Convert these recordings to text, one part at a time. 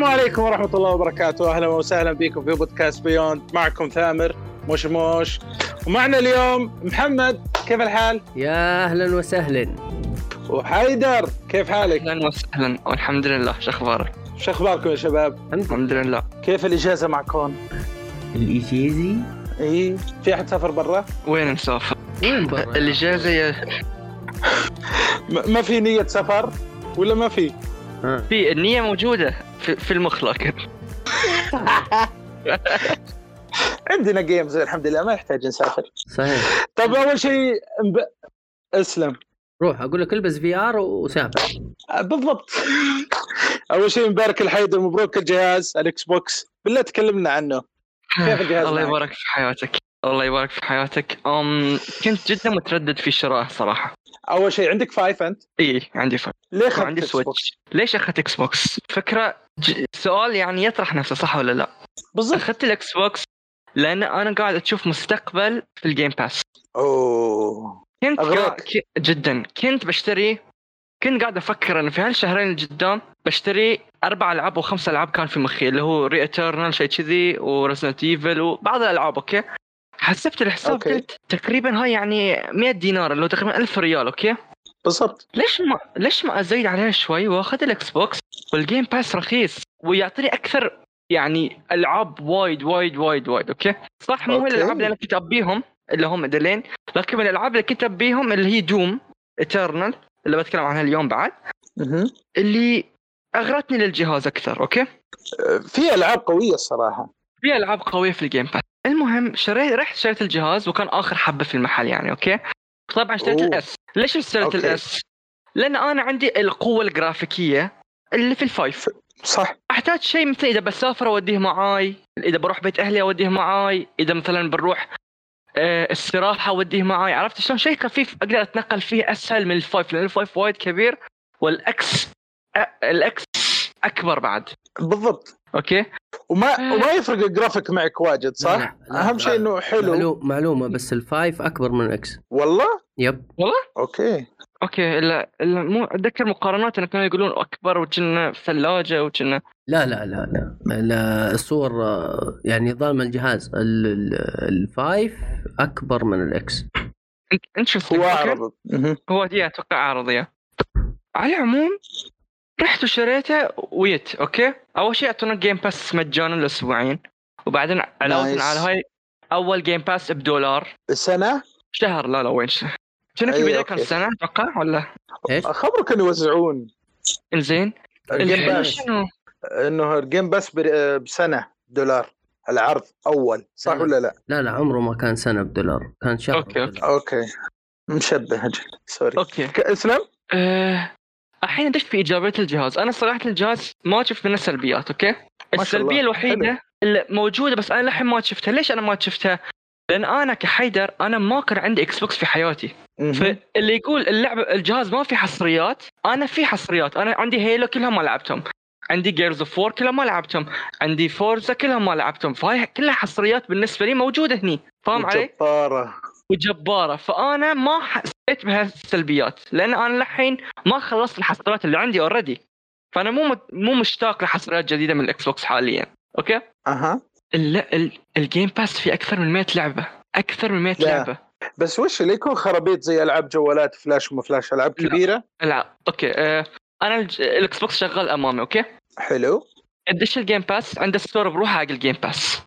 السلام عليكم ورحمة الله وبركاته أهلا وسهلا بكم في بودكاست بيوند معكم ثامر موش موش ومعنا اليوم محمد كيف الحال؟ يا أهلا وسهلا وحيدر كيف حالك؟ أهلا وسهلا والحمد لله شو أخبارك؟ شو أخباركم يا شباب؟ الحمد لله كيف الإجازة معكم؟ الايجيزي إي في أحد سافر برا؟ وين مسافر؟ وين برا؟ الإجازة يا ما في نية سفر ولا ما في؟ في النية موجودة في, في المخ لكن عندنا games الحمد لله ما يحتاج نسافر. صحيح. طيب أول شيء مب... اسلم. روح أقول لك البس VR وسافر. بالضبط. أول شيء مبارك الحيدر مبروك الجهاز ال Xbox بالله تكلمنا عنه. كيف الجهاز الله؟ يبارك في حياتك. الله يبارك في حياتك. أم كنت جدا متردد في شرائه صراحة. أول شيء عندك فايف أنت؟ إي عندي فك ليه أخذت عندي؟ سويتش ليش أخذت إكس بوكس فكرة ج... سؤال يعني يطرح نفسه صح ولا لا؟ بالضبط. أخذت الاكس بوكس لأن أنا قاعد أشوف مستقبل في الجيم باس أوه. كنت. قا... ك... جدا. كنت بشتري كنت قاعد أفكر انه في هالشهرين اللي قدام بشتري أربع ألعاب أو خمس ألعاب كان في مخي اللي هو ري اترنال شيء كذي وريزنت ايفل وبعض الألعاب أوكي؟ حسبت الحساب okay. قلت تقريبا هاي يعني 100 دينار اللي هو تقريبا 1000 ريال okay؟ بالضبط. ليش ما ليش ما أزيد عليها شوي؟ واخذ ال Xbox وال Game Pass رخيص ويعطيني أكثر يعني ألعاب وايد وايد وايد وايد okay؟ صح مو okay. الألعاب اللي أنا كنت أبيهم اللي هم دلين لكن من الألعاب اللي كنت أبيهم اللي هي Doom Eternal اللي بتكلم عنها اليوم بعد. اللي أغرتني للجهاز أكثر okay؟ آه، في ألعاب قوية الصراحة. في ألعاب قوية في ال Game Pass المهم شريت رحت شريت الجهاز وكان آخر حبة في المحل يعني okay؟ طبعا اشتريت. ال S. ليش اشتريت. ال S؟ لأن أنا عندي القوة الجرافيكية اللي في ال Five. صح. أحتاج شيء مثل إذا بسافر أوديه معاي إذا بروح بيت أهلي أوديه معاي إذا مثلا بنروح آه، استراحة أوديه معاي. عرفت شلون؟ شيء خفيف أقدر أتنقل فيه أسهل من ال Five لأن ال Five وايد كبير وال X أ- ال X أكبر بعد. بالضبط. okay؟ وما. وما يفرق الجرافيك معك واجد صح؟ لا، لا، أهم شيء إنه حلو. معلو- معلومة بس ال Five أكبر من ال X والله؟ Yep. Okay. Okay الا الا مو أتذكر مقارنات إنه كانوا يقولون أكبر وكنا ثلاجة وكنا. لا لا لا لا, الصور يعني ظالم الجهاز ال- ال- ال Five أكبر من ال X أنت أنت شفت هو مهم. هو دي أتوقع عرضيه على العموم رحت وشريته ويت okay أول شيء أعطونا Game Pass مجانا لأسبوعين وبعدين علاوه. على هاي أول Game Pass بدولار سنه شهر لا لا وين كنا في أيوة، البدايه كان okay. سنه أتوقع ولا إيش؟ خبروا كانوا يوزعون إنزين ال Game Pass شنو؟ إنه الجيم باس بسنة دولار العرض أول صح لا. ولا لا؟ لا لا عمره ما كان سنة بدولار كان شهر okay, okay. بدولار. okay مشبه أجل sorry okay اسلم أه... الحين دشت في ايجابيات الجهاز. أنا صراحة الجهاز ما شفت منه سلبيات okay. السلبية الوحيدة. اللي موجودة بس أنا للحين ما شفتها. ليش أنا ما شفتها؟ لأن أنا كحيدر أنا ما كان عندي Xbox في حياتي. فاللي يقول اللعبه الجهاز ما في حصريات أنا في حصريات. أنا عندي Halo كلها ما لعبتهم. عندي Gears of 4 كلها ما لعبتهم. عندي Forza كلها ما لعبتهم. فهاي كلها حصريات بالنسبة لي موجودة هني. فاهم علي؟ جبارة. وجبارة. فأنا ما حسيت بهالسلبيات لأن أنا للحين ما خلصت الحصريات اللي عندي already فأنا مو مو مشتاق لحصريات جديدة من ال Xbox حاليا. okay؟ أها. ال... ال... ال Game Pass في أكثر من 100 لعبة. أكثر من 100 لا. لعبة. بس وش اللي يكون خرابيط زي ألعاب جوالات فلاش وما فلاش ألعاب. كبيرة؟ لا. okay. آه... أنا. الإكس بوكس شغال أمامي أوكي؟ حلو. الدش الجيم باس عند ستور بروح حق الجيم باس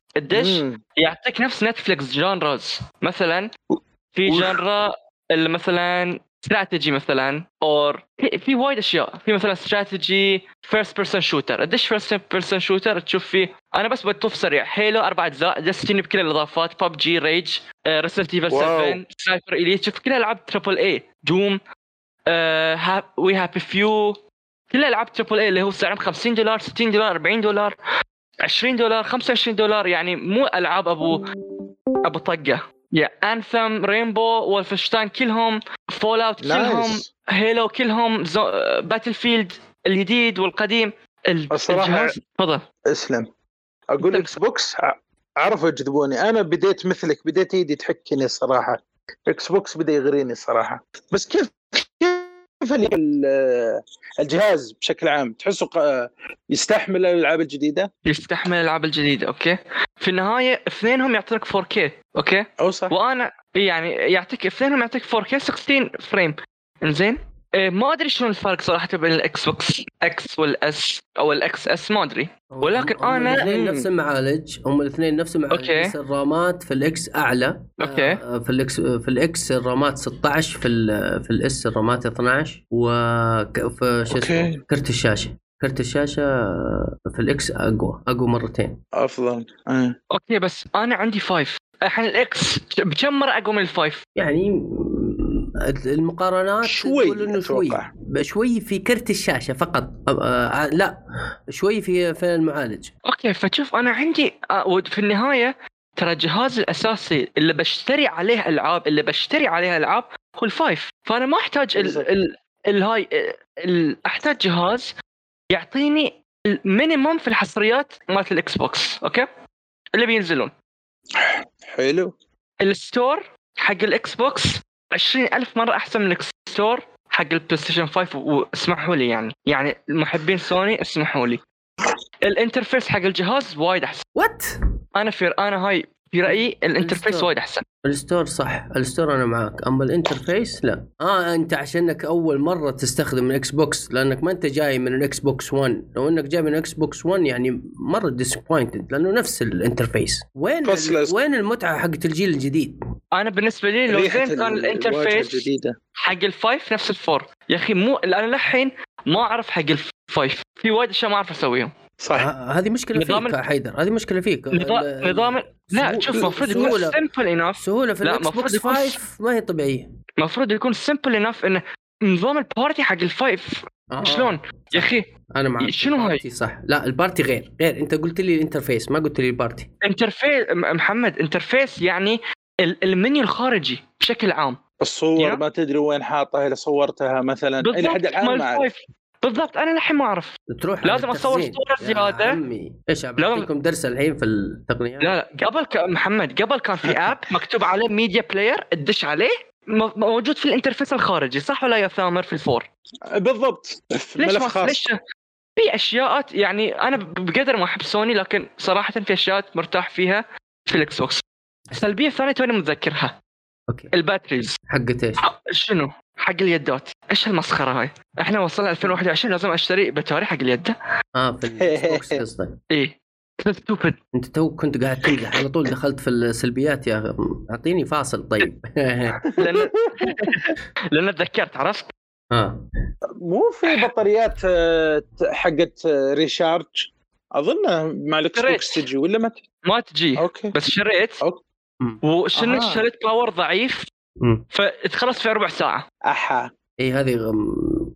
مم. يعطيك نفس نتفلكس جانرز مثلا في؟ جانرا اللي مثلا استراتيجي مثلا اور في, في وايد أشياء. في مثلا استراتيجي فيرست بيرسون شوتر الدش فيرست بيرسون شوتر تشوف فيه أنا بس بطوف سريع. هيلو أربع أجزاء دستني بكل الإضافات بب جي ريج ريسنت ايفل واو. 7 سنايبر اليت شوف كلها ألعاب تريبل اي دوم وي هابي فيو كلها ألعاب تريبل اي اللي هو سعرهم 50 دولار 60 دولار 40 دولار. 20 دولار 25 دولار يعني مو ألعاب ابو أبو طقة. يا انثم رينبو وولفنشتاين كلهم فول اوت كلهم نايس هيلو كلهم زو... باتل فيلد الجديد والقديم. ال- الصراحة- الجهاز تفضل. اسلم. أقول إكس بوكس عرفوا يجذبوني. أنا بديت مثلك بديت ايدي تحكني الصراحة. Xbox بدأ يغريني الصراحة. بس كيف ال- الجهاز بشكل عام. تحسه يستحمل الألعاب الجديدة؟ يستحمل الألعاب الجديدة okay. في النهاية اثنينهم يعطونك 4K okay؟ أو صح. وأنا يعني يعطيك اثنينهم يعطيك 4K 16 frame إنزين؟ ما أدري شلون الفرق صراحة بين الاكس بوكس إكس والاس أو الاكس اس ما أدري ولكن هم أنا- الاثنين مم. نفس المعالج هم الاثنين نفس المعالج okay. بس الرامات في ال X أعلى okay. آه، في ال X في ال X الرامات 16 في ال- في ال S الرامات 12 وفي شو اسمه. كرت الشاشة كرت الشاشة آه، في ال X أقوى أقوى مرتين أفضل آه. okay بس أنا عندي 5 الحين ال X بكم مرة أقوى من ال five يعني المقارنات شوي تقول إنه شوي. أتوقع. شوي في كرت الشاشة فقط. آه، آه، لا شوي في في المعالج okay فشوف أنا عندي آه، ود- في النهاية ترى الجهاز الأساسي اللي بشتري عليه ألعاب اللي بشتري عليه ألعاب هو ال five. فأنا ما أحتاج ال. ال ال high ال أحتاج جهاز يعطيني ال minimum في الحصريات مالت ال Xbox okay؟ اللي بينزلون. حلو. ال store حق ال Xbox 20000 مرة أحسن من ال store حق ال PlayStation 5 واسمحوا لي يعني. يعني المحبين سوني اسمحوا لي. ال interface حق الجهاز وايد أحسن. what أنا في أنا هاي في رأيي ال interface. وايد أحسن. ال store صح. ال store أنا معك أما ال interface لا. آه أنت عشانك أول مرة تستخدم ال Xbox لأنك ما أنت جاي من ال Xbox 1 لو إنك جاي من ال Xbox 1 يعني مرة disappointed لأنه نفس ال interface وين وين المتعة حقت الجيل الجديد؟ أنا بالنسبة لي لو زين كان ال- الانترفيس حق الفايف نفس الفور يا أخي مو أنا للحين ما أعرف حق الفايف في وايد أشياء ما أعرف أسويهم. صح هذه مشكلة نظام فيك يا حيدر هذه مشكلة فيك نظام نظام لا شوف المفروض يكون سهولة. سمبل انف سهولة في لا، الإكس مفروض بوكس يكون 5 ما هي طبيعية المفروض يكون سمبل انف انه نظام البارتي حق الفايف آه. شلون يا أخي أنا معك شنو هاي؟ صح لا البارتي غير غير أنت قلت لي الانترفيس ما قلت لي البارتي انترفيس محمد انترفيس يعني ال- المنيو الخارجي بشكل عام الصور يا. ما تدري وين حاطها إذا صورتها مثلا إلى حد الآن ما. بالضبط أنا للحين ما أعرف. تروح لازم يا زيادة. عمي إيش لازم- بعطيكم درس الحين في التقنيات؟ لا لا قبل ك... محمد قبل كان في app مكتوب عليه media player تدش عليه م- موجود في ال interface الخارجي صح ولا يا ثامر في ال four؟ بالضبط. ليش ملف ما خاص. ليش؟ في أشياء يعني أنا بقدر ما أحب سوني لكن صراحة في أشياء مرتاح فيها في ال Xbox. السلبية الثانية توني متذكرها. okay. ال batteries. حقت إيش؟ شنو؟ حق اليدات إيش المسخره هاي؟ إحنا وصلنا 2021 لازم أشتري بطاريه حق اليد آه في ال Xbox قصدك إيه stupid أنت تو كنت قاعد تمزح على طول دخلت في السلبيات يا. أعطيني فاصل طيب لأن لأن تذكرت عرفت؟ آه مو في بطاريات آه، حقت آه، recharge أظن مع ال X. box تجي ولا ما تجي؟ ما تجي okay بس شريت okay. وشنو أها. شريت power ضعيف مم. فتخلص في ربع ساعة. أحا. اي هذه غم...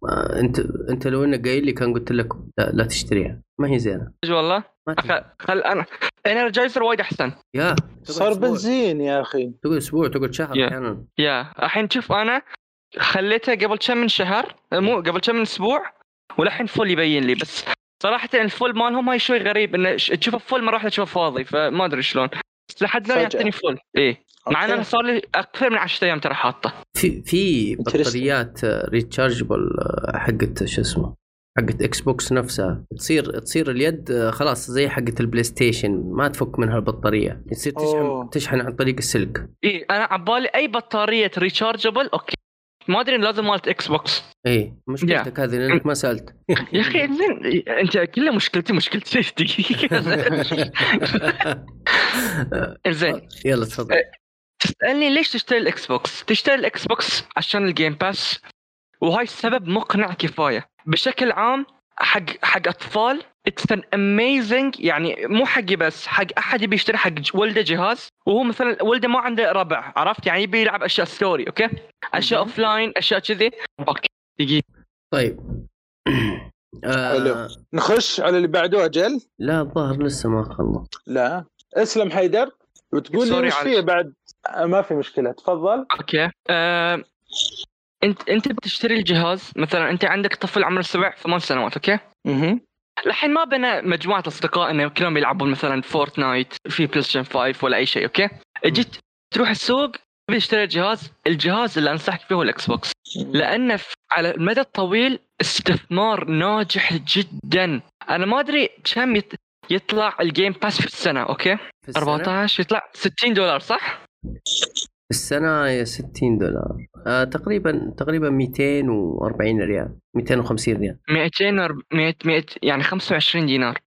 آه، أنت أنت لو إنك قايل لي كان قلت لك لا, لا تشتريها. ما هي زينة. والله؟ ما تجي. خل, أنا. Energizer وايد أحسن. yeah. صار. بنزين يا أخي. تقعد أسبوع تقعد شهر yeah. أحيانا. يا. الحين شوف أنا خليته قبل كم من شهر مو قبل كم من أسبوع والحين full يبين لي. بس صراحة ال full مالهم هاي شوي غريب انه ش- تشوفه full مرة واحدة تشوفه فاضي فما أدري شلون. بس لحد الآن. يعطيني full إيه. مع إن. أنا صار لي أكثر من 10 أيام ترى حاطه. في في. بطاريات rechargeable حقت شو اسمه حقت Xbox نفسها. تصير تصير اليد آه، خلاص زي حقت ال PlayStation ما تفك منها البطاريه تصير تشحن أوه. تشحن عن طريق السلك. إيه أنا عبالي أي بطارية rechargeable okay. ما أدري لازم مالت Xbox اي مشكلتك هذه لأنك ما سألت. يا أخي زين أنت كله مشكلتي مشكلتي. دقيقة زين يلا تفضل. تسألني ليش تشتري ال Xbox؟ تشتري ال Xbox عشان ال Game Pass وهاي السبب مقنع كفاية. بشكل عام حق حق أطفال it's an amazing يعني مو حقي بس حق أحد يبي يشتري حق ولده جهاز وهو مثلا ولده ما عنده ربع عرفت؟ يعني يبي يلعب أشياء story okay؟ أشياء. offline أشياء كذي. okay دقيقة. طيب. آه حلو. نخش على اللي بعده أجل. لا الظاهر لسه ما خلص. لا. اسلم حيدر وتقول لي وش على- فيه بعد ما في مشكلة تفضل. okay. آه، أنت أنت بتشتري الجهاز مثلا أنت عندك طفل عمره سبع ثمان سنوات okay؟ أها الحين ما بنا مجموعة أصدقاء إنه كلهم يلعبون مثلا Fortnite في PlayStation 5 ولا أي شيء okay؟ جيت تروح السوق تبي تشتري جهاز الجهاز اللي أنصحك فيه هو ال Xbox لأنه ف- على المدى الطويل استثمار ناجح جدا. أنا ما أدري كم يت- يطلع ال Game Pass في السنة okay؟ في السنة؟ 14 يطلع 60 دولار صح؟ في السنة هي 60 دولار. آه تقريبا تقريبا 240 ريال 250 ريال. 200 ور- 100 100 يعني 25 دينار.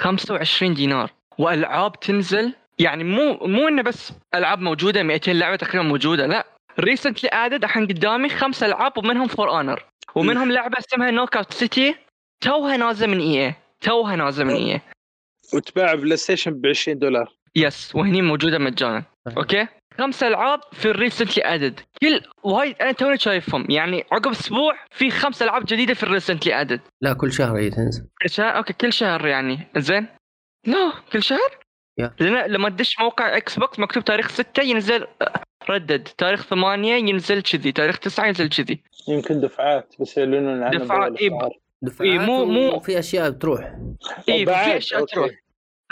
25 دينار. وألعاب تنزل يعني مو مو إنه بس ألعاب موجودة 200 لعبة تقريبا موجودة لا. recently added الحين قدامي خمس ألعاب ومنهم For Honor ومنهم لعبة اسمها Knockout City توها نازلة من EA توها نازلة من إي اي وتباع PlayStation ب 20 دولار. yes وهني موجودة مجانا. okay؟ خمس ألعاب في ال recently added. كل وايد أنا توني شايفهم. يعني عقب أسبوع في خمس ألعاب جديدة في ال recently added. لا كل شهر هي تنزل كل شهر؟ okay كل شهر يعني. زين. لا كل شهر؟ yeah. لأن لما تدش موقع Xbox مكتوب تاريخ 6 ينزل ردد. تاريخ 8 ينزل كذي. تاريخ 9 ينزل كذي. يمكن دفعات بس يعلنون عنها دفعات، إيه، بالأسعار. دفعات إيه، مو- مو- في أشياء بتروح. اي في أشياء okay. تروح.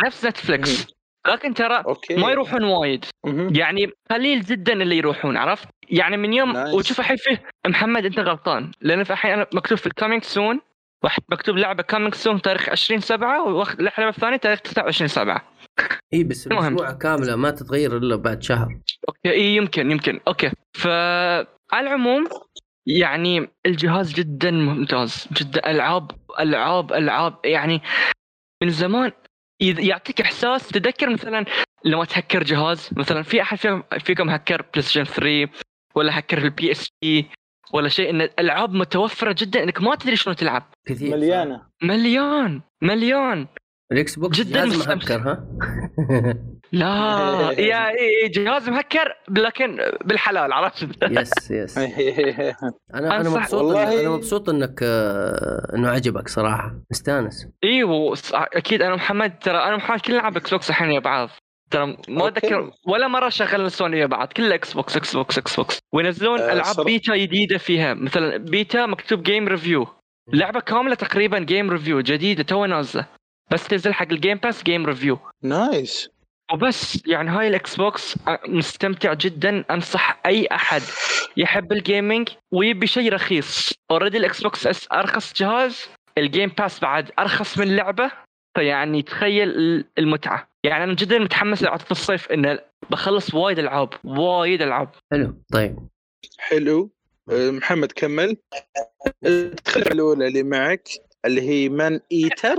نفس Netflix لكن ترى okay. ما يروحون وايد. مهم. يعني قليل جدا اللي يروحون عرفت؟ يعني من يوم nice. وشوف الحين فيه محمد أنت غلطان لأن في الحين مكتوب في ال coming soon واحد مكتوب لعبة coming soon تاريخ 20 7 واللعبه الثانية تاريخ 29 7 إي بس. الأسبوع كاملة ما تتغير إلا بعد شهر. okay إيه يمكن يمكن. أوكي. فعلى العموم يعني الجهاز جدا ممتاز جدا ألعاب ألعاب ألعاب يعني من زمان يعطيك إحساس تذكر مثلا لما تهكر جهاز مثلا في أحد فيكم فيكم هكر PlayStation 3 ولا هكر ال PSP ولا شيء إن الألعاب متوفرة جدا إنك ما تدري شلون تلعب. كثير مليانة. مليان مليان. ال Xbox جداً. مهكر ها؟ لا يا جهاز مهكر لكن بالحلال عرفت؟ yes yes. أنا أنا مبسوط والله- أنا مبسوط إنك آه، إنه عجبك صراحة. مستانس. إيوه أكيد. أنا ومحمد ترى أنا ومحمد كلنا نلعب Xbox الحين ويا بعض. ترى ما. اتذكر ولا مرة شغلنا سوني ويا بعض. كله Xbox Xbox Xbox وينزلون آه، ألعاب صراحة- بيتا جديدة فيها. مثلا بيتا مكتوب game preview لعبة كاملة تقريبا game preview جديدة تو نازلة. بس تنزل حق ال Game Pass game preview nice وبس يعني هاي ال Xbox مستمتع جدا أنصح أي أحد يحب ال gaming ويبي شيء رخيص. already ال Xbox S أرخص جهاز ال Game Pass بعد أرخص من لعبة فيعني تخيل ال- المتعة. يعني أنا جدا متحمس لعبة الصيف انه بخلص وايد ألعاب وايد ألعاب. حلو طيب. حلو. أه، محمد كمل. التخلف الأولى اللي معك اللي هي Maneater؟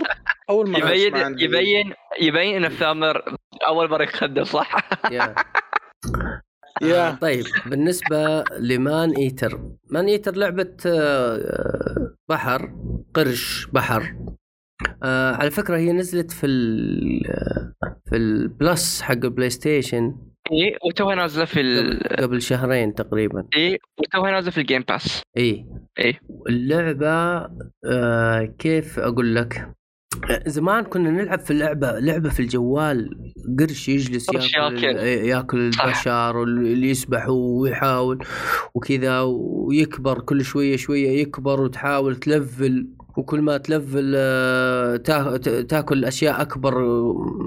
أول مرة يبين. يبين يبين إن ثامر أول مرة يخدم صح؟ يا يا. آه، طيب بالنسبة ل Maneater Maneater لعبة آه، بحر قرش بحر آه، على فكرة هي نزلت في ال في ال Plus حق ال PlayStation اي وتوها نازلة في ال... قبل, شهرين تقريبا اي وتوها نازلة في ال Game Pass اي إيه. اللعبة آه كيف أقول لك زمان كنا نلعب في اللعبة لعبة في الجوال قرش يجلس قرش ياكل ياكل. ال- ياكل صح. البشر واللي يسبح ويحاول وكذا ويكبر كل شوية شوية يكبر وتحاول تلفل وكل ما تلفل آه، تا- تا- تاكل أشياء أكبر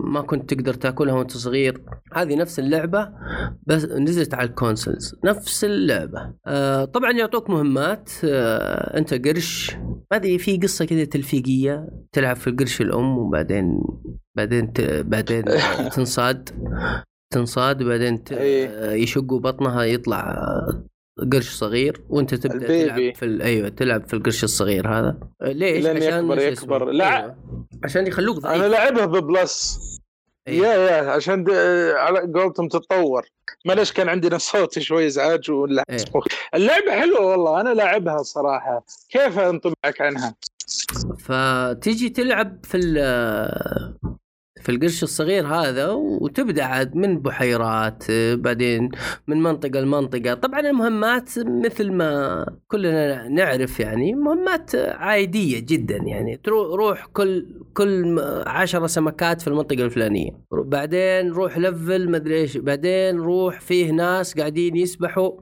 ما كنت تقدر تاكلها وأنت صغير. هذه نفس اللعبة بس نزلت على ال consoles. نفس اللعبة. آه طبعا يعطوك مهمات آه أنت قرش. هذه في قصة كذا تلفيقية تلعب في القرش الأم وبعدين بعدين ت... بعدين تنصاد تنصاد وبعدين ت... إيه. يشقوا بطنها يطلع قرش صغير وأنت تبدأ ال baby. تلعب في ال... أيوه تلعب في القرش الصغير هذا آه، ليش؟ لين عشان يكبر يكبر. لا. أيوة. عشان يخلوك ضعيف أنا لعبها ببلس أيوة. يا يا عشان د- على قولتهم تتطور معلش كان عندنا صوت شوي ازعاج ولا إيه. اللعبة حلوة والله أنا لاعبها صراحة كيف أنطباعك عنها؟ فتيجي تلعب في ال- في القرش الصغير هذا وتبدأ عاد من بحيرات بعدين من منطقة لمنطقة. طبعا المهمات مثل ما كلنا نعرف يعني مهمات عادية جدا يعني. روح كل كل عشرة سمكات في المنطقة الفلانية. بعدين روح level مدري إيش. بعدين روح فيه ناس قاعدين يسبحوا.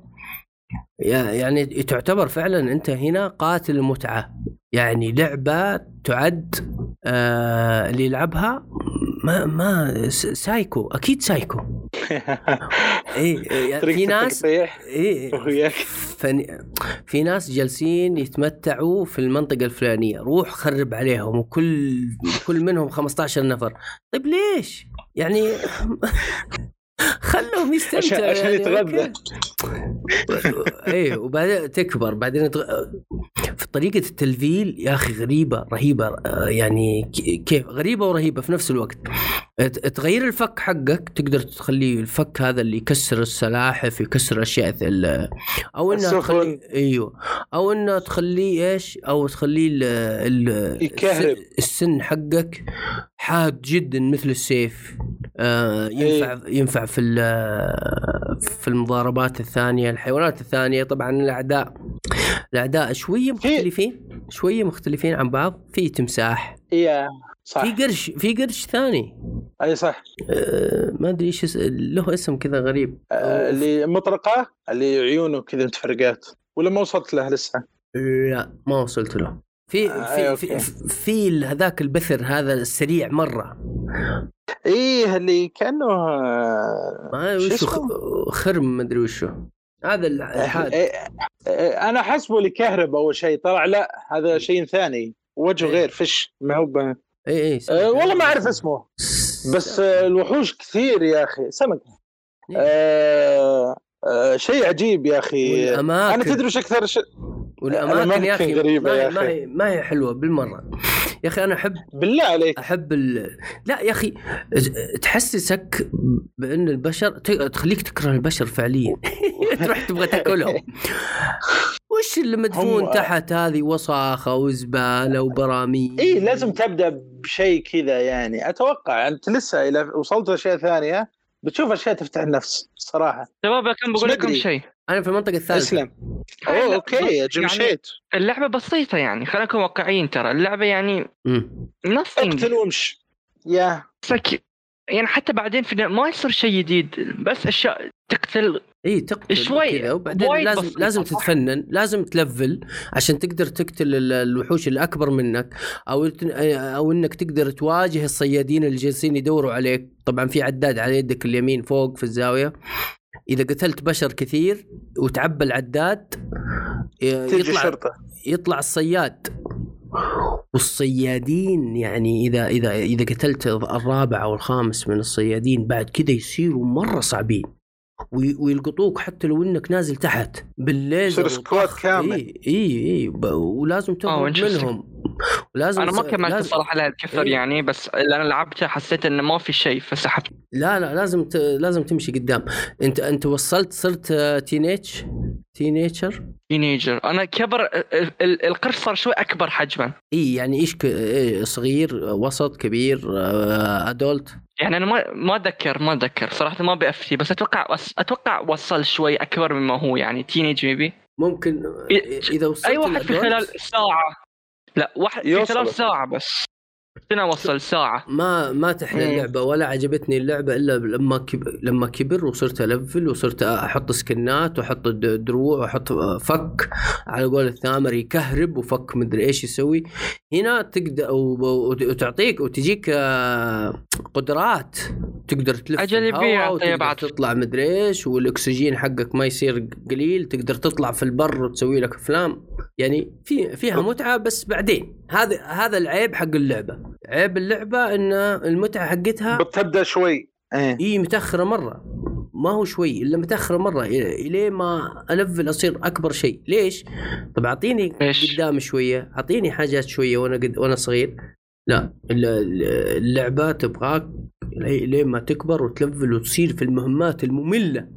يعني تعتبر فعلا أنت هنا قاتل المتعة. يعني لعبة تعد آه اللي يلعبها ما ما سايكو أكيد سايكو. اي يعني في ناس اي فن... في ناس جالسين يتمتعوا في المنطقة الفلانية. روح خرب عليهم وكل كل منهم 15 نفر. طيب ليش؟ يعني خلهم يستمتعوا عشان عشان يعني يتغذى. إيه وبعدين تكبر. بعدين تغ... في طريقة التلفيل يا أخي غريبة رهيبة آه، يعني كيف؟ غريبة ورهيبة في نفس الوقت. ت- تغير الفك حقك تقدر تخليه الفك هذا اللي يكسر السلاحف يكسر أشياء ال- أو إنها السفن. تخليه أيوه. أو إنها تخليه إيش؟ أو تخليه ال... ال... يكهرب. الس- السن حقك حاد جدا مثل السيف. آه ينفع ينفع في في المضاربات الثانية الحيوانات الثانية طبعا الأعداء. الأعداء شوية مختلفين شوية مختلفين عن بعض. في تمساح. يا صح. في قرش في قرش ثاني. أي صح. آه ما أدري إيش له اسم كذا غريب. آه، اللي مطرقة اللي عيونه كذا متفرقات. ولا ما وصلت له لسه؟ لا ما وصلت له. في آه، في. في, في هذاك البثر هذا السريع مرة. إيه اللي كأنه آه، ما شو وشو خرم ما أدري وشو. هذا ال- الحاد. إيه، إيه، أنا حسبه اللي كهرب أول شيء طلع لا هذا شيء ثاني وجهه إيه. غير فش ما هو ب... اي اي أه والله ما أعرف اسمه. بس آه، الوحوش كثير يا أخي سمك إيه. آه شيء عجيب يا أخي. أنا والاماكن تدري وش أكثر ش... والأماكن يا أخي غريبة ما يا هي أخي. ما هي ما هي حلوة بالمرة. يا أخي أنا احب بالله عليك. أحب ال... لا يا أخي تحسسك بأن البشر تخليك تكره البشر فعليا. تروح تبغى تأكلهم. وش اللي مدفون هم- تحت هذه؟ وصاخة وزبالة وبراميل. اي لازم تبدأ بشيء كذا يعني. أتوقع أنت لسه اذا وصلت لاشياء ثانية بتشوف أشياء تفتح النفس صراحة. شباب كان بقول لكم. شيء. أنا في المنطقة الثالثة. أسلم. أوه okay يعني- جمشيت اللعبة بسيطة يعني خلينا نكون واقعيين ترى. اللعبة يعني nothing. اقتل وامش يا. سك- يعني حتى بعدين في ما يصير شيء جديد بس أشياء تقتل اي تقتل شوي، كذا وبعدين لازم بسيطة، لازم؟ تتفنن لازم تلفل عشان تقدر تقتل ال- الوحوش اللي اكبر منك أو تن- أو إنك تقدر تواجه الصيادين اللي جالسين يدوروا عليك. طبعا في عداد على يدك اليمين فوق في الزاوية. إذا قتلت بشر كثير وتعبى العداد يطلع يطلع الصياد. والصيادين يعني اذا اذا إذا قتلت الرابع أو الخامس من الصيادين بعد كذا يصيروا مرة صعبين. ويلقطوك حتى لو إنك نازل تحت بالليزر يصير squad. كامل. اي اي إي ب- ولازم تهرب. منهم ولازم أنا ما كملت لازم- الصراحه لها الكثر إيه. يعني بس اللي أنا لعبته حسيت إنه ما في شيء فسحبت لا لا لازم ت... لازم تمشي قدام انت أنت وصلت صرت teenage teenager teenager أنا كبر ال- ال- القرش صار شوي أكبر حجما إي يعني إيش ك... إيه صغير وسط كبير آه، adult يعني أنا ما ما أتذكر ما أتذكر. صراحة ما بافتي بس أتوقع وص... أتوقع وصل شوي أكبر مما هو يعني تينيج ميبي ممكن إذا وصلت اي واحد في خلال ساعة. لا واحد في. خلال ساعة بس. أنا وصل ساعة؟ ما ما تحلى مم. اللعبه ولا عجبتني اللعبة إلا لما كبر لما كبر وصرت ألفل وصرت أحط سكنات وأحط دروع وأحط فك على قول الثامر يكهرب وفك مدري إيش يسوي. هنا تقدر وتعطيك وتجيك آه، قدرات تقدر تلف وتقدر طيبات. تطلع مدري إيش والأكسجين حقك ما يصير قليل تقدر تطلع في البر وتسوي لك أفلام. يعني في فيها متعة بس بعدين. هذا هذا العيب حق اللعبة. عيب اللعبة إن المتعة حقتها بتبدأ شوي. إيه. اي متأخرة مرة. ما هو شوي إلا متأخرة مرة إلى ما ألفل أصير أكبر شيء. ليش؟ طب أعطيني؟ قدام شوية أعطيني حاجات شوية وأنا قد وأنا صغير. لا الل- الل- اللعبة تبغاك لي- لين ما تكبر وتلفل وتصير في المهمات المملة.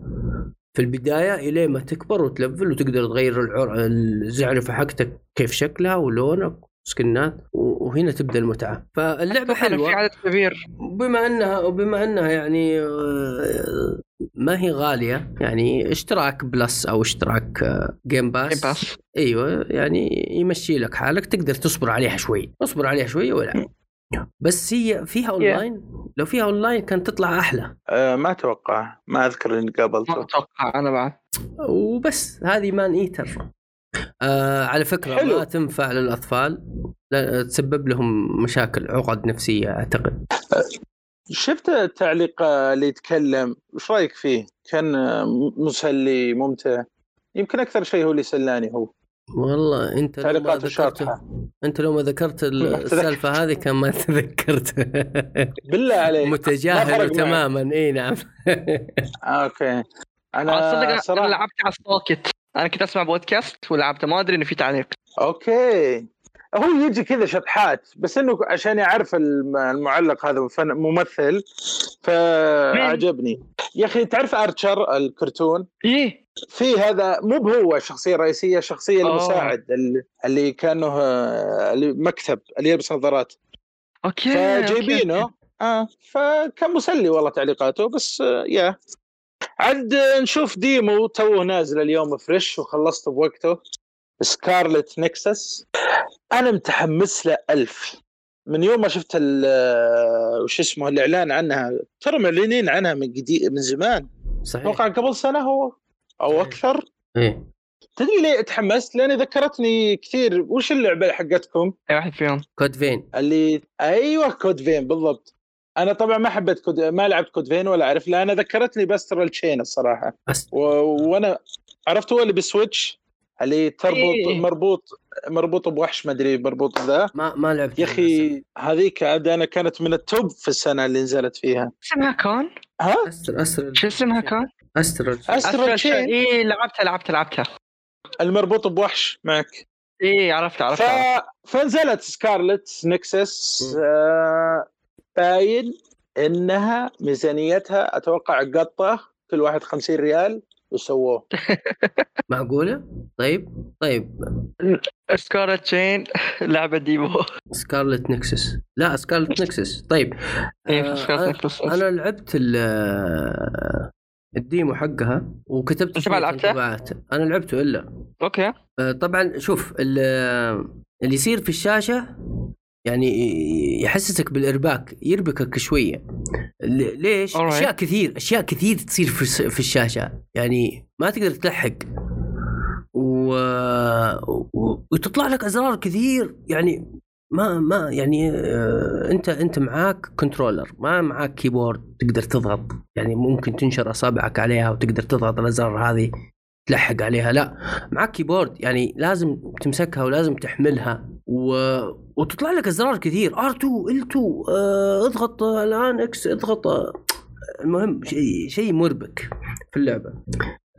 في البداية إلين ما تكبر وتلفل وتقدر تغير العر... الزعنفه حقتك كيف شكلها ولونك سكنات وهنا تبدأ المتعة. فاللعبة حلوة. في عدد كبير. بما أنها وبما أنها يعني آه، ما هي غالية يعني اشتراك بلس أو اشتراك Game Pass بس أيوه يعني يمشي لك حالك تقدر تصبر عليها شوي. اصبر عليها شوي ولا بس هي فيها اونلاين لو فيها اونلاين كانت تطلع أحلى. آه ما أتوقع. ما أذكر إني ما قابلته أتوقع أنا بعد وبس هذه Maneater آه على فكرة حلو. ما تنفع للأطفال. لا تسبب لهم مشاكل عقد نفسية أعتقد. شفت التعليق اللي يتكلم؟ وش رأيك فيه؟ كان مسلي ممتع. يمكن أكثر شيء هو اللي سلاني هو. والله أنت لو ما تعليقاته ذكرت شاطحة. أنت لو ما ذكرت ال- السالفة هذه كان ما تذكرت. بالله عليك. متجاهل. تماما. إي نعم. okay. أنا صدق أنا صراحة لعبت على السكوت أنا كنت أسمع بودكاست ولعبته ما أدري إنه في تعليق. okay. هو يجي كذا شطحات بس إنه عشان يعرف الم- المعلق هذا ممثل فعجبني يا أخي تعرف Archer الكرتون؟ إيه. في هذا مو بهو الشخصيه الرئيسيه الشخصيه. المساعد اللي, كأنه اللي مكتب اللي يلبس نظارات. okay. فجايبينه. آه فكان مسلي والله تعليقاته بس آه يا عاد نشوف demo توه نازل اليوم fresh وخلصته بوقته. Scarlet Nexus أنا متحمس له ألف. من يوم ما شفت ال وش اسمه الإعلان عنها ترى معلنين عنها من جديد من زمان. صحيح. أتوقع قبل سنة هو أو صحيح. أكثر. إيه. تدري ليه تحمست؟ لاني ذكرتني كثير. وش اللعبة حقتكم؟ اي واحد فيهم. Code Vein؟ اللي أيوه Code Vein بالضبط. أنا طبعا ما حبيت كود ما لعبت Code Vein ولا أعرف لا أنا ذكرتني ب Astral Chain الصراحة. و... وأنا عرفت هو اللي بال Switch اللي تربط إيه. مربوط مربوط بوحش ما أدري مربوط بذا. ما ما لعبت يا أخي هذيك عاد أنا كانت من ال top في السنة اللي نزلت فيها. اسمها كون؟ ها؟ استر استر شو اسمها كون؟ استر Astral Chain إيه لعبتها لعبتها لعبتها. المربوط بوحش معك. إيه عرفتها ف... عرفتها فنزلت Scarlet Nexus. آه... باين انها ميزانيتها أتوقع قطة كل واحد 50 ريال وسووه. معقولة؟ طيب طيب. Scarlet Chain لعبة demo Scarlet Nexus لا Scarlet Nexus طيب. إيه آه، Scarlet. أنا لعبت ال- ال demo حقها وكتبت أنت ما لعبته؟ أنا لعبته إلا. okay. آه، طبعا شوف ال- اللي يصير في الشاشة يعني يحسسك بالإرباك يربكك شوية. ليش؟ Alright. أشياء كثير أشياء كثير تصير في الشاشة. يعني ما تقدر تلحق. و... و... وتطلع لك أزرار كثير. يعني ما ما يعني آه، أنت أنت معاك controller ما معاك keyboard تقدر تضغط. يعني ممكن تنشر أصابعك عليها وتقدر تضغط الأزرار هذه. تلحق عليها. لا معك keyboard يعني لازم تمسكها ولازم تحملها. و... وتطلع لك أزرار كثير. R2 L2 آه اضغط آه، الآن X اضغط آه، المهم شيء شيء مربك في اللعبة.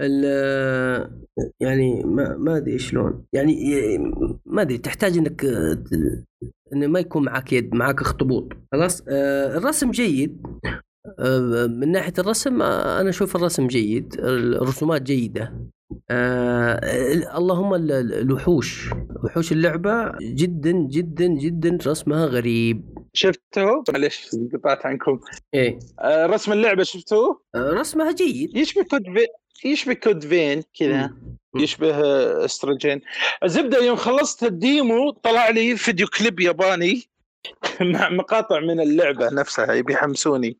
ال- يعني ما ما أدري شلون. يعني ما أدري تحتاج إنك آه، إنه ما يكون معك يد معك اخطبوط. خلاص؟ آه، الرسم جيد. آه، من ناحية الرسم آه، أنا أشوف الرسم جيد الرسومات جيدة. آه اللهم ال- ال- الوحوش. وحوش اللعبة جدا جدا جدا رسمها غريب. شفته معلش قطعت عنكم. إيه. آه رسم اللعبة شفتوه؟ آه رسمها جيد. يشبه Code Vei... يشبه Code Vein؟ كذا. يشبه آه، استروجين الزبدة يوم خلصت ال demo طلع لي فيديو كليب ياباني. مع مقاطع من اللعبة نفسها يبي يحمسوني.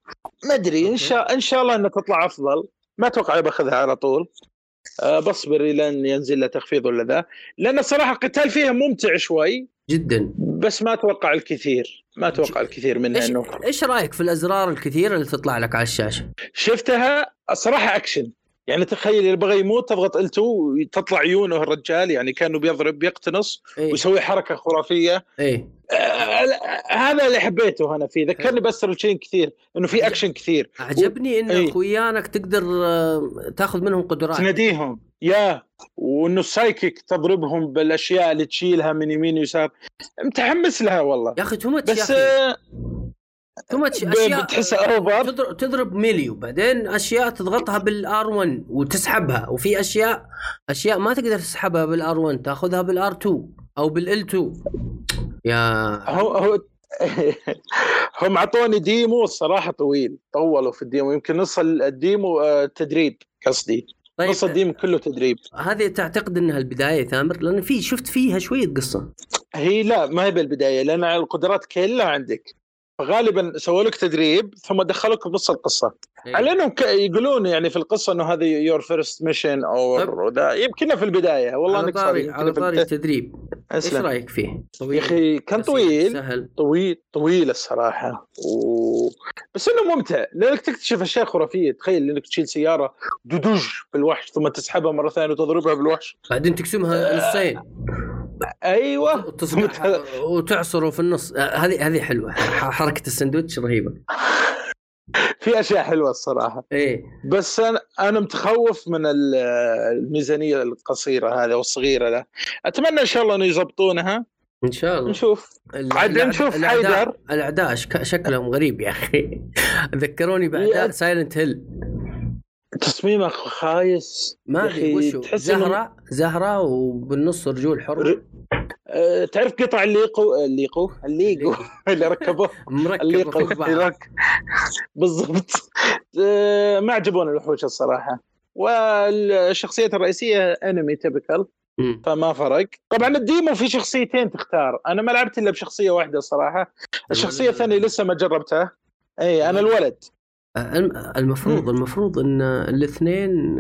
ما أدري إن شاء إن شاء الله انها تطلع أفضل. ما أتوقع باخذها على طول. أه بصبر لين ينزل له تخفيض ولا ذا. لأن الصراحه القتال فيها ممتع شوي جدا. بس ما أتوقع الكثير. ما أتوقع الكثير منها إيش انه إيش رأيك في الأزرار الكثيرة اللي تطلع لك على الشاشة؟ شفتها الصراحه أكشن. يعني تخيل اللي بغى يموت تضغط ال L2 تطلع عيونه الرجال يعني كأنه بيضرب بيقتنص إيه. ويسوي حركة خرافية. آه، هذا اللي حبيته أنا فيه. ذكرني ب Astral Chain كثير إنه في اكشن كثير. عجبني ان إيه. أخويانك تقدر آه، تاخذ منهم قدرات تناديهم يا وإنه ال psychic تضربهم بالأشياء اللي تشيلها من يمين ويسار. متحمس لها والله. يا أخي too much يا بس أخي. آه، أشياء بتحسها over تضرب, تضرب melee وبعدين أشياء تضغطها بال R 1 وتسحبها. وفي أشياء أشياء ما تقدر تسحبها بال R 1 تاخذها بال R 2 أو بال L 2 يا هو هو هم اعطوني demo الصراحه طويل طولوا في ال demo يمكن نص ال demo آه، تدريب قصدي. طيب نص ال demo كله تدريب. هذه تعتقد إنها البداية ثامر؟ لأن في شفت فيها شوية قصة. هي لا ما هي بالبداية لأن القدرات كلها عندك. فغالبا سووا لك تدريب ثم دخلوك بنص القصة. إيه. على انهم ك- يقولون يعني في القصة إنه هذه your first mission أو يمكن في البداية والله إنك صار على طاري. التدريب. إيش رأيك فيه؟ يا أخي كان طويل. سهل. طويل طويل الصراحة. و... بس إنه ممتع. لأنك تكتشف أشياء خرافية. تخيل إنك تشيل سيارة دودوج بالوحش ثم تسحبها مرة ثانية وتضربها بالوحش. بعدين تقسمها نصين. أيوه. وتصبح وتعصره في النص. آه، هذه هذه حلوة. حركة السندوتش رهيبة. في أشياء حلوة الصراحة. إيه. بس أنا أنا متخوف من ال- الميزانية القصيرة هذه والصغيره له أتمنى إن شاء الله إنه يضبطونها إن شاء الله. نشوف. عاد نشوف حيدر. الأعداء شك- شكلهم غريب يا أخي. ذكروني بأعداء سايلنت هيل تصميمه خايس ما أدري أخي وشو تحس إنه- زهرة زهرة وبالنص رجول حر. ر- أه، تعرف قطع الليقو؟ الليقو؟ الليقو. اللي ركبوه. مركب الليقو. في يرك- بالضبط. أه، ما عجبوني الوحوش الصراحة. والشخصيات الرئيسية انمي تبكل. فما فرق. طبعا ال demo في شخصيتين تختار. أنا ما لعبت إلا بشخصية واحدة صراحة. الشخصية الثانية لسه ما جربتها. اي أنا الولد. المفروض المفروض إن الاثنين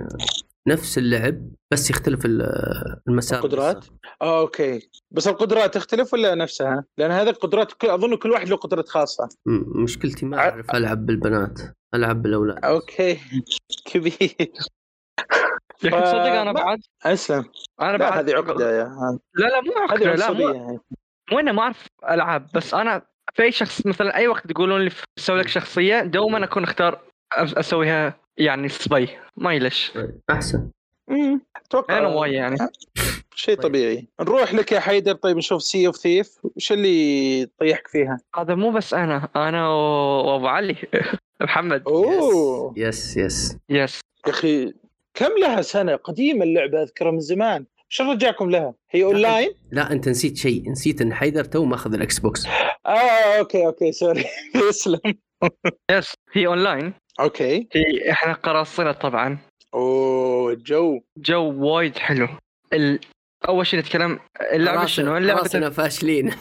نفس اللعب بس يختلف ال- المسار القدرات؟ بس. آه، okay بس القدرات تختلف ولا نفسها؟ لأن هذه القدرات أظن كل واحد له قدرة خاصة مشكلتي ما أعرف ألعب بالبنات ألعب بالأولاد okay كبير أخي تصدق أنا بعد أسلم أنا لا بعد هذه عقدة يا هذا. لا لا مو عقدة لا مو يعني. مو انه ما أعرف العاب بس أنا في أي شخص مثلا أي وقت يقولون لي أسوي لك شخصية دوما أكون أختار أسويها يعني صبي ما يلش أحسن. أمم، أتوقع أنا واي يعني. شيء طيب. طبيعي. نروح لك يا حيدر. طيب نشوف Sea of Thieves وش اللي يطيحك فيها؟ هذا مو بس أنا أنا وأبو علي. محمد أوه. يس يس yes يا أخي كم لها سنة؟ قديمة اللعبة أذكرها من زمان. إيش رجعكم لها؟ هي أونلاين؟ لا أنت نسيت شيء. نسيت إن حيدر تو ماخذ ال Xbox. آه okay okay sorry. اسلم yes هي online. okay. هي إحنا قراصنة طبعا. أوه جو. جو وايد حلو. ال... أول شيء نتكلم اللعبة شنو؟ اللعبة فاشلين.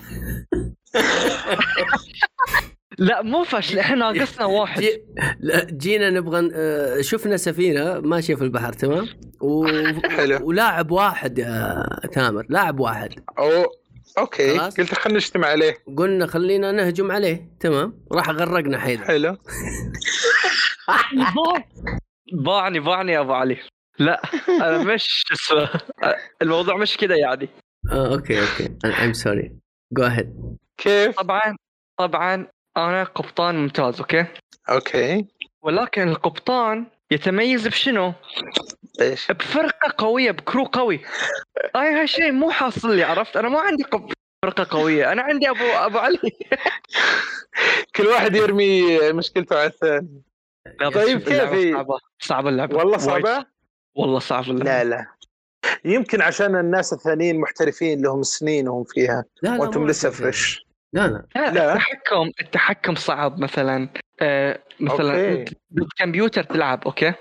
لا مو فاشل إحنا ناقصنا واحد. جي... لا، جينا نبغى آه، شفنا سفينة ماشية في البحر تمام؟ و... حلو. ولاعب واحد يا تامر لاعب واحد. اوه okay. خلاص. قلت خلينا نجتمع عليه. قلنا خلينا نهجم عليه تمام؟ راح غرقنا حيدر حلو. باعني باعني يا أبو علي. لا أنا مش شو اسمه الموضوع مش كذا يعني. آه okay okay. I'm sorry go ahead كيف؟ طبعا طبعا أنا قبطان ممتاز okay okay ولكن القبطان يتميز بشنو؟ إيش؟ بفرقة قوية ب crew قوي هاي هالشيء مو حاصل لي عرفت أنا ما عندي قب- فرقة قوية أنا عندي ابو أبو علي كل واحد يرمي مشكلته على الثاني طيب كيف اللعبة هي؟ صعبة صعبة اللعبة والله. صعبة؟ والله صعبة اللعبة لا لا يمكن عشان الناس الثانيين محترفين لهم سنين وهم فيها لا لا وأنتم لسه. fresh لا لا. لا, لا. التحكم التحكم صعب مثلا آه مثلا ضد كمبيوتر تلعب okay.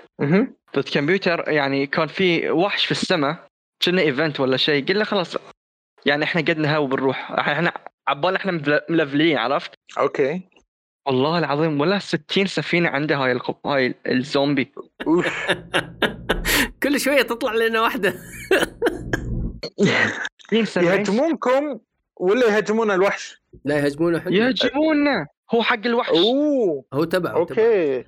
ضد كمبيوتر يعني كان في وحش في السماء كنا event ولا شيء قلنا خلاص يعني إحنا قد نهاوي بنروح إحنا عبالنا إحنا مل- ملفلين عرفت؟ okay. والله العظيم ولا 60 سفينة عنده هاي القب هاي الزومبي. كل شوية تطلع لنا واحدة. 60 70 يهاجمونكم ولا يهاجمون الوحش؟ لا يهاجمونه إحنا يهجمونا هو حق الوحش. أوه. هو تبعه تبعه. okay.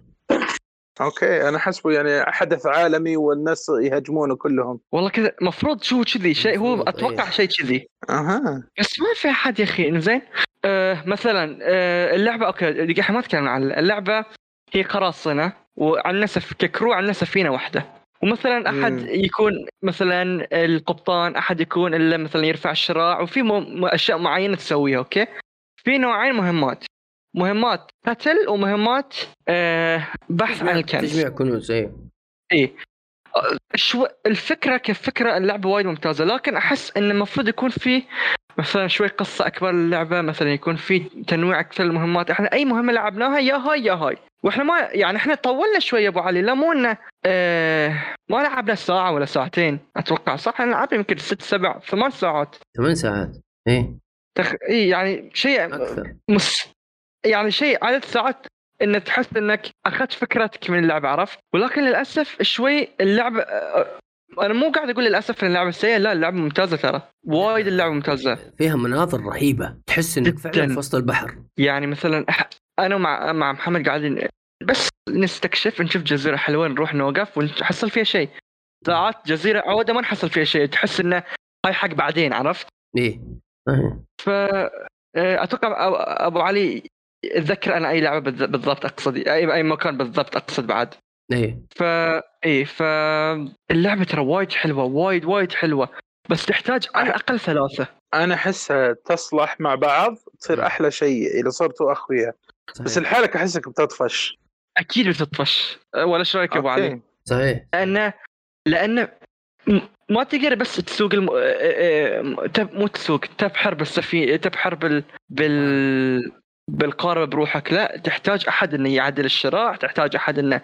okay أنا حسبه يعني حدث عالمي والناس يهاجمونه كلهم. والله كذا المفروض شو كذي شيء هو مفروض، أتوقع إيه. شيء كذي. أها. بس ما في أحد يا أخي إنزين. آه مثلا آه اللعبة okay إحنا ما تكلمنا عن اللعبة. هي قراصنة وعندنا سف... ك crew عندنا سفينه واحدة. ومثلا أحد مم. يكون مثلا القبطان أحد يكون اللي مثلا يرفع الشراع وفي م... أشياء معينة تسويها okay؟ في نوعين مهمات. مهمات قتل ومهمات آه بحث عن الكنز. تجميع كنوز إيه. إيه. شو الفكرة كفكرة اللعبة وايد ممتازة لكن أحس إن المفروض يكون في مثلا شوي قصة أكبر للعبة مثلا يكون في تنويع أكثر المهمات إحنا أي مهمة لعبناها يا هاي يا هاي. وإحنا ما يعني إحنا طولنا شوي يا ابو علي لا مو إنه آه ما لعبنا ساعة ولا ساعتين أتوقع صح؟ إحنا لعبنا يمكن ست سبع ثمان ساعات. ثمان ساعات. إيه. تخ... اي يعني شيء أكثر. مس يعني شيء عدد ساعات إن تحس إنك أخذت فكرتك من اللعبه عرفت؟ ولكن للأسف شوي اللعبه آه، أنا مو قاعد أقول للأسف إن اللعبة سيئة لا اللعبة ممتازة ترى. وايد اللعبة ممتازة. فيها مناظر رهيبة. تحس إنك فعلا. في وسط البحر. يعني مثلا أنا ومع مع محمد قاعدين بس نستكشف نشوف جزيرة حلوة نروح نوقف ونحصل فيها شيء. ساعات جزيرة عودة ما نحصل فيها شيء تحس انه هاي حق بعدين عرفت؟ إيه. إيه. ف آه، أتوقع أبو علي اتذكر أنا أي لعبة بالضبط أقصد اي أي مكان بالضبط أقصد بعد. إيه. ف إيه ف اللعبة ترى وايد حلوة وايد وايد حلوة. بس تحتاج على الأقل ثلاثة. أنا أحسها تصلح مع بعض تصير أحلى شيء اذا صرتوا اخويا بس صحيح الحالك أحسك بتطفش. أكيد بتطفش. ولا إيش رأيك يا أبو علي؟ صحيح. لأنه لأنه م- ما تقدر بس تسوق الم... آه، آه، تب... مو تسوق تبحر بالسفينه تبحر بال بال بالقارب بروحك. لا تحتاج أحد إنه يعدل الشراع تحتاج أحد إنه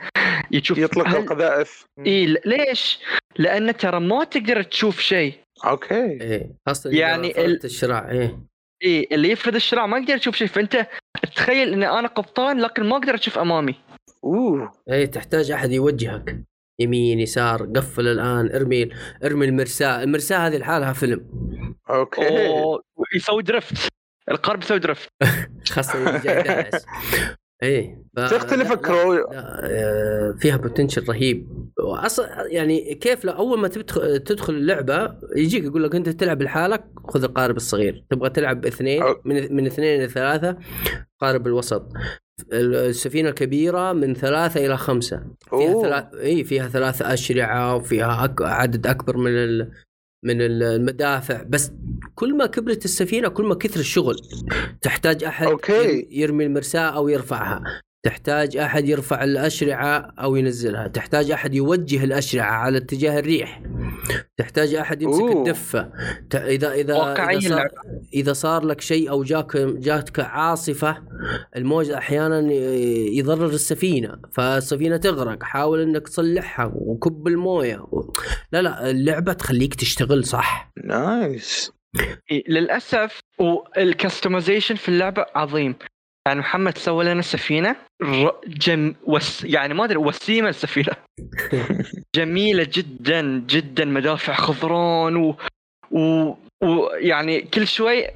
يشوف يطلق هل... القذائف. إي ليش؟ لأن ترى ما تقدر تشوف شيء. أوكي. إيه خاصة يعني يعني ال- الشراع إيه. إي اللي يفرد الشراع ما يقدر يشوف شيء. فأنت تخيل ان أنا قبطان لكن ما أقدر أشوف أمامي. أوه. إيه تحتاج أحد يوجهك. يمين يسار قفل الآن ارمي ارمي المرساه المرساه هذه لحالها فيلم. أوكي. أوه، يسوي drift. القارب يسوي drift. خاصة إيه ف- تختلف ال crew؟ آه، فيها potential رهيب. أصلا يعني كيف لو أول ما تدخل تدخل اللعبة يجيك يقول لك أنت تلعب لحالك خذ القارب الصغير. تبغى تلعب باثنين أو- من من اثنين إلى ثلاثة قارب الوسط. السفينة الكبيرة من ثلاثة إلى خمسة. فيها. ثلاث اي فيها ثلاث أشرعة وفيها أك... عدد أكبر من ال... من المدافع بس كل ما كبرت السفينة كل ما كثر الشغل تحتاج أحد أوكي. ير- يرمي المرساة أو يرفعها تحتاج أحد يرفع الأشرعة أو ينزلها. تحتاج أحد يوجه الأشرعة على اتجاه الريح. تحتاج أحد يمسك أوه. اذا اذا واقعية إذا صار, اللعبة. إذا صار لك شيء أو جاك جاتك عاصفة الموج أحيانا ي- يضرر السفينة فالسفينة تغرق. حاول إنك تصلحها وكب الموية. و... لا لا اللعبة تخليك تشتغل صح؟ nice للأسف وال customization في اللعبة عظيم. يعني محمد سوى لنا سفينة جم وس يعني ما أدري وسيمة السفينة. جميلة جدا جدا مدافع خضران و و- ويعني كل شوي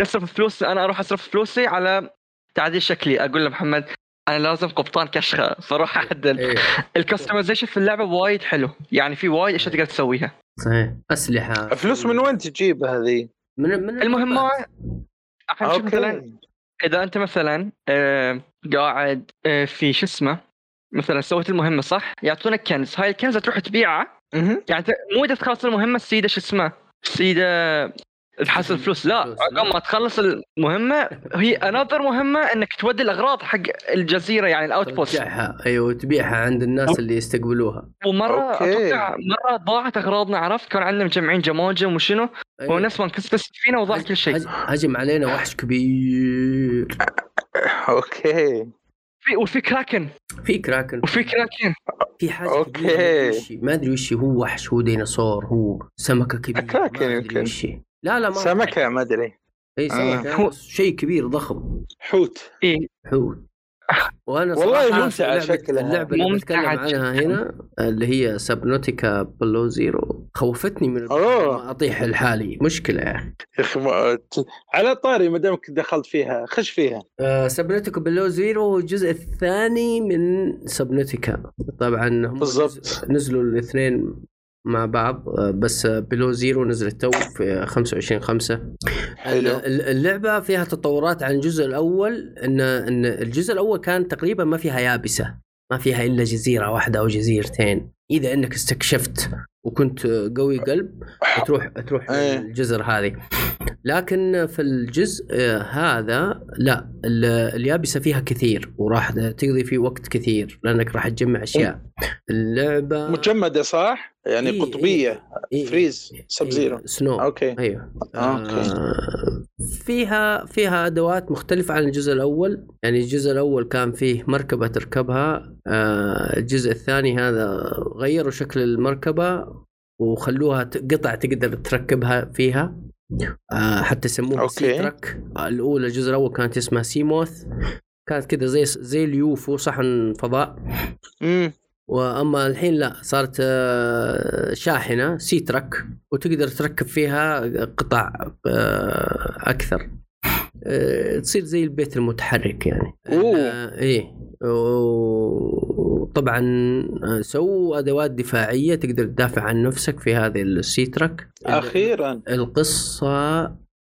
نصرف فلوس أنا أروح أصرف فلوسي على تعديل شكلي. أقول لمحمد أنا لازم قبطان كشخة. فاروح اعدل إيه. ال customization في اللعبة وايد حلو. يعني في وايد أشياء تقدر تسويها. صحيح. أسلحة. فلوس من وين تجيب هذه؟ من من المهمات الحين شوف مثلا إذا أنت مثلا آه، قاعد آه، في شو اسمه مثلا سويت المهمة صح؟ يعطونك كنز. هاي الكنز تروح تبيعه. يعني مو إذا تخلص المهمة السيدة شو اسمه السيدة تحصل فلوس. لا عقب. ما تخلص المهمة هي انظر مهمة إنك تودي الأغراض حق الجزيرة يعني ال outpost أيوه تبيعها عند الناس اللي يستقبلوها. ومرة أوكي. أتوقع مرة ضاعت أغراضنا عرفت؟ كان عندنا مجمعين جماجم وشنو أيوة. ونفس ما انكسرت السفينه وضاع كل شيء. هج- هجم علينا وحش كبير. أوكي. في وفي كراكن في كراكن وفي كراكن في حاجة أوكي. كبيره ما أدري وش. هو وحش هو ديناصور هو سمكة كبيرة كراكن يمكن. لا لا ما سمكة ما أدري. اي آه. سمكة. هو- شيء كبير ضخم. حوت. إيه. حوت. وأنا والله اللعبة- شكلها. اللعبة اللي بتكلم عنها. هنا اللي هي Subnautica Below Zero خوفتني من أطيح لحالي. مشكلة. يا أخي على طاري ما دامك دخلت فيها. خش فيها. آه، Subnautica Below Zero هو الجزء الثاني من Subnautica طبعا هم بالضبط. نز- نزلوا الاثنين مع بعض. آه، بس Below Zero نزلت تو في 25 5 حلو. اللعبة فيها تطورات عن الجزء الأول ان إن الجزء الأول كان تقريبا ما فيها يابسة ما فيها إلا جزيرة واحدة أو جزيرتين. إذا إنك استكشفت وكنت قوي قلب تروح تروح إيه. الجزر هذه. لكن في الجزء آه، هذا لا ال- اليابسة فيها كثير وراح تقضي فيه وقت كثير لأنك راح تجمع أشياء. اللعبة مجمدة صح؟ يعني إيه، قطبية إيه، freeze إيه، sub zero snow أوكي. أيوه. أوكي. آه فيها فيها أدوات مختلفة عن الجزء الأول. يعني الجزء الأول كان فيه مركبة تركبها آه الجزء الثاني هذا غيروا شكل المركبة وخلوها قطع تقدر تركبها فيها. آه حتى سموها أوكي. Seatruck الأولى الجزء الأول كانت اسمها Seamoth. كانت كذا زي زي ال UFO صحن فضاء. امم وأما الحين لا صارت آه، شاحنة Seatruck وتقدر تركب فيها قطع آه، أكثر. آه، تصير زي البيت المتحرك يعني. أوه. آه، إيه. وطبعا آه، سووا أدوات دفاعية تقدر تدافع عن نفسك في هذه السي ترك أخيرا. القصة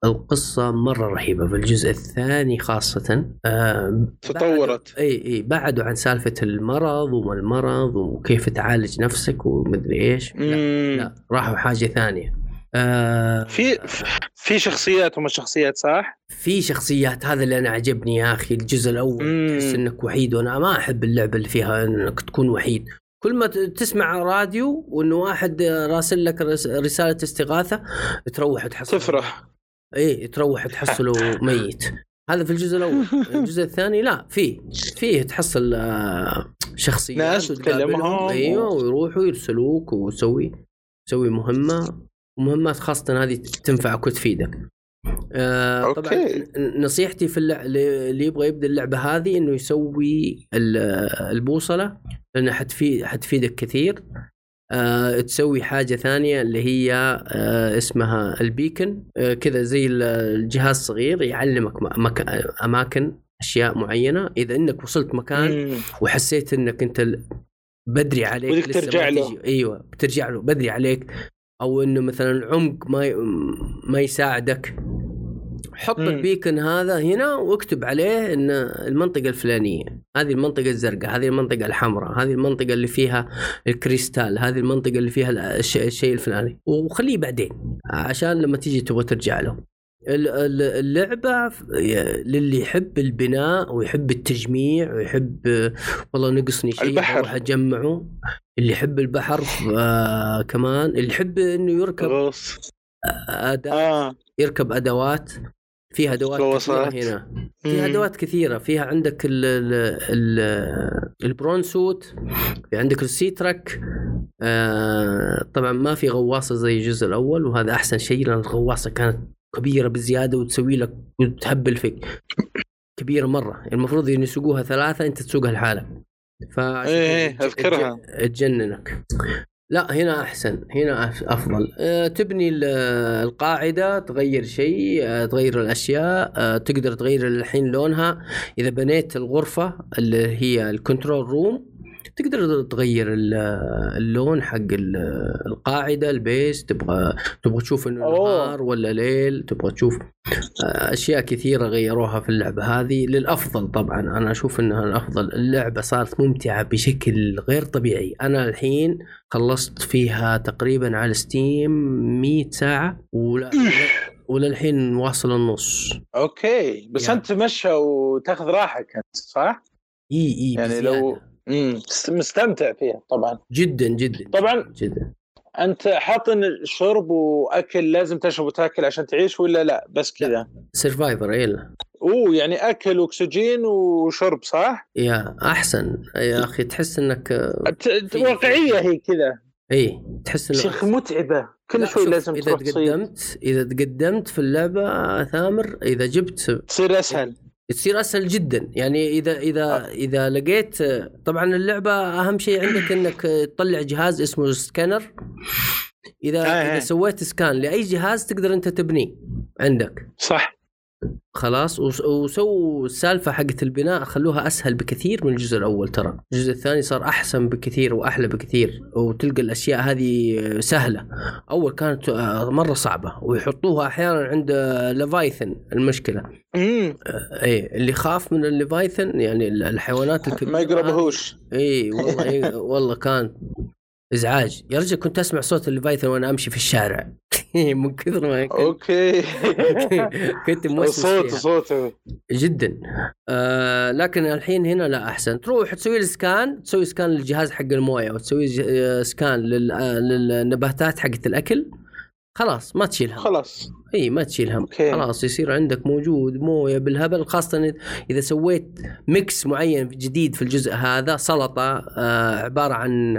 القصة مرة رهيبة في الجزء الثاني خاصة. آه تطورت. اي اي بعدوا عن سالفة المرض وما المرض وكيف تعالج نفسك ومدري إيش. لا. لا راحوا حاجة ثانية. آه في في شخصيات هم الشخصيات صح؟ في شخصيات هذا اللي أنا عجبني يا أخي الجزء الأول. تحس إنك وحيد وأنا ما أحب اللعبة اللي فيها إنك تكون وحيد كل ما تسمع راديو وانه واحد راسل لك رس- رسالة استغاثة تروح تحصل تفرح إيه تروح تحصله ميت هذا في الجزء الأول الجزء الثاني لا فيه فيه تحصل آه، شخصيات ناس. تكلمهم. أيوه ويروحوا يرسلوك وتسوي تسوي مهمة ومهمات خاصة هذه تنفعك وتفيدك آه طبعا أوكي. ن- نصيحتي في اللع... اللي يبغى يبدأ اللعبة هذه إنه يسوي ال- البوصلة لأنها حتفيد حتفيدك كثير آه تسوي حاجة ثانية اللي هي آه اسمها البيكن آه كذا زي ال- الجهاز صغير يعلمك مك... أماكن أشياء معينة إذا إنك وصلت مكان. وحسيت إنك أنت بدري عليك بدك لسه ترجع له. أيوه بترجع له بدري عليك أو إنه مثلا العمق ما ي... ما يساعدك. حط مم. البيكن هذا هنا واكتب عليه إن المنطقة الفلانية هذه المنطقة الزرقاء هذه المنطقة الحمراء هذه المنطقة اللي فيها الكريستال هذه المنطقة اللي فيها الش- الشيء الفلاني. وخليه بعدين عشان لما تيجي تبغى ترجع له. اللعبة للي يحب البناء ويحب التجميع ويحب آه، والله نقصني شيء البحر. أروح أجمعه. اللي يحب البحر آه كمان. اللي يحب إنه يركب غوص آه. يركب أدوات. فيها أدوات. كثيرة هنا. فيها. أدوات كثيرة. فيها عندك ال ال ال البرون سوت. في عندك السي تراك. آه طبعا ما في غواصة زي الجزء الأول وهذا أحسن شيء لأن الغواصة كانت كبيرة بزيادة وتسوي لك وتهبل فيك كبيرة مرة. المفروض إن يسوقوها ثلاثة أنت تسوقها لحالك. فعشان إيه، إيه،. تج- تجننك. لا هنا أحسن. هنا أفضل. أه تبني ال- القاعدة تغير شيء أه تغير الأشياء أه تقدر تغير الحين لونها. إذا بنيت الغرفة اللي هي ال control room تقدر تغير ال- اللون حق ال- القاعدة ال base تبغى تبغى تشوف إنه. نهار ولا ليل تبغى تشوف آه، أشياء كثيرة غيروها في اللعبة هذه للأفضل طبعا أنا أشوف إنها الأفضل اللعبة صارت ممتعة بشكل غير طبيعي أنا الحين خلصت فيها تقريبا على Steam 100 ساعة ولا وللحين واصل النص أوكي بس يعني. أنت تمشى وتاخذ راحتك أنت صح؟ إي إي يعني بزيادة. لو امم مستمتع فيها طبعا. جدا جدا. طبعا. جدا. أنت حاط شرب وأكل لازم تشرب وتأكل عشان تعيش ولا لا؟ بس كذا. survivor يلا. أوه يعني أكل واكسجين وشرب صح؟ يا أحسن. يا أخي تحس إنك ت- واقعية هي كذا. إي تحس إنه شيخ متعبة. لا، كل شوي شوف، لازم إذا تقدمت إذا تقدمت في اللعبة ثامر إذا جبت تصير أسهل. تصير أسهل جدا يعني إذا إذا آه. إذا لقيت طبعا اللعبة أهم شيء عندك إنك تطلع جهاز اسمه سكانر إذا آه، آه. اذا سويت scan لأي جهاز تقدر أنت تبنيه عندك صح خلاص وس- وسووا السالفة حقت البناء خلوها أسهل بكثير من الجزء الأول ترى. الجزء الثاني صار أحسن بكثير وأحلى بكثير وتلقى الأشياء هذه سهلة. أول كانت آه، مرة صعبة ويحطوها أحيانا عند آه، leviathan المشكلة. امم إيه اللي خاف من ال leviathan يعني ال- الحيوانات الكبيره ما يقربهوش. اي والله إيه والله كان إزعاج. يا رجل كنت أسمع صوت ال leviathan وأنا أمشي في الشارع. من كثر ما كنت, okay. كنت موسوس صوته فيها. صوته جدا. آه لكن الحين هنا لا أحسن. تروح تسوي ال scan تسوي scan للجهاز حق الموية وتسوي آه، scan آه، للنباتات حقت الأكل. خلاص ما تشيل هم خلاص. إي ما تشيل هم okay. خلاص يصير عندك موجود موية بالهبل خاصة اذا سويت mix معين جديد في الجزء هذا سلطة آه عبارة عن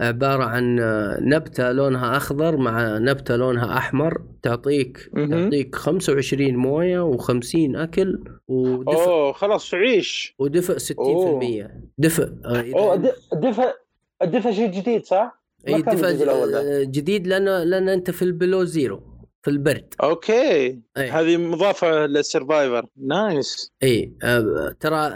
عبارة عن آه، نبتة لونها أخضر مع نبتة لونها أحمر تعطيك مهم. تعطيك 25 موية و50 أكل ودفء. أوه خلاص عيش. ودفء 60% دفء آه، أوه الدفء الدفء شيء جديد صح؟ أي. آه، جديد لأنه لأن أنت في ال Below Zero في البرد. okay. أي. هذه مضافة لل survivor. nice. أي. ترى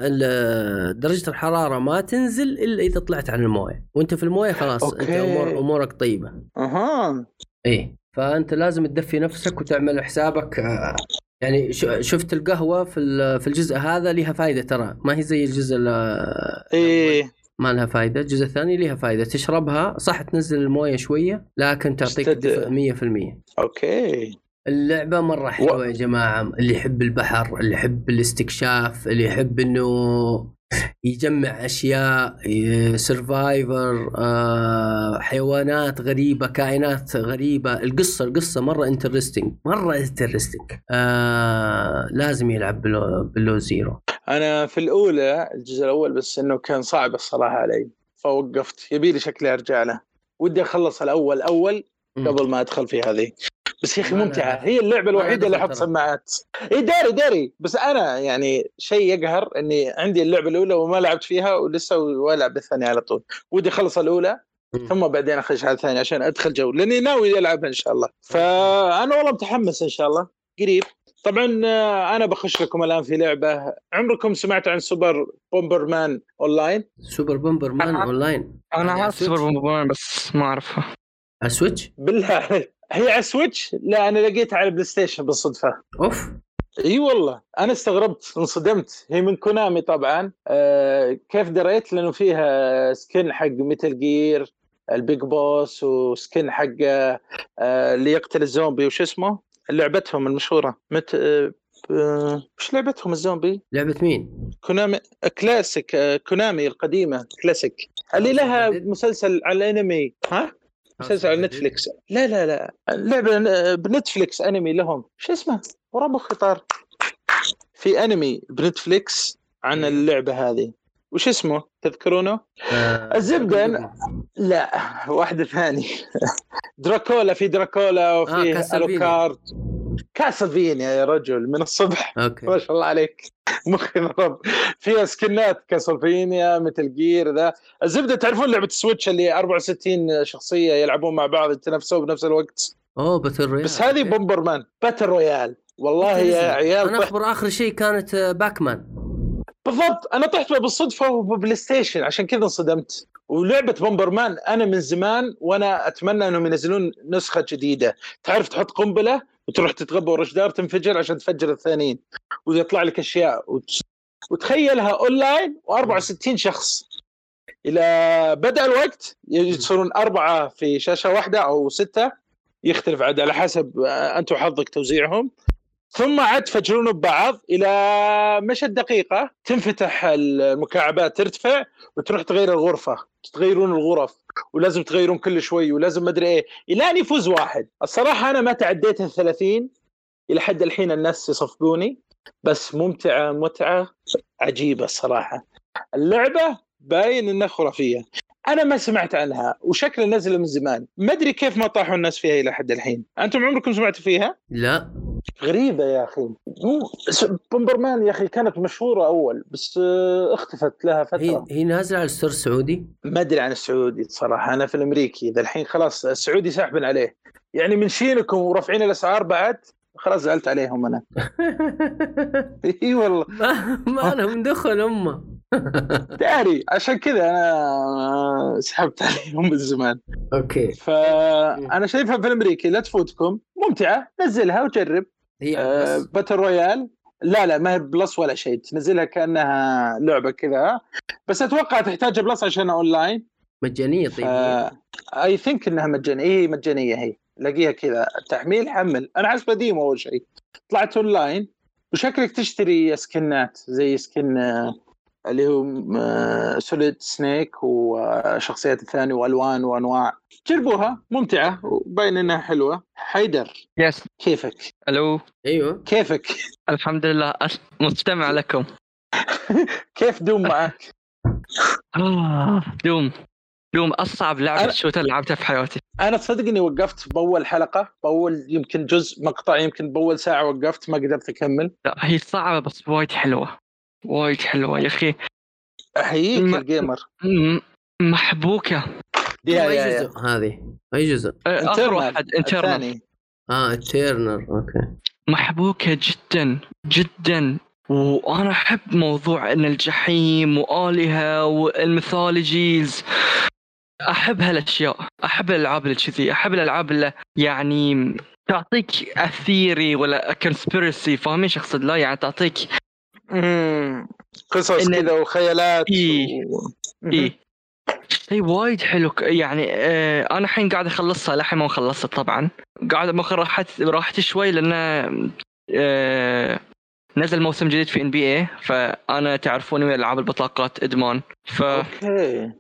درجة الحرارة ما تنزل إلا إذا طلعت عن الموية. وأنت في الموية خلاص أنت okay. امور أمورك طيبة. أها. أي. فأنت لازم تدفي نفسك وتعمل حسابك يعني ش- شفت القهوة في ال- في الجزء هذا لها فائده ترى. ما هي زي الجزء ال- إيه. ما لها فائده الجزء الثاني لها فائده تشربها صح تنزل الموية شوية لكن تعطيك دفء 100% okay. اللعبة مرة حلوة يا جماعة. اللي يحب البحر اللي يحب الاستكشاف اللي يحب إنه يجمع أشياء survivor حيوانات غريبة كائنات غريبة. القصة القصة مرة interesting مرة interesting آه لازم يلعب Below, Below Zero. أنا في الأولى الجزء الأول بس إنه كان صعب الصراحة علي فوقفت. يبي لي شكلي أرجع له. ودي أخلص الأول أول قبل ما أدخل في هذه. بس يا أخي ممتعة. هي اللعبة الوحيدة اللي أحط. سماعات. اي داري داري. بس أنا يعني شيء يقهر إني عندي اللعبة الأولى وما لعبت فيها ولسه والعب بالثانيه على طول. ودي أخلص الأولى. ثم بعدين أخش على الثانية عشان أدخل جو. لأني ناوي ألعبها إن شاء الله. فأنا والله متحمس إن شاء الله. قريب. طبعا آه، أنا بخش لكم الآن في لعبة. عمركم سمعتوا عن Super Bomberman online؟ Super Bomberman أنا- أونلاين. أنا عارف ال Switch؟ Super Bomberman بس ما اعرفها على ال Switch بالله. عليك. هي على Switch لا أنا لقيتها على PlayStation بالصدفة. أوف. إي والله. أنا استغربت انصدمت. هي من Konami طبعا. آه كيف دريت؟ لأنه فيها skin حق Metal Gear ال Big Boss و skin حق آه اللي يقتل الزومبي وش اسمه؟ لعبتهم المشهورة. مت آه آه، وش لعبتهم الزومبي؟ لعبة مين؟ Konami classic آه Konami القديمة كلاسيك. اللي لها مسلسل على الأنمي ها؟ مسلسل على Netflix. لا لا لا. لعبة آه، ب Netflix أنمي لهم. شو اسمه؟ ورا مخي طار في أنمي بنتفليكس عن إيه. اللعبة هذه. وش اسمه؟ تذكرونه؟ آه، الزبدة. أنا- لا واحدة ثانية. دراكولا في دراكولا آه، وفي كاسلفينيا. الوكارد كاسلفينيا يا رجل من الصبح. ما أوكي شاء الله عليك. مخي ضرب. فيها سكنات كاسلفينيا مثل جير ذا. الزبدة تعرفون لعبة السويتش اللي 64 شخصية يلعبون مع بعض يتنافسون بنفس الوقت؟ أوه battle royale بس هذه okay. Bomberman battle royale والله يا؟ عيال أنا أخبر آخر شيء كانت آه، Pac-Man بالضبط. أنا طحت بالصدفة و PlayStation عشان كذا انصدمت. ولعبة Bomberman أنا من زمان وأنا أتمنى إنهم ينزلون نسخة جديدة. تعرف تحط قنبلة وتروح تتغبى ورا جدار تنفجر عشان تفجر الثانيين ويطلع لك أشياء. وت... وتخيلها أونلاين و64 شخص. إلى بدا الوقت يصيرون أربعة في شاشة واحدة أو ستة يختلف عاد على حسب آه، أنت وحظك توزيعهم. ثم عاد تفجرون ببعض إلى مشى الدقيقه تنفتح المكعبات ترتفع وتروح تغير الغرفة تغيرون الغرف ولازم تغيرون كل شوي ولازم ما أدري إيه. إلى أن يفوز واحد. الصراحة أنا ما تعديت ال 30 إلى حد الحين الناس يصفقوني بس ممتعة متعة عجيبة الصراحة. اللعبة باين إنها خرافية. أنا ما سمعت عنها وشكل نزل من زمان. ما أدري كيف ما طاحوا الناس فيها إلى حد الحين. أنتم عمركم سمعتوا فيها؟ لا. غريبة يا أخي. مو س- Bomberman يا أخي كانت مشهورة أول بس آه، اختفت لها هي فترة. هي نازلة على ال store السعودي ما أدري عن السعودي صراحة أنا في الأمريكي ذا الحين خلاص السعودي ساحبن عليه. يعني من شينكم ورافعين الأسعار بعد خلاص زعلت عليهم أنا. إي والله. ما لهم دخل امه داري عشان كذا أنا سحبت عليهم من زمان okay. فأنا شايفها في الأمريكي لا تفوتكم. ممتعة نزلها وجرب. هي آه، battle royale لا لا ما هي Plus ولا شيء. تنزلها كأنها لعبة كذا. بس أتوقع تحتاج Plus عشان أونلاين. مجانية طيب. I think إنها مجانية. هي مجانية هي. لاقيها كذا. تحميل حمل. أنا حسبها demo أول شيء. طلعت أونلاين. وشكلك تشتري سكنات زي skin آه، اللي هو Solid Snake وشخصيات الثانية وألوان وأنواع. جربوها ممتعة وباين انها حلوة. حيدر yes كيفك؟ ألو أيوه. كيفك؟ الحمد لله. مستمع لكم. كيف Doom معك؟ آه، Doom. Doom أصعب لعبة أنا- shooter لعبتها في حياتي. أنا تصدق اني وقفت باول حلقة. بأول يمكن جزء مقطع يمكن بأول ساعة وقفت ما قدرت أكمل. لا هي صعبة بس وايد حلوة. وايد حلوة يا أخي. أحييك ما- الجيمر. م- محبوكة. يا أي يا. جزء؟ هذه. أي جزء؟ آه، آخر. واحد انترنال الثاني. آه تيرنر أوكي. محبوكة جدا جدا. وأنا أحب موضوع إن الجحيم وآلهة والميثولوجيز. أحب هالأشياء. أحب الألعاب اللي كذي. أحب الألعاب اللي يعني تعطيك a theory ولا conspiracy فاهمين شو اقصد لا؟ يعني تعطيك قصص إن- كذا وخيالات إيه. و... إيه. شيء وايد حلو. يعني آه أنا الحين قاعد أخلصها للحين ما خلصت طبعا. قاعد ماخذ راحت راحتي شوي لأن آه نزل موسم جديد في NBA فأنا تعرفوني من ألعاب البطاقات إدمان. ف okay.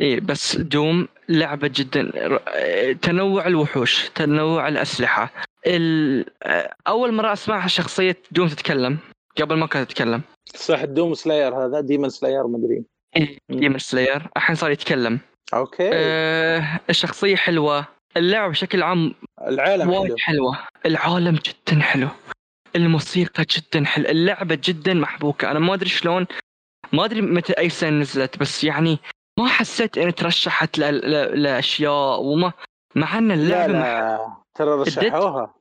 إيه بس Doom لعبة جدا. ر- تنوع الوحوش تنوع الأسلحة. ال... آه، أول مرة اسمع شخصية Doom تتكلم. قبل ما كانت تتكلم صح Doom Slayer هذا Demon Slayer مدري Demon Slayer. الحين صار يتكلم. okay. آه الشخصية حلوة. اللعبه بشكل عام العالم وايد حلو. حلوة. العالم جدا حلو. الموسيقى جدا حلو. اللعبة جدا محبوكة. أنا ما أدري شلون. ما أدري متى أي سنة نزلت بس يعني ما حسيت اني ترشحت لأشياء. وما مع إن لا اللعبة مح... لا ترى رشحوها.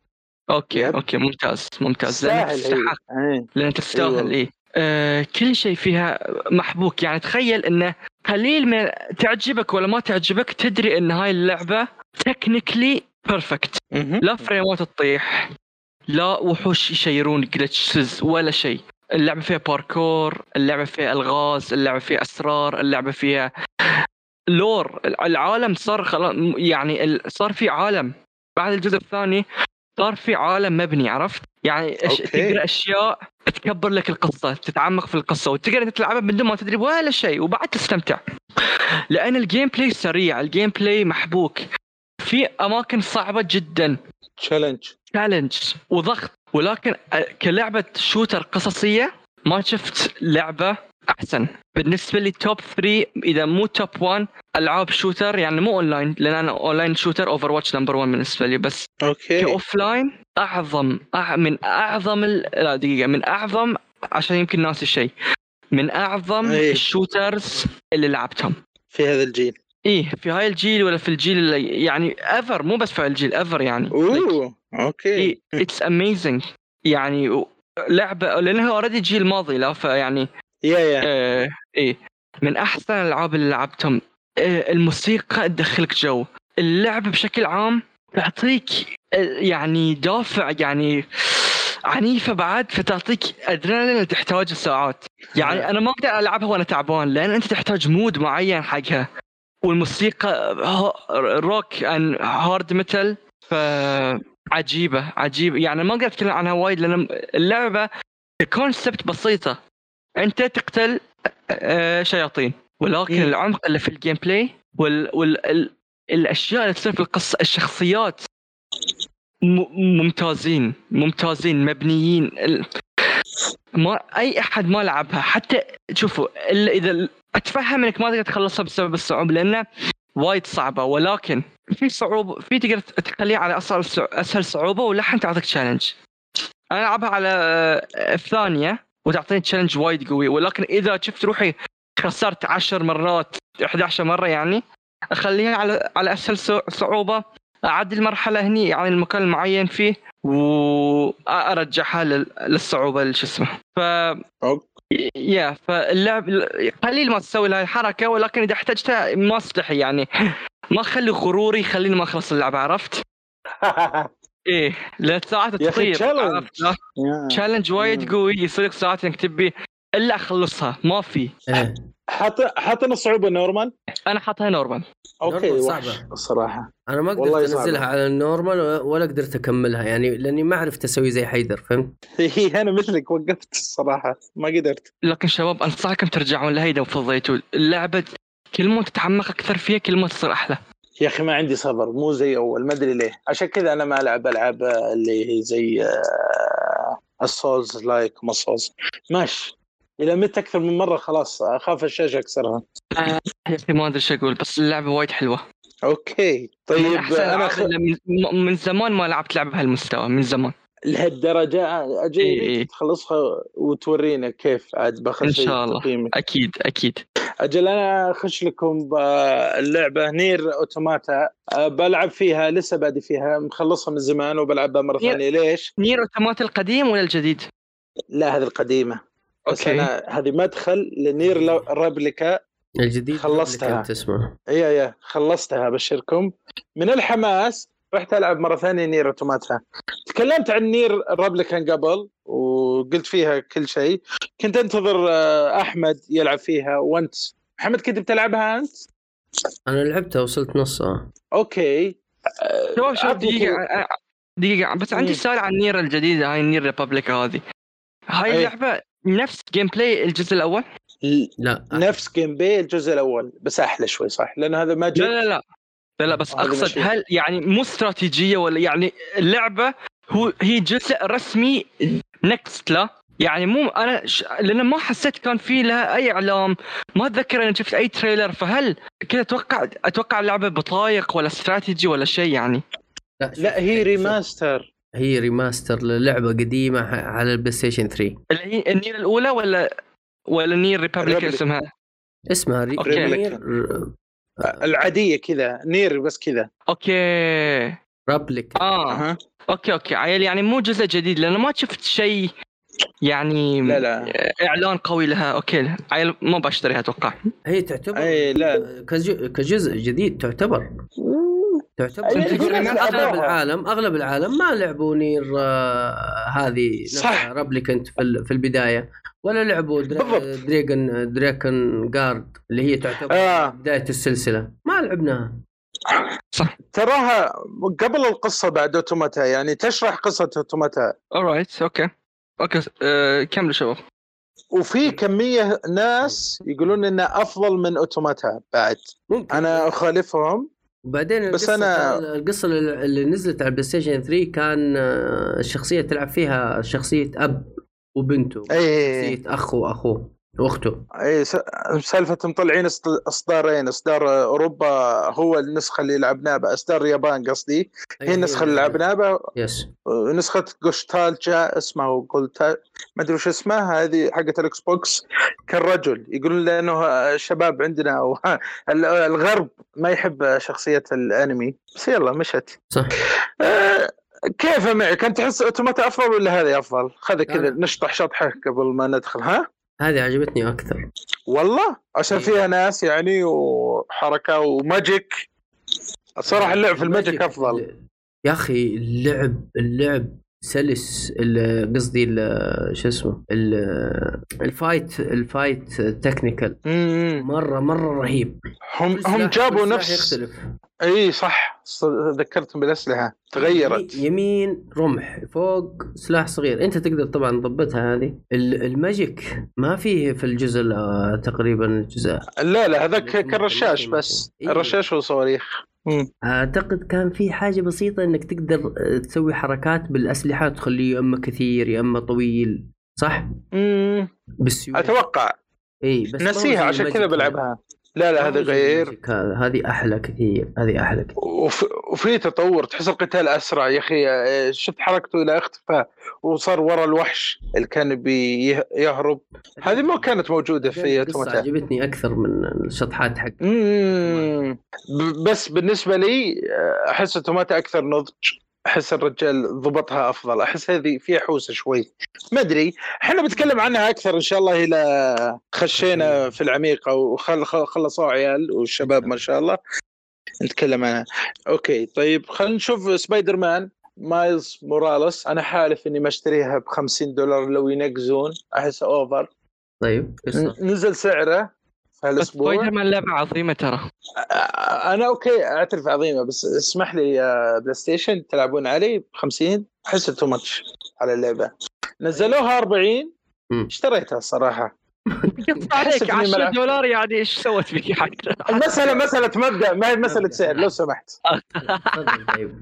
okay yep. okay ممتاز ممتاز تستاهل هي تستحق إيه. لأن تستاهل والله. إيه آه كل شيء فيها محبوك يعني تخيل إنه قليل من تعجبك ولا ما تعجبك تدري إن هاي اللعبة technically perfect. لا فريمات تطيح لا وحوش يصيرون glitches ولا شيء اللعبة فيها باركور اللعبة فيها ألغاز اللعبة فيها أسرار اللعبة فيها lore العالم صار خلاص يعني صار في عالم بعد الجزء الثاني صار في عالم مبني عرفت؟ يعني أش... تقرأ أشياء تكبر لك القصة تتعمق في القصة وتقدر تلعبها من دون ما تدري ولا شيء وبعد تستمتع. لأن ال gameplay سريع ال gameplay محبوك. في أماكن صعبة جدا. challenge challenge وضغط. ولكن كلعبة shooter قصصية ما شفت لعبة أحسن. بالنسبة لي top 3 إذا مو top 1 ألعاب shooter يعني مو اونلاين لأن أنا online shooter Overwatch number 1 بالنسبة لي بس okay. ك offline أعظم أع... من أعظم ال... لا دقيقة من أعظم عشان يمكن ناسي الشيء من أعظم إيه. ال shooters اللي لعبتهم. في هذا الجيل. إيه في هاي الجيل ولا في الجيل اللي يعني ever مو بس في هاي الجيل ever يعني. oh okay. It's amazing يعني لعبة لانها already الجيل الماضي لا فيعني yeah yeah. آه إيه. من أحسن الألعاب اللي لعبتهم. آه الموسيقى تدخلك جو. اللعبه بشكل عام تعطيك آه، يعني دافع يعني عنيفة بعد فتعطيك ادرينالين تحتاج ساعات يعني أنا ما أقدر ألعبها وأنا تعبان لأن أنت تحتاج mood معين حقها. والموسيقى rock and hard metal فعجيبة عجيبة. يعني ما أقدر أتكلم عنها وايد لأن اللعبة ال concept بسيطة. أنت تقتل آه، شياطين. ولكن مم. العمق اللي في ال gameplay وال, وال ال- الأشياء اللي تصير في القصة الشخصيات ممتازين ممتازين مبنيين ال- ما أي أحد ما لعبها. حتى شوفوا إذا أتفهم إنك ما تقدر تخلصها بسبب الصعوبة لأنه وايد صعبة. ولكن في صعوبة في تقدر تخليها على اسهل أسهل صعوبة وللحين تعطيك challenge أنا ألعبها على آه، الثانية. وتعطيني challenge وايد قوي ولكن إذا شفت روحي خسرت 10 مرات 11 مرة يعني أخليها على على أسهل صع- صعوبة اعدي المرحله هني يعني المكان المعين فيه وأرجعها لل- للصعوبة اللي شو اسمه ف. yeah فاللعب قليل ما تسوي هاي الحركة ولكن إذا احتجتها ما استحي يعني ما أخلي غروري يخليني ما أخلص اللعبة عرفت؟ إيه لأن ساعات تطير؟ yeah. challenge وايد. قوي يصير لك ساعات إنك تبي إلا أخلصها ما في حاط حاطين صعوبة normal أنا حاطها normal okay normal صعبة. الصراحة أنا ما قدرت. أنزلها على ال normal ولا قدرت أكملها يعني لأني ما عرفت أسوي زي حيدر فهمت؟ هي أنا مثلك وقفت الصراحة ما قدرت لكن شباب أنصحكم ترجعون لها اذا فضيتوا اللعبة كل ما تتعمق أكثر فيها كل ما تصير أحلى يا أخي ما عندي صبر مو زي أول ما أدري ليه. عشان كذا أنا ما ألعب ألعاب اللي هي زي آه، ال souls-like ما souls ماشي. إذا مت أكثر من مرة خلاص أخاف الشاشة أكسرها. يا أخي ما أدري شو أقول بس اللعبة وايد حلوة. okay. طيب أنا خ... من زمان ما لعبت لعبة بهالمستوى من زمان. لهالدرجة أجي إيه،. تخلصها وتورينا كيف عاد بأخذ إن شيء شاء الله. تقييمك أكيد أكيد أجل أنا أخش لكم باللعبه Nier Automata أه، بلعب فيها لسه بادي فيها مخلصها من زمان وبلعبها مرة Nier- ثانية ليش؟ Nier Automata القديم ولا الجديد؟ لا هذه القديمة بس okay. أنا هذه مدخل ل Nier Replicant الجديد خلصتها. اسمه yeah yeah خلصتها أبشركم من الحماس رحت ألعب مرة ثانية Nier Automata. تكلمت عن Nier Replicant قبل وقلت فيها كل شيء. كنت أنتظر آه، أحمد يلعب فيها. وأنت؟ محمد كنت بتلعبها أنت؟ أنا لعبتها وصلت نصها. okay. آه، شوف شوف كذا. أنا- دقيقة. بس عندي مم. سؤال عن Nier الجديدة هاي Nier Replicant هذه. هاي أي. اللعبة نفس gameplay الجزء الأول؟ ل- لا. نفس gameplay الجزء الأول بس أحلى شوي صح؟ لأن هذا ما لا لا لا. لا لا بس ماشي. هل يعني مو استراتيجية ولا يعني اللعبة هو هي جزء رسمي next لا؟ يعني مو أنا ش... لأن ما حسيت كان في لها أي إعلام ما أتذكر أنا شفت أي trailer فهل كذا أتوقع أتوقع اللعبة بطايق ولا استراتيجي ولا شيء يعني؟ لا, لا هي remaster هي remaster للعبة قديمة ح- على ال PlayStation 3 اللي هي ال Nier الأولى ولا ولا نير ريبابليك. اسمها؟ اسمها ري... أوكي. ريمير العادية كذا نير بس كذا. أوكي. رابليك. آه. أها. أوكي أوكي. عيل يعني مو جزء جديد لأنه ما شفت شيء يعني لا لا. إعلان قوي لها. أوكي عيل ما بشتريها أتوقع. هي تعتبر اي لا. كجزء جديد تعتبر. تعتبر تقول من أغلب. العالم أغلب العالم ما لعبوا نير آه هذه صح. رابليكنت في, ال- في البداية ولا لعبوا. Dragon Drakengard اللي هي تعتبر آه. بداية السلسلة. ما لعبناها. تراها قبل القصة بعد Automata يعني تشرح قصة Automata. alright okay okay كملوا شباب. وفي كمية ناس يقولون انها أفضل من Automata بعد. ممكن. أنا أخالفهم. وبعدين بس القصة أنا- القصة اللي نزلت على ال PlayStation 3 كان آه، الشخصيه تلعب فيها شخصية أب وبنته. أي شخصية اخ وأخوه. واخته. اي سالفه مطلعين اصدارين اصدار اوروبا هو النسخة اللي لعبناها اصدار اليابان قصدي. هي النسخة اللي لعبناها بها. yes. نسخة جوشتالجا اسمه قلت ما أدري وش اسمها هذه حقت ال Xbox كالرجل. يقولون لأنه الشباب عندنا أو الغرب ما يحب شخصية الأنمي. بس يلا مشت. صح. آه، كيف معك أنت تحس Automata أفضل ولا هذه أفضل؟ خذ كذا نشطح شطحه قبل ما ندخل ها؟ هذه عجبتني أكثر. والله؟ عشان إيه. فيها ناس يعني وحركة و magic. الصراحة اللعب في ال magic أفضل. يا أخي اللعب اللعب سلس قصدي شو اسمه ال- ال fight ال fight technical. مره مرة رهيب. هم هم جابوا نفس يختلف. إي صح. ذكرتم بالأسلحة. تغيرت. يمين رمح. فوق سلاح صغير. أنت تقدر طبعا تضبطها هذه. ال- الماجيك ما فيه في الجزء ال- تقريبا الجزء. لا لا هذاك كالرشاش ممكن- بس. إيه. الرشاش وصواريخ مم. أعتقد كان في حاجة بسيطة إنك تقدر آه، تسوي حركات بالأسلحة تخليه يا إما كثير يا إما طويل صح؟ مم. بالسيوف. أتوقع. اي بس نسيها عشان كذا بلعبها. لا لا هذا غير. هذه أحلى كثير هذه أحلى كثير. وف... وفي تطور تحس القتال أسرع يا أخي. شفت حركته إلى اختفاء وصار ورا الوحش اللي كان بيهرب هذه ما كانت موجودة في اوتوماتا عجبتني أكثر من الشطحات حق مم. بس بالنسبة لي أحس اوتوماتا أكثر نضج. أحس الرجال ضبطها أفضل. أحس هذه فيها حوسة شوي. ما أدري. إحنا بنتكلم عنها أكثر إن شاء الله إلى خشينا في العميق أو خل خل- خلصوا عيال والشباب ما شاء الله. نتكلم عنها. okay. طيب خلينا نشوف Spider-Man Miles Morales. أنا حالف إني ما أشتريها ب 50 دولار لو ينقزون. أحس over. طيب نزل سعره. هالأسبوع؟ سبايدر مان لعبة عظيمة ترى. أنا okay أعترف عظيمة بس اسمح لي يا PlayStation تلعبون علي ب 50 أحس too much على اللعبة. نزلوها 40 مم. اشتريتها الصراحة. عليك إني 10 ملعب. دولار يعني إيش سوت فيك؟ حتى المسألة مسألة مبدأ ما هي مسألة سعر. لو سمحت. تفضل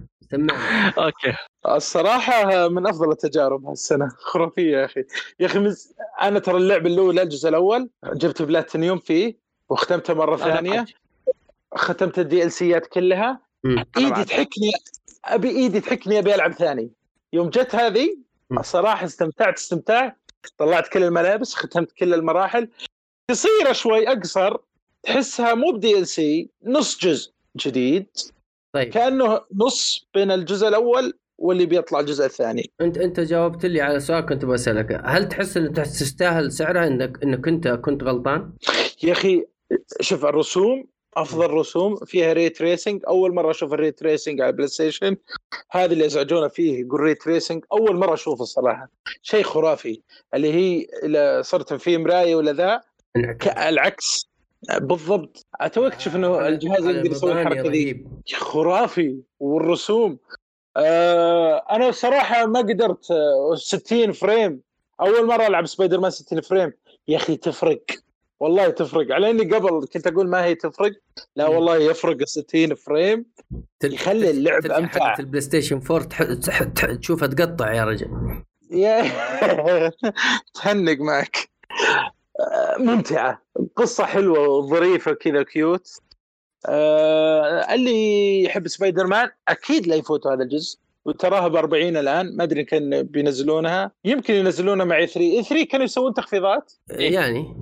سمعنا okay. الصراحة من أفضل التجارب هالسنه خرافية يا أخي. يا أخي مز... أنا ترى اللعبه الاولى الجزء الأول جبت بلاتينيوم فيه وختمتها مرة ثانية. ختمت ال DLC ات كلها. أنا إيدي. تحكني أبي إيدي تحكني أبي ألعب ثاني. يوم جت هذه. الصراحة استمتعت استمتعت. طلعت كل الملابس ختمت كل المراحل. قصيرة شوي أقصر تحسها مو بدي ال سي نص جزء جديد. طيب. كأنه نص بين الجزء الأول واللي بيطلع الجزء الثاني. انت أنت جاوبت لي على سؤال كنت بسألك. هل تحس إنه تستاهل سعرها انك إنك أنت كنت غلطان؟ يا أخي شوف الرسوم أفضل رسوم فيها ray tracing أول مرة أشوف ال ray tracing على ال PlayStation. هذا اللي ازعجونا فيه يقول ray tracing أول مرة أشوفه الصراحه شيء خرافي. اللي هي اذا صرت في مراية ولا ذا. ك- العكس بالضبط. أتوقع تشوف إنه الجهاز يقدر يسوي الحركة ذي. خرافي. والرسوم. آه أنا الصراحه ما قدرت آه 60 frame. أول مرة ألعب سبايدر مان 60 frame. يا أخي تفرق. والله تفرق. على إني قبل كنت أقول ما هي تفرق. لا. والله يفرق ال 60 frame يخلي اللعب أمتع. حقت ال PlayStation 4 تح... تح... تح... تشوفها تقطع يا رجل. يا تهنق معك. آه، ممتعة. قصة حلوة وظريفة كذا cute. آه، اللي يحب سبايدر مان أكيد لا يفوت هذا الجزء وتراها ب 40 الآن ما أدري كان بينزلونها. يمكن ينزلونها مع E3 E3 كانوا يسوون تخفيضات؟ يعني.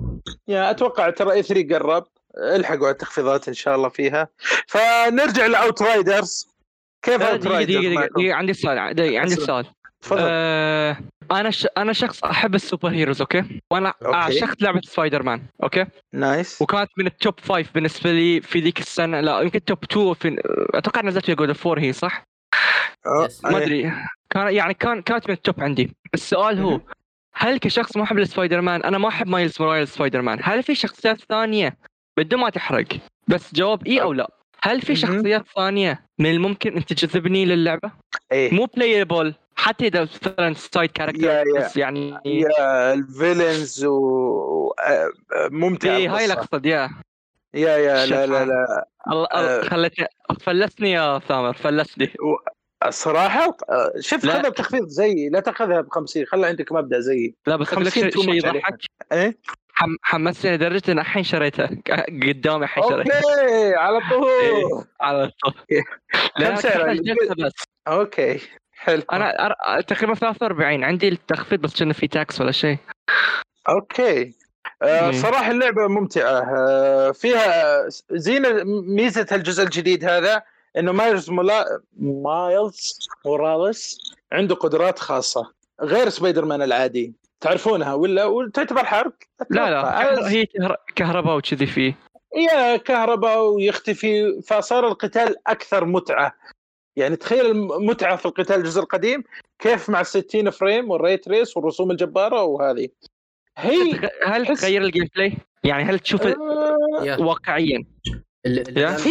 يا أتوقع ترى E3 قرب. الحقوا على التخفيضات إن شاء الله فيها. فنرجع ل Outriders كيف Outriders دقيقة دقيقة عندي سؤال عندي. سؤال. تفضل. آه أنا ش... أنا شخص أحب ال superheroes okay؟ وأنا okay. عشقت لعبة Spider-Man okay؟ nice. وكانت من ال top five بالنسبة لي في ذيك السنة لا يمكن top 2 في أتوقع نزلت في God of War صح؟ ما. أدري. كان يعني كان كانت من ال top عندي. السؤال هو. هل كشخص محب لسبايدر مان أنا ما أحب Miles Morales Spider-Man هل في شخصيات ثانية؟ بدون ما تحرق. بس جواب إي أو لا. هل في. شخصيات ثانية من الممكن أن تجذبني للعبة؟ إيه. مو playable حتى إذا مثلا side character yeah. بس يعني yeah ال villains و آه، ممتع إيه هاي القصة. الأقصد يا يا يا لا لا. لا الله. الله خلتني فلسني يا ثامر فلسني الصراحه آه، شوف. خذها بتخفيض زيي لا تأخذها ب 50 خلي عندك مبدأ زيي لا بس أقول لك 50 شيء. يضحك إيه حم... حمسني لدرجة إن الحين شريتها قدامي الحين شريتها okay على طول إيه. على طول كم بس okay حلو. أنا أر... تقريبا 43 عندي التخفيض بس كأنه في tax ولا شيء. okay. آه، إيه. صراحة اللعبة ممتعة. آه، فيها زينة ميزة الجزء الجديد هذا إنه مايلز مولا... مايلز موراليس عنده قدرات خاصة غير سبايدر مان العادي. تعرفونها ولا وتعتبر حرق؟ لا لا. هي كهر... كهرباء وكذي فيه يا كهرباء ويختفي فصار القتال أكثر متعة. يعني تخيل المتعه في القتال الجزء القديم كيف مع ال 60 frame والـ ray trace والرسوم الجبارة وهذه. هي هل تحس- تغير ال gameplay؟ يعني هل تشوف آه، يا. واقعيا.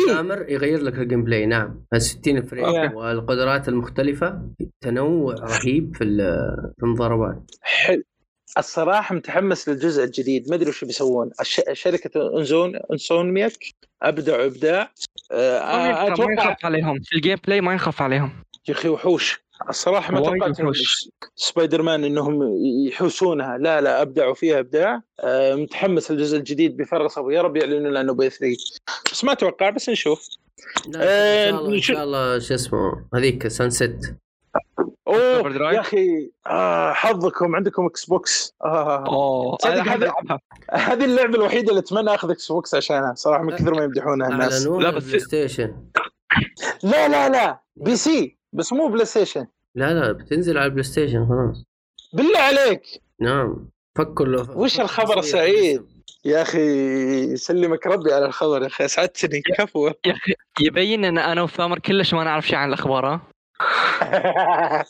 سامر يغير لك الجيم بلاي نعم. ال 60 frame أوكي. والقدرات المختلفة؟ تنوع رهيب في ال- في المضاربات. حلو. الصراحة متحمس للجزء الجديد. ما أدري وش بيسوون. الش... شركة انزون Insomniac ابدعوا ابداع آه، أتوقع عليهم. في ال gameplay ما ينخاف عليهم. يا أخي وحوش. الصراحة ما توقعت. سبايدر مان إنهم يحوسونها لا لا أبدعوا فيها أبداع. آه، متحمس للجزء الجديد بفارغ صبر يا رب يعلنوا لأنه بي 3 بس ما أتوقع بس نشوف. لا آه، إن شاء الله إن شو- شاء الله شو اسمه هذيك سانست أوه. يا أخي آه حظكم عندكم إكس بوكس آه. أوه ألعبها. هذه اللعبة الوحيدة اللي أتمنى أخذ إكس بوكس عشانها صراحة من كثر ما يمدحونها الناس. لا، لا بس- بلاي ستيشن لا لا لا PC بس مو بلاي ستيشن لا لا بتنزل على البلاي ستيشن خلاص. بالله عليك! نعم فكوا له وش الخبر سعيد؟ يا أخي يسلمك ربي على الخبر يا أخي أسعدتني كفو. يا أخي يبين إن أنا وثامر كلش ما نعرف شيء عن الأخبار ها؟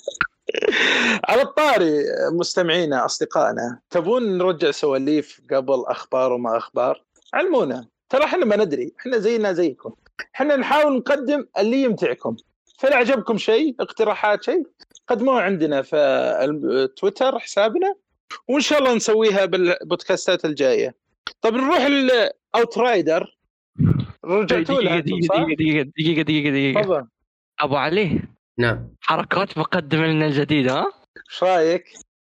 على الطاري مستمعينا أصدقائنا تبون نرجع سواليف قبل أخبار وما أخبار؟ علمونا. ترى إحنا ما ندري. إحنا زينا زيكم. إحنا نحاول نقدم اللي يمتعكم. فإن عجبكم شيء؟ اقتراحات شيء؟ قدموها عندنا في التويتر حسابنا. وإن شاء الله نسويها بالبودكاستات الجاية. طب نروح الاوترايدر رجعتوا لها دقيقة دقيقة دقيقة دقيقة دقيقة دقيقة. تفضل. أبو علي. نعم حركات مقدم لنا الجديد ها إيش رأيك؟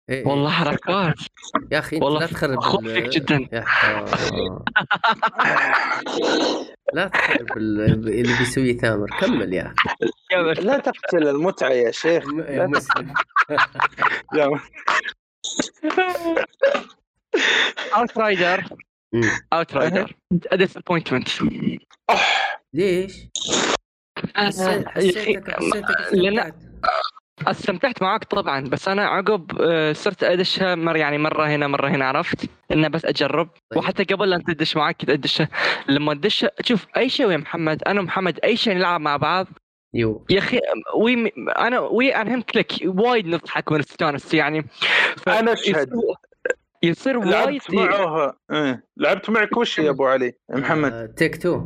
إيه والله حركات يا أخي أنت والله لا تخرب فيك جداً. يا. لا تخرب ال- اللي بيسويه ثامر كمل يا أخي. لا تقتل المتعة يا شيخ يا مسلم يا اوت رايدر. اوت رايدر ديسابوينتمنت ليش؟ حسيتك حسيتك لأن استمتعت. استمتعت معاك طبعا بس أنا عقب آه، صرت ادشها مر يعني مرة هنا مرة هنا عرفت انه بس أجرب طيب. وحتى قبل لا تدش معاك كنت ادشها لما تدش شوف أي شيء يا محمد أنا ومحمد أي شيء نلعب مع بعض you يا أخي we أنا we and him click وايد نضحك ونستانس يعني ف- أنا أشهد. يصير- وايد لعبت معه إيه. لعبت معك وش يا أبو علي محمد آه، Take Two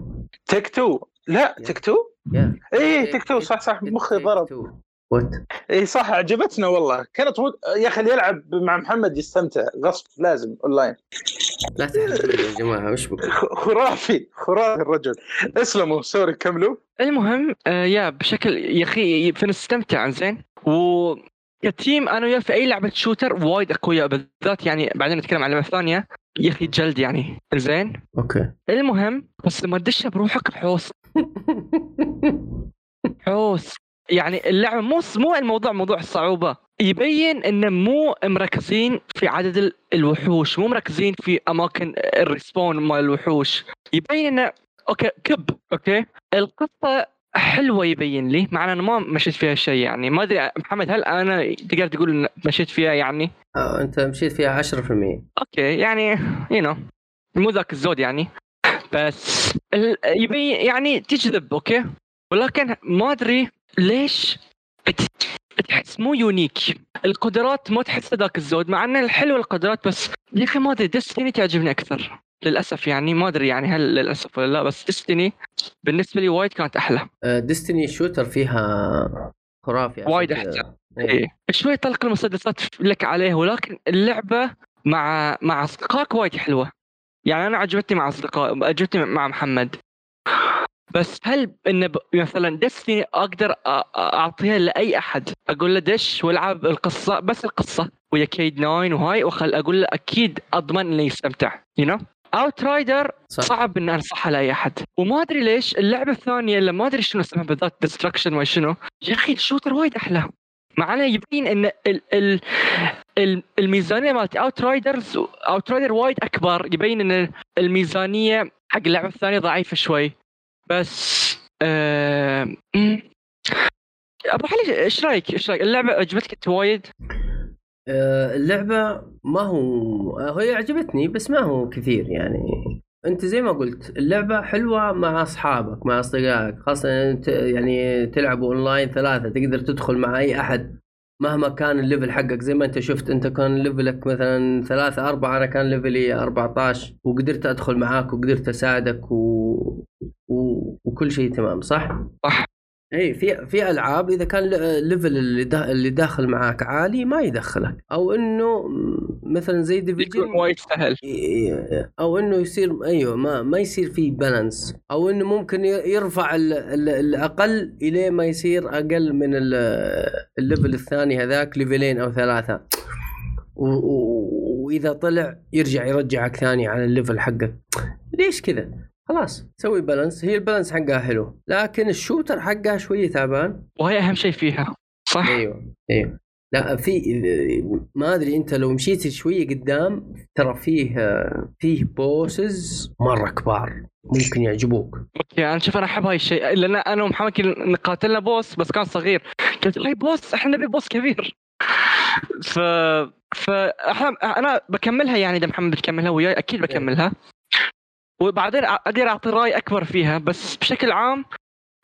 Take Two لا. Take Two يا. إيه Take Two صح صح مخي ضرب. What? اي صح عجبتنا والله. كانت ود... يا أخي اللي يلعب مع محمد يستمتع. غصب لازم أونلاين. لا تحرقوا يا جماعة وش بكم خ- خرافي خرافي الرجل. اسلموا sorry كملوا. المهم آه يا بشكل يا أخي فنستمتع زين. و ك team أنا وياه في أي لعبة shooter وايد أقوياء بالذات يعني بعدين نتكلم عن لعبة ثانية. يا أخي جلد يعني زين. Okay. المهم بس لما تدش بروحك بحوس حوس يعني اللعبة مو مو الموضوع موضوع الصعوبه يبين انه مو مركزين في عدد ال- الوحوش مو مركزين في أماكن ال respawn مال الوحوش. يبين انه okay كب okay؟ القصة حلوة يبين لي مع أنا ما مشيت فيها شيء يعني. ما أدري محمد هل أنا تقدر تقول إن مشيت فيها يعني؟ آه، أنت مشيت فيها 10% okay يعني You know مو ذاك الزود يعني. بس يبين يعني تجذب okay ولكن ما أدري ليش تحس مو unique القدرات ما تحس ذاك الزود مع إن الحلو القدرات بس يا أخي ما أدري Destiny تعجبني أكثر للأسف يعني ما أدري يعني هل للأسف ولا لا بس Destiny بالنسبة لي وايد كانت أحلى Destiny shooter فيها خرافي وايد. أحسن. إيه. إيه. شوي طلق المسدسات لك عليه ولكن اللعبة مع مع أصدقائك وايد حلوة يعني أنا عجبتني مع أصدقاء عجبتني مع محمد. بس هل إن ب... مثلا Destiny أقدر أعطيها لأي أحد؟ أقول له دش والعب القصة بس القصة. ويا كيد 9 وهاي وخل أقول له أكيد أضمن إنه يستمتع you know Outrider صعب ان انصحها لأي أحد. وما أدري ليش اللعبة الثانية اللي ما أدري شنو اسمها بالذات destruction ما شنو؟ يا أخي ال shooter وايد أحلى. مع إنه يبين إن ال ال الميزانية مالت Outriders Outrider وايد أكبر يبين إن الميزانية حق اللعبة الثانية ضعيفة شوي. بس مم. أبو علي إيش رأيك؟ إيش رأيك؟ اللعبة عجبتك أنت وايد؟ آه، اللعبة ما هو آه، هي عجبتني بس ما هو كثير يعني. أنت زي ما قلت اللعبة حلوة مع أصحابك مع أصدقائك خاصة يعني تلعبوا اونلاين ثلاثة تقدر تدخل مع أي أحد. مهما كان ال level حقك زي ما انت شفت انت كان level ك مثلا ثلاثة أربعة أنا كان level ي 14 وقدرت أدخل معاك وقدرت أساعدك و... و... وكل شيء تمام صح؟ صح. اي في في ألعاب إذا كان ل- level اللي دا اللي داخل معاك عالي ما يدخلك. أو إنه مثلا زي يكون Division وايد سهل. أو إنه يصير أيوه ما ما يصير فيه balance أو إنه ممكن يرفع ال- ال- الأقل إلى ما يصير أقل من ال- ال level الثاني هذاك ليفلين أو ثلاثة. وإذا طلع يرجع يرجعك ثاني على ال level حقك. ليش كذا؟ خلاص سوي balance هي ال balance حقها حلو لكن ال shooter حقها شوية تعبان وهي أهم شيء فيها صح؟ أيوه أيوه. لا في ما أدري أنت لو مشيت شوية قدام ترى فيه فيه bosses مرة كبار ممكن يعجبوك. okay أنا شوف أنا أحب هاي الشيء لأن أنا ومحمد كنا قاتلنا boss بس كان صغير. قلت له boss إحنا نبي boss كبير. ف ف أنا بكملها يعني إذا محمد بتكملها وياي أكيد بكملها. وبعدين أقدر أعطي رأي أكبر فيها بس بشكل عام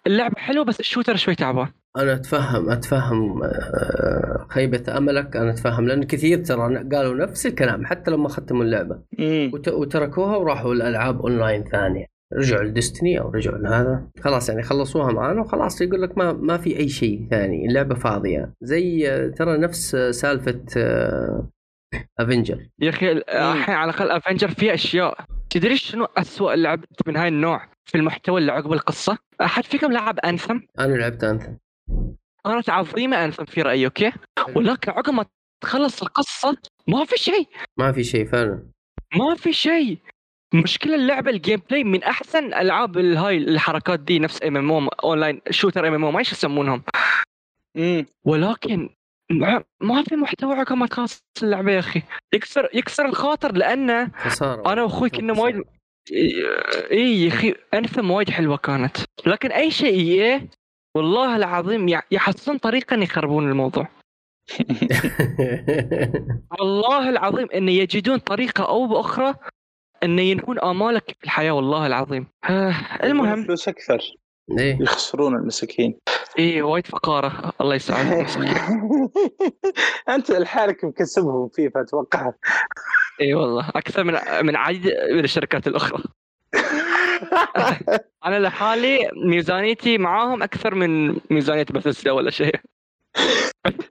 اللعبه حلوة بس ال shooter شوي تعبان. أنا أتفهم أتفهم آه، خيبة أملك أنا أتفهم لأن كثير ترى قالوا نفس الكلام حتى لما ختموا اللعبة. وتركوها وراحوا الالعاب أونلاين ثانية. رجعوا ل Destiny أو رجعوا لهذا. خلاص يعني خلصوها معانا وخلاص يقول لك ما ما في أي شيء ثاني اللعبة فاضية. زي آه، ترى نفس آه، سالفة Avengers يا أخي الحين على الأقل Avengers فيها أشياء. تدري شنو اسوء لعبه من هاي النوع في المحتوى اللي عقب القصة؟ أحد فيكم لعب Anthem؟ أنا لعبت Anthem كانت عظيمه Anthem في رأيي okay؟ ولكن عقب ما تخلص القصة ما في شيء. ما في شيء فعلا. ما في شيء. مشكلة اللعبة ال gameplay من أحسن ألعاب الهاي الحركات دي نفس ام ام أو اونلاين شوتر ام ام أو ما إيش يسمونهم. ولكن ما- ما في محتوى عقب ما تخلص اللعبة يا أخي. يكسر يكسر الخاطر لأنه خسارة. أنا وأخوي كنا وايد اي يا أخي انثم وايد حلوة كانت. لكن أي شيء إيه والله العظيم يحصلون طريقة إن يخربون الموضوع. والله العظيم إن يجدون طريقة أو بأخرى إن ينهون آمالك في الحياة والله العظيم. المهم. فلوس أكثر. إيه. يخسرون المساكين. اي وايد فقارة. الله يسعدك أنت لحالك مكسبهم فيفا أتوقع. اي والله أكثر من من عديد من الشركات الأخرى. أنا لحالي ميزانيتي معاهم أكثر من ميزانية بثسدا ولا شيء.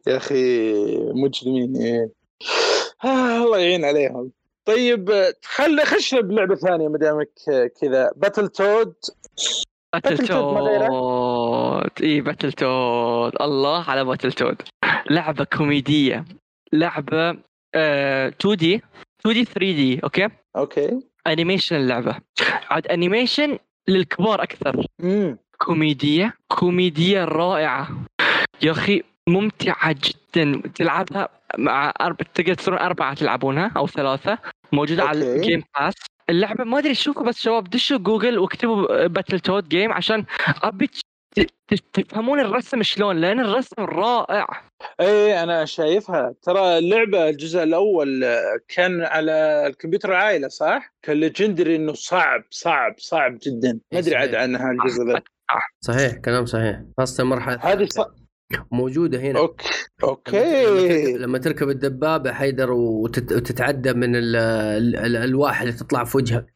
يا أخي مجرمين إيه. آه الله يعين عليهم. طيب خل خش بلعبه ثانية ما دامك كذا. Battletoad Battle toad اي Battletoad الله على Battletoad لعبة كوميدية. لعبة آه 2D 2D 3D okay؟ okay. animation اللعبه عاد animation للكبار أكثر. امم كوميدية. كوميدية رائعة. يا أخي ممتعة جدا. تلعبها مع أربعة تقدر تصيرون أربعة تلعبونها أو ثلاثة. موجودة على okay. ال Game Pass اللعبة ما أدري شوفوا بس شباب دشوا جوجل واكتبوا Battletoad game عشان ت- تفهمون الرسم شلون لأن الرسم رائع. إيه أنا شايفها. ترى اللعبة الجزء الأول كان على الكمبيوتر العائله صح؟ كان legendary إنه صعب صعب صعب جدا. ما أدري عاد عنها الجزء ذا. صحيح كلام صحيح. خاصه المرحله هذه. ص... موجودة هنا. okay لما okay تركب- لما تركب الدبابة حيدر وتت- وتتعدى من ال- ال- الالواح اللي تطلع في وجهك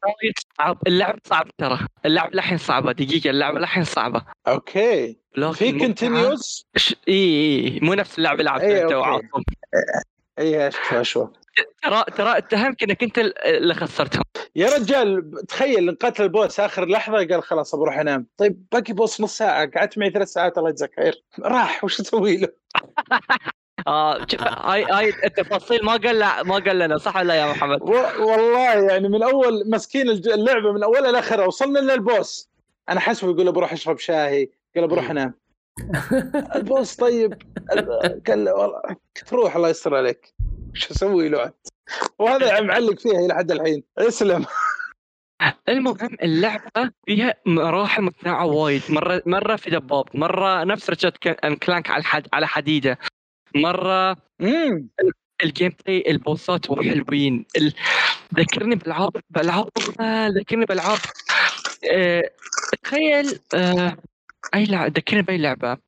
صعب. اللعب صعب ترى. اللعب لحين صعبة. دقيقة اللعبة لحين صعبة. okay. في ش- اي اي مو نفس اللعبة اللي لعبتها إيه، انت. وعاصم اي أشوف أشوف. ترى ترى اتهمك انك انت اللي خسرتهم. يا رجال تخيل نقاتل ال boss آخر لحظة قال خلاص بروح أنام. طيب باقي boss نص ساعة قعدت معي ثلاث ساعات الله يجزاك خير. راح وش أسوي له؟ آه هاي هاي التفاصيل ما قال لا ما قال لنا صح ولا يا محمد؟ و- والله يعني من اول مسكين اللعبة من اولها لاخرها وصلنا للبوس أنا حسبه يقول له بروح أشرب شاهي قال بروح أنام. البوس طيب ال- قال له والله تروح الله يستر عليك. شو أسوي له عاد؟ وهذا معلق فيها إلى حد الحين. اسلم. المهم اللعبة فيها مراحل متنوعه وايد. مره مرة في دباب مرة نفس كان- كلانك على الحد على حديدة. مرة امم الجيم بلاي البوسات حلوين. ال... ذكرني بالعاب بالعاب ذكرني بألعاب آه، تخيل آه، أي لعبه ذكرني بأي لعبة.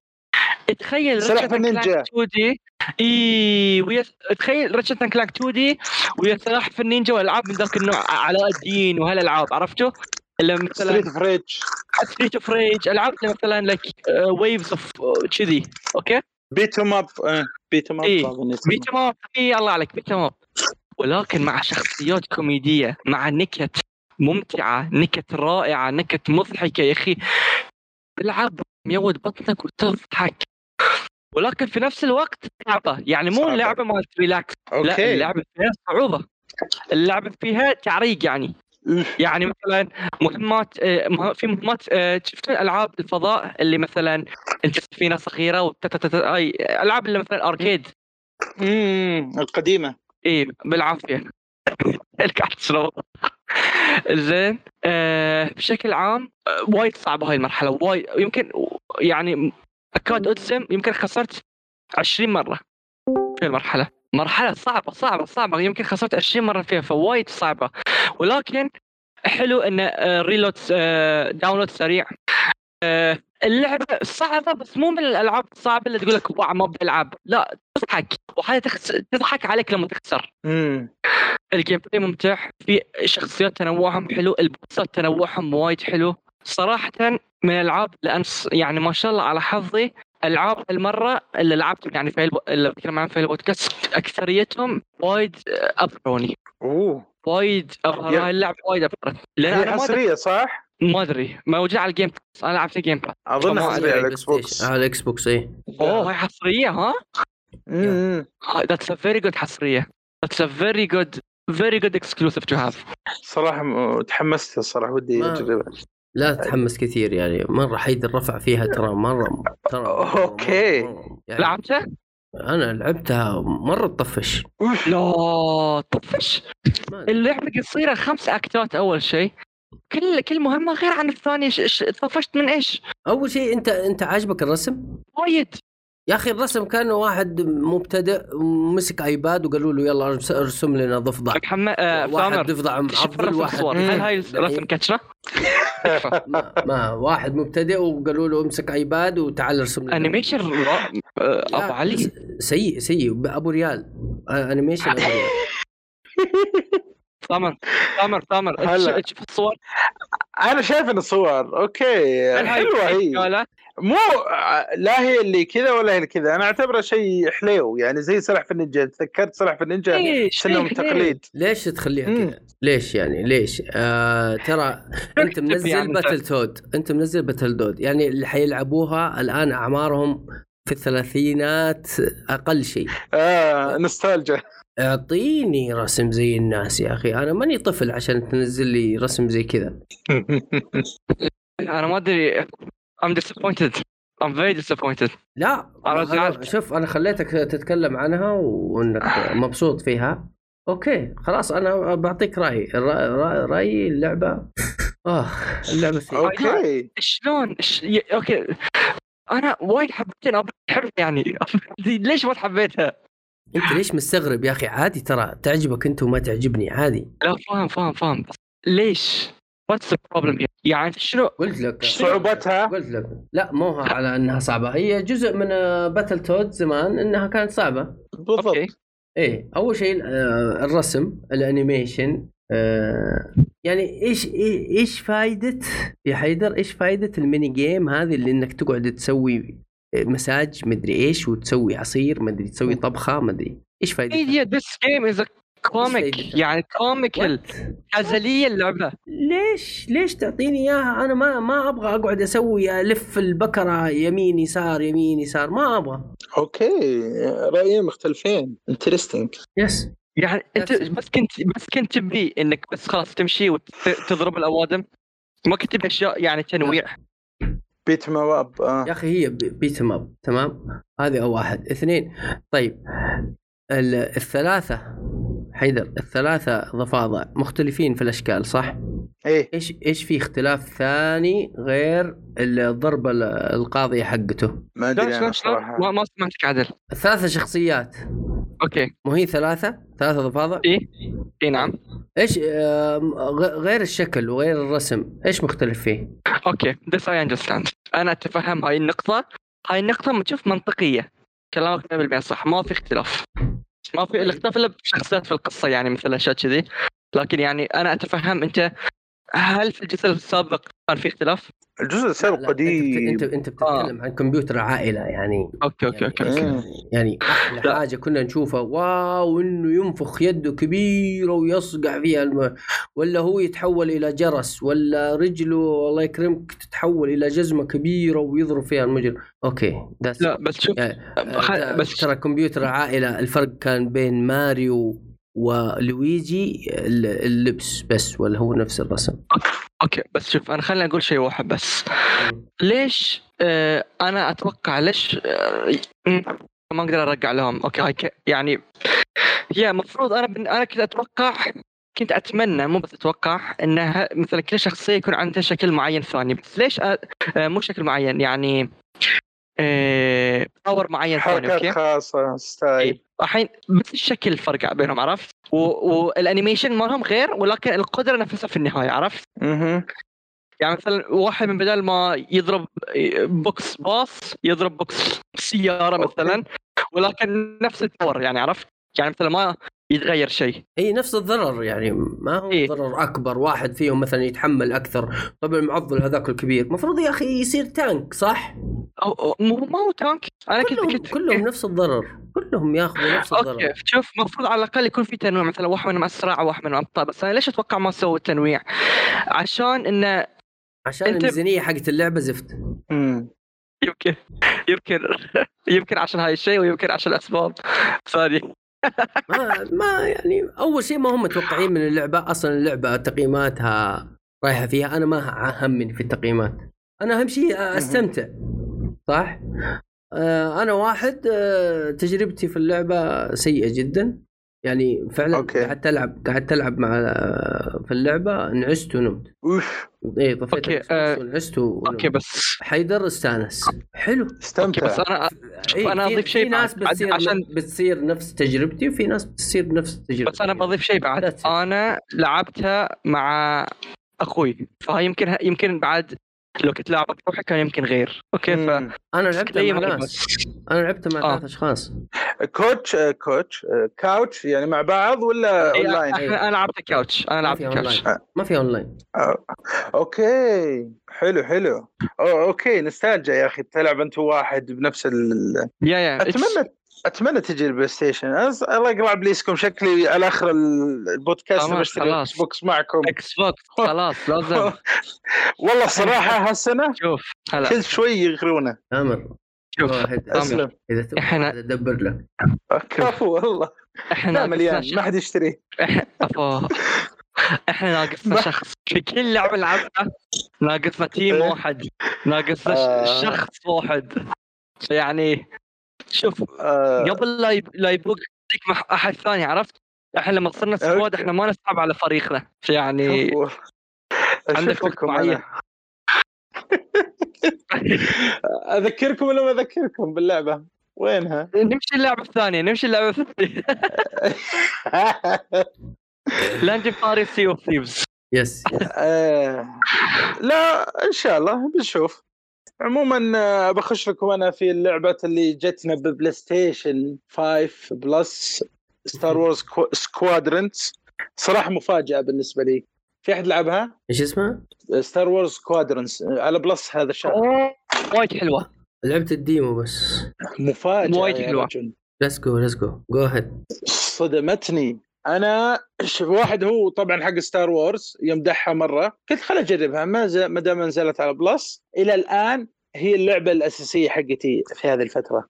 تخيل سلاحف النينجا. كلانك 2 دي إي ويا تخيل ريتشارد كلانك 2 دي ويا سلاحف النينجا والألعاب من ذاك النوع علاء الدين وهالالعاب عرفتوا؟ اللي مثلا ستريت اوف ريج Streets of Rage ألعاب مثلا لك waves of كذي okay beat 'em up beat 'em. up beat 'em up إي الله عليك beat 'em up ولكن مع شخصيات كوميدية مع نكت ممتعة نكت رائعة نكت مضحكة يا أخي تلعب ميود بطنك وتضحك ولكن في نفس الوقت صعبه يعني مو صعبة. لعبه مالت relax لا okay. اللعبة فيها صعوبة. اللعبة فيها تعريق يعني. يعني مثلا مهمات آه، في مهمات آه، شفتوا ألعاب الفضاء اللي مثلا أنت سفينه صغيرة وتتتت- أي ألعاب اللي مثلا أركيد. امم القديمة. إيه بالعافية. زين آه بشكل عام وايد صعبة هاي المرحلة. وايد يمكن يعني اكاد اجزم يمكن خسرت 20 مرة في المرحلة. مرحلة صعبة صعبة صعبة. يمكن خسرت 20 مرة فيها فوايد صعبة. ولكن حلو إن reload download سريع. آه، اللعبة صعبة بس مو من الألعاب الصعبة اللي تقول لك wow ما بلعب لا تضحك. وهذا تخس... تضحك عليك لما تخسر. امم ال gameplay ممتع. في شخصيات تنوعهم حلو البوسات تنوعهم وايد حلو. صراحة من الألعاب لأن يعني ما شاء الله على حظي ألعاب المرة اللي لعبت يعني في الب... اللي بتكلم عنها في البودكاست أكثريتهم وايد آه، أبهروني. أوه. وايد أبهر هاي اللعبة وايد ابهرت لأن هي حصريه صح؟ ما أدري موجودة على ال Game Pass أنا لعبت ال Game Pass أظن حصريه أدري. على ال X box. على ال Xbox إيه. أوه هاي حصريه ها؟ امم that's a very good حصريه that's a very good very good exclusive to have صراحة تحمست الصراحة ودي أجربها. لا تتحمس كثير يعني مره حيدر رفع فيها ترى مرة ترى مرة. يعني لعبته؟ أنا لعبتها مرة تطفش لا طفش ما أدري. اللعبة قصيره خمس أكتات أول شيء كل كل مهمة غير عن الثانية ش- ش- طفشت من إيش؟ أول شيء أنت أنت عاجبك الرسم؟ وايد يا أخي الرسم كان واحد مبتدئ مسك iPad وقالوا له يلا ارس- ارسم لنا ضفدع. محمد آه واحد ضفدع معضل رسم واحد هل هاي رسم كتره؟ ما, ما واحد مبتدئ وقالوا له امسك iPad وتعال ارسم لنا. animation آه، أبو علي. سيء سيء أبو ريال. آه، animation أبو ريال. ثامر أنت هلا. شوف الصور. أنا شايف إن الصور أوكي حلوة هي؟ مو لا هي اللي كذا ولا هي اللي كذا أنا أعتبره شيء حليو يعني زي سلاح في النينجا تذكرت سلاح في النينجا؟ انهم ليش؟ تقليد ليش تخليها. كذا؟ ليش يعني ليش؟ آه ترى أنت منزل يعني أنت. باتل تود أنت منزل باتل تود يعني اللي حيلعبوها الآن أعمارهم في الثلاثينات أقل شيء آه نوستالجيا أعطيني رسم زي الناس يا أخي أنا ماني طفل عشان تنزل لي رسم زي كذا أنا ما أدري I'm disappointed. I'm very disappointed. لا أنا. شوف أنا خليتك تتكلم عنها وإنك مبسوط فيها. أوكي خلاص أنا بعطيك رأيي. رأيي اللعبة. آه اللعبة سيئة. أوكي. شلون؟ ش... ي... أوكي. أنا وايد حبيتها أنا بحب يعني. ليش ما حبيتها؟ أنت ليش مستغرب يا أخي؟ عادي ترى تعجبك أنت وما تعجبني عادي. لا فاهم فاهم فاهم. بس ليش؟ What's the problem here؟ يعني شنو قلت لك. صعوبتها؟ قلت لك. لا مو على إنها صعبة. هي جزء من باتل تود زمان إنها كانت صعبة. بالضبط. إيه أول شيء آه، الرسم ال animation آه، يعني إيش إيه- إيش فائده يا حيدر إيش فائده ال mini game هذه اللي إنك تقعد تسوي مساج مدري إيش وتسوي عصير مدري تسوي طبخة مدري إيش فائدتها؟ هي this game is a فايدتها؟ يعني comical هزلية اللعبة. ليش؟ ليش تعطيني إياها؟ أنا ما ما أبغى أقعد أسوي ألف البكرة يمين يسار يمين يسار. ما أبغى. أوكي. رأيين مختلفين. interesting yes يعني أنت. بس كنت بس كنت تبي إنك بس خلاص تمشي وتضرب الأوادم؟ ما كنت تبي أشياء يعني تنويع؟ beat 'em up آه. يا أخي هي beat up تمام؟ هذه واحد اثنين. طيب. ال- الثلاثة. حيدر الثلاثة ضفادع مختلفين في الأشكال صح؟ إيه. إيش إيش في اختلاف ثاني غير الضربة ال- القاضية حقته؟ ما شلون صراحة ما, ما سمعتك عدل. الثلاثه شخصيات. أوكي. مو هي ثلاثة؟ ثلاثة ضفادع؟ اي اي نعم. إيش غير الشكل وغير الرسم إيش مختلف فيه؟ أوكي. This I understand أنا أتفهم هاي النقطة. هاي النقطة ما تشوف منطقية. كلامك 100% صح. ما في اختلاف. ما في الاختلاف إلا بشخصيات في القصة يعني مثل اشياء كذي. لكن يعني أنا أتفهم أنت هل في الجزء السابق كان في اختلاف؟ الجزء السابق قديم انت انت بتتكلم عن كمبيوتر عائلة يعني أوكي أوكي أوكي, أوكي. مم. يعني أحلى لا. حاجة كنا نشوفها wow إنه ينفخ يده كبيره ويصقع فيها الم... ولا هو يتحول إلى جرس ولا رجله الله يكرمك تتحول إلى جزمة كبيرة ويضرب فيها المجرم أوكي ده لا بس شوف يعني آه، بس- ترى كمبيوتر عائلة الفرق كان بين ماريو ولويجي ال- اللبس بس ولا هو نفس الرسم؟ أوكي بس شوف أنا خليني أقول شيء واحد بس. ليش آه أنا أتوقع ليش آه ما أقدر أرجع لهم. أوكي يعني هي المفروض أنا بن- أنا كنت أتوقع كنت أتمنى مو بس أتوقع إنها مثلا كل شخصيه يكون عندها شكل معين ثاني. بس ليش أ... آه مو شكل معين يعني آه power معين ثاني حركات أوكي؟ خاصة style. إيه. الحين بس الشكل الفرق بينهم عرفت؟ و... وال animation مالهم غير ولكن القدرة نفسها في النهاية عرفت؟ أها. يعني مثلا واحد من بدل ما يضرب box باص يضرب box سيارة مثلا ولكن نفس ال power يعني عرفت؟ يعني مثلا ما يتغير شيء. إي نفس الضرر يعني ما هو إيه. ضرر أكبر واحد فيهم مثلا يتحمل أكثر. طب المعضل هذاك الكبير. المفروض يا أخي يصير tank صح؟ أو ما هو tank. أنا كلهم كنت كلهم نفس الضرر. كلهم ياخذوا نفس الضرر. أوكي شوف المفروض على الأقل يكون في تنويع مثلا واحد منهم أسرع وواحد منهم أبطأ بس أنا ليش أتوقع ما سووا التنويع؟ عشان انه عشان أنت- الميزانية حقت اللعبة زفت. مم. يمكن يمكن يمكن عشان هاي الشيء ويمكن عشان اسباب ثانية ما ما يعني أول شيء ما هم متوقعين من اللعبة. أصلا اللعبة تقييماتها رايحة فيها. أنا ما همني في التقييمات. أنا أهم شيء أستمتع. صح؟ أنا واحد آه تجربتي في اللعبة سيئة جدا. يعني فعلا أوكي. قعدت العب قعدت العب مع آه، في اللعبة نعست ونمت. أوف. اي طفيت آه، ونعست ونمت. أوكي بس حيدر استانس. حلو. استمتع. بس أنا شوف إيه، أنا في- أضيف شيء في ناس. بتصير عشان بتصير نفس تجربتي وفي ناس بتصير نفس تجربتي بس أنا بضيف شيء بعد. أنا لعبتها مع أخوي فهي يمكن يمكن بعد لو كنت لاعب بروحي كان يمكن غير. أوكي ف. أنا لعبت مع ناس أنا لعبت مع آه. ثلاث أشخاص. couch آه، couch آه، couch يعني مع بعض ولا إيه، أونلاين؟ أنا لعبت couch. أنا ما لعبت في couch. ما في أونلاين. آه، أوكي. حلو حلو. أو أوكي نستالجا يا أخي. تلعب أنت واحد بنفس ال... يا يا أتمنى أتمنى تجي البلاي ستيشن. الله يقلع بليسكم شكلي على آخر ال- البودكاست خلاص، بشتري خلاص. إكس بوكس معكم. إكس بوكس خلاص لازم والله الصراحه هالسنة شوف هلا. كل شوي يغرونا تامر شوف واحد. اسلم إذا تبغى إحنا- واحد ادبر لك كفو والله. إحنا مليان. ما حد أفا. إحنا ناقصنا شخص. في كل لعبه نلعبها ناقصنا team إيه. واحد. ناقصنا آه. شخص واحد. يعني شوف آه قبل لا. لا يبوق مع أحد ثاني عرفت؟ إحنا لما صرنا squad. إحنا ما نسحب على فريقنا يعني. عندك لكم. أذكركم ولا ما أذكركم باللعبة وينها؟ نمشي اللعبة الثانية نمشي اللعبة الثانية لا نجيب طاري سي اوف ثيفز yes لا إن شاء الله بنشوف عموما آه، بخش لكم أنا في اللعبة اللي جتنا ببلاي ستيشن 5 بلس ستار وورز سكوادرنتس صراحة مفاجأة بالنسبة لي. في أحد لعبها؟ إيش اسمها؟ ستار وورز سكوادرنس على بلس هذا الشهر وايد حلوة. لعبت ال demo بس. مفاجأة وايد. رجل. let's go let's go go ahead صدمتني. أنا ش- واحد هو طبعا حق ستار وورز يمدحها مرة. قلت خل أجربها ما ما دام نزلت على بلس إلى الآن هي اللعبة الأساسية حقتي في هذه الفترة.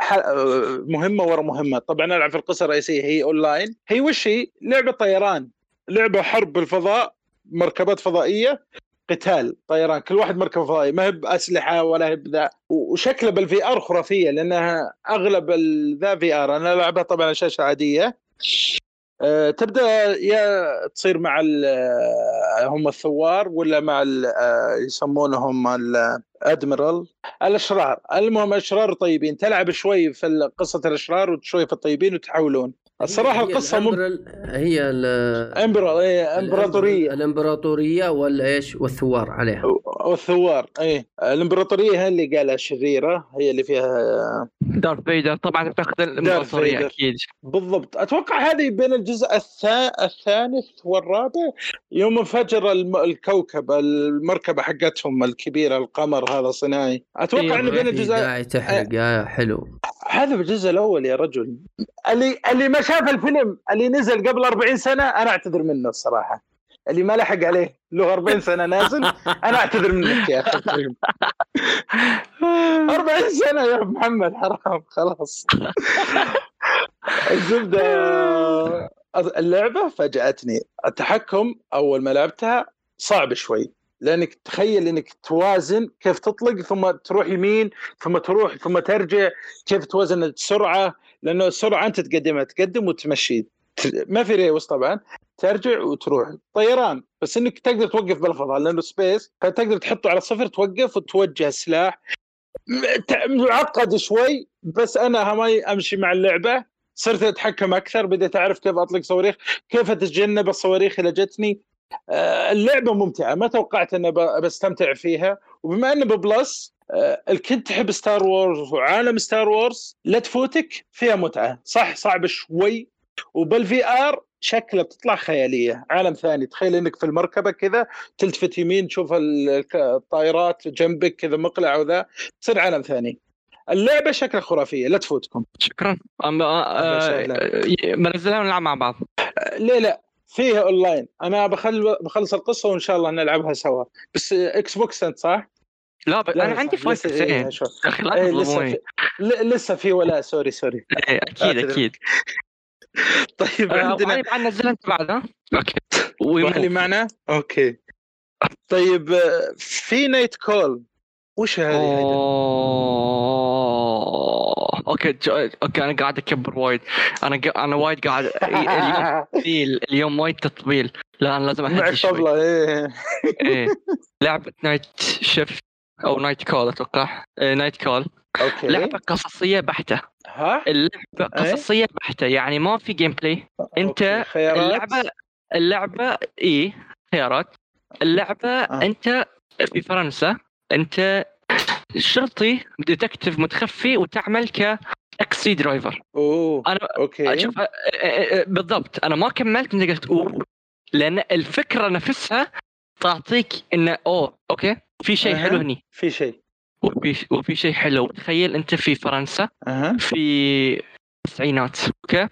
مهمة ورا مهمة. طبعا ألعب في القصة الرئيسية هي اونلاين هي وش هي؟ لعبة طيران. لعبة حرب بالفضاء مركبات فضائية قتال طيران. كل واحد مركبه فضائيه ما هي بأسلحة ولا هي بذا. وشكله بال VR خرافية لأنها أغلب ذا VR أنا ألعبها طبعا على شاشة عادية. تبدأ يا تصير مع آه، هم الثوار ولا مع آه، يسمونهم الادميرال الأشرار. المهم أشرار طيبين. تلعب شوي في قصة الأشرار وشوي في الطيبين وتحولون الصراحة هي القصة مم... ال Imper- هي ال- Imperial إيه، امبراطوريه الإمبراطورية. ولا إيش والثوار عليها. والثوار إيه. الإمبراطورية هي اللي قالها شريرة هي اللي فيها دارث فيدر. طبعا بتاخذ الإمبراطورية. أكيد. بالضبط. أتوقع هذه بين الجزء الثا... الثالث والرابع يوم انفجر الم... الكوكب المركبة حقتهم الكبيرة القمر هذا صناعي أتوقع إيه، إنه بين الجزء داعي تحرق. يا حلو. هذا بالجزء الأول يا رجل. اللي اللي ما شاف الفيلم اللي نزل قبل 40 سنة أنا أعتذر منه الصراحة. اللي ما لحق عليه له 40 سنة نازل أنا أعتذر منك يا أخي. الكريم 40 سنة يا محمد حرام خلاص. الزبدة اللعبة فاجأتني. التحكم أول ما لعبتها صعب شوي. لأنك تخيل إنك توازن كيف تطلق ثم تروح يمين ثم تروح ثم ترجع كيف توازن السرعة؟ لأنه السرعة أنت تقدمها تقدم وتمشي. ما في reverse طبعا ترجع وتروح. طيران بس إنك تقدر توقف بالفضاء لأنه space فتقدر تحطه على صفر توقف وتوجه السلاح معقد شوي بس أنا هماي أمشي مع اللعبة. صرت أتحكم أكثر بديت أعرف كيف أطلق صواريخ كيف أتجنب الصواريخ اللي جتني. اللعبة ممتعة ما توقعت أني بستمتع فيها. وبما أنه ببلس آه، الكنت تحب ستار وورز وعالم ستار وورز لا تفوتك فيها متعة. صح صعب شوي. وبال VR شكله بتطلع خيالية. عالم ثاني تخيل إنك في المركبة كذا تلتفت يمين تشوف ال- الطائرات جنبك كذا مقلع وذا تصير عالم ثاني. اللعبة شكلها خرافية لا تفوتكم. شكرا. أم- آه، آه، بنزلها ونلعب مع بعض. ليه لا. فيها أونلاين. أنا بخل بخلص القصة وإن شاء الله نلعبها سوا. بس إكس بوكس أنت صح؟ لا ب... لا أنا. عندي فايت. يا أخي لا إيه، لسه في ل- لسه في ولا sorry sorry. إيه، أكيد أعتذر. أكيد. طيب آه، عندنا طيب عن نزلها انت بعدها okay. اللي. معنا؟ okay. طيب آه، في Night Call. وش هذه؟ okay. okay أنا قاعد أكبر وايد. أنا ق... أنا وايد قاعد اليوم تطبيل اليوم وايد تطبيل لا أنا لازم اهدي شوي. طبلة إيه. إيه. لعبه Night Shift أو Night Call أتوقع. إيه Night Call okay. لعبة قصصية بحتة. ها؟ اللعبة إيه؟ قصصية بحتة. يعني ما في gameplay okay. خيارات؟ اللعبة اللعبة اي خيارات. اللعبة آه. أنت في فرنسا أنت شرطي detective متخفي وتعمل ك taxi driver أوه أنا أوكي. شوف أ- أ- أ- بالضبط. أنا ما كملت أنت قلت أوه. لأن الفكرة نفسها تعطيك انه أوه okay في شيء أها. حلو هني. في شيء. وفي وفي شيء حلو. تخيل أنت في فرنسا أها. في التسعينات okay؟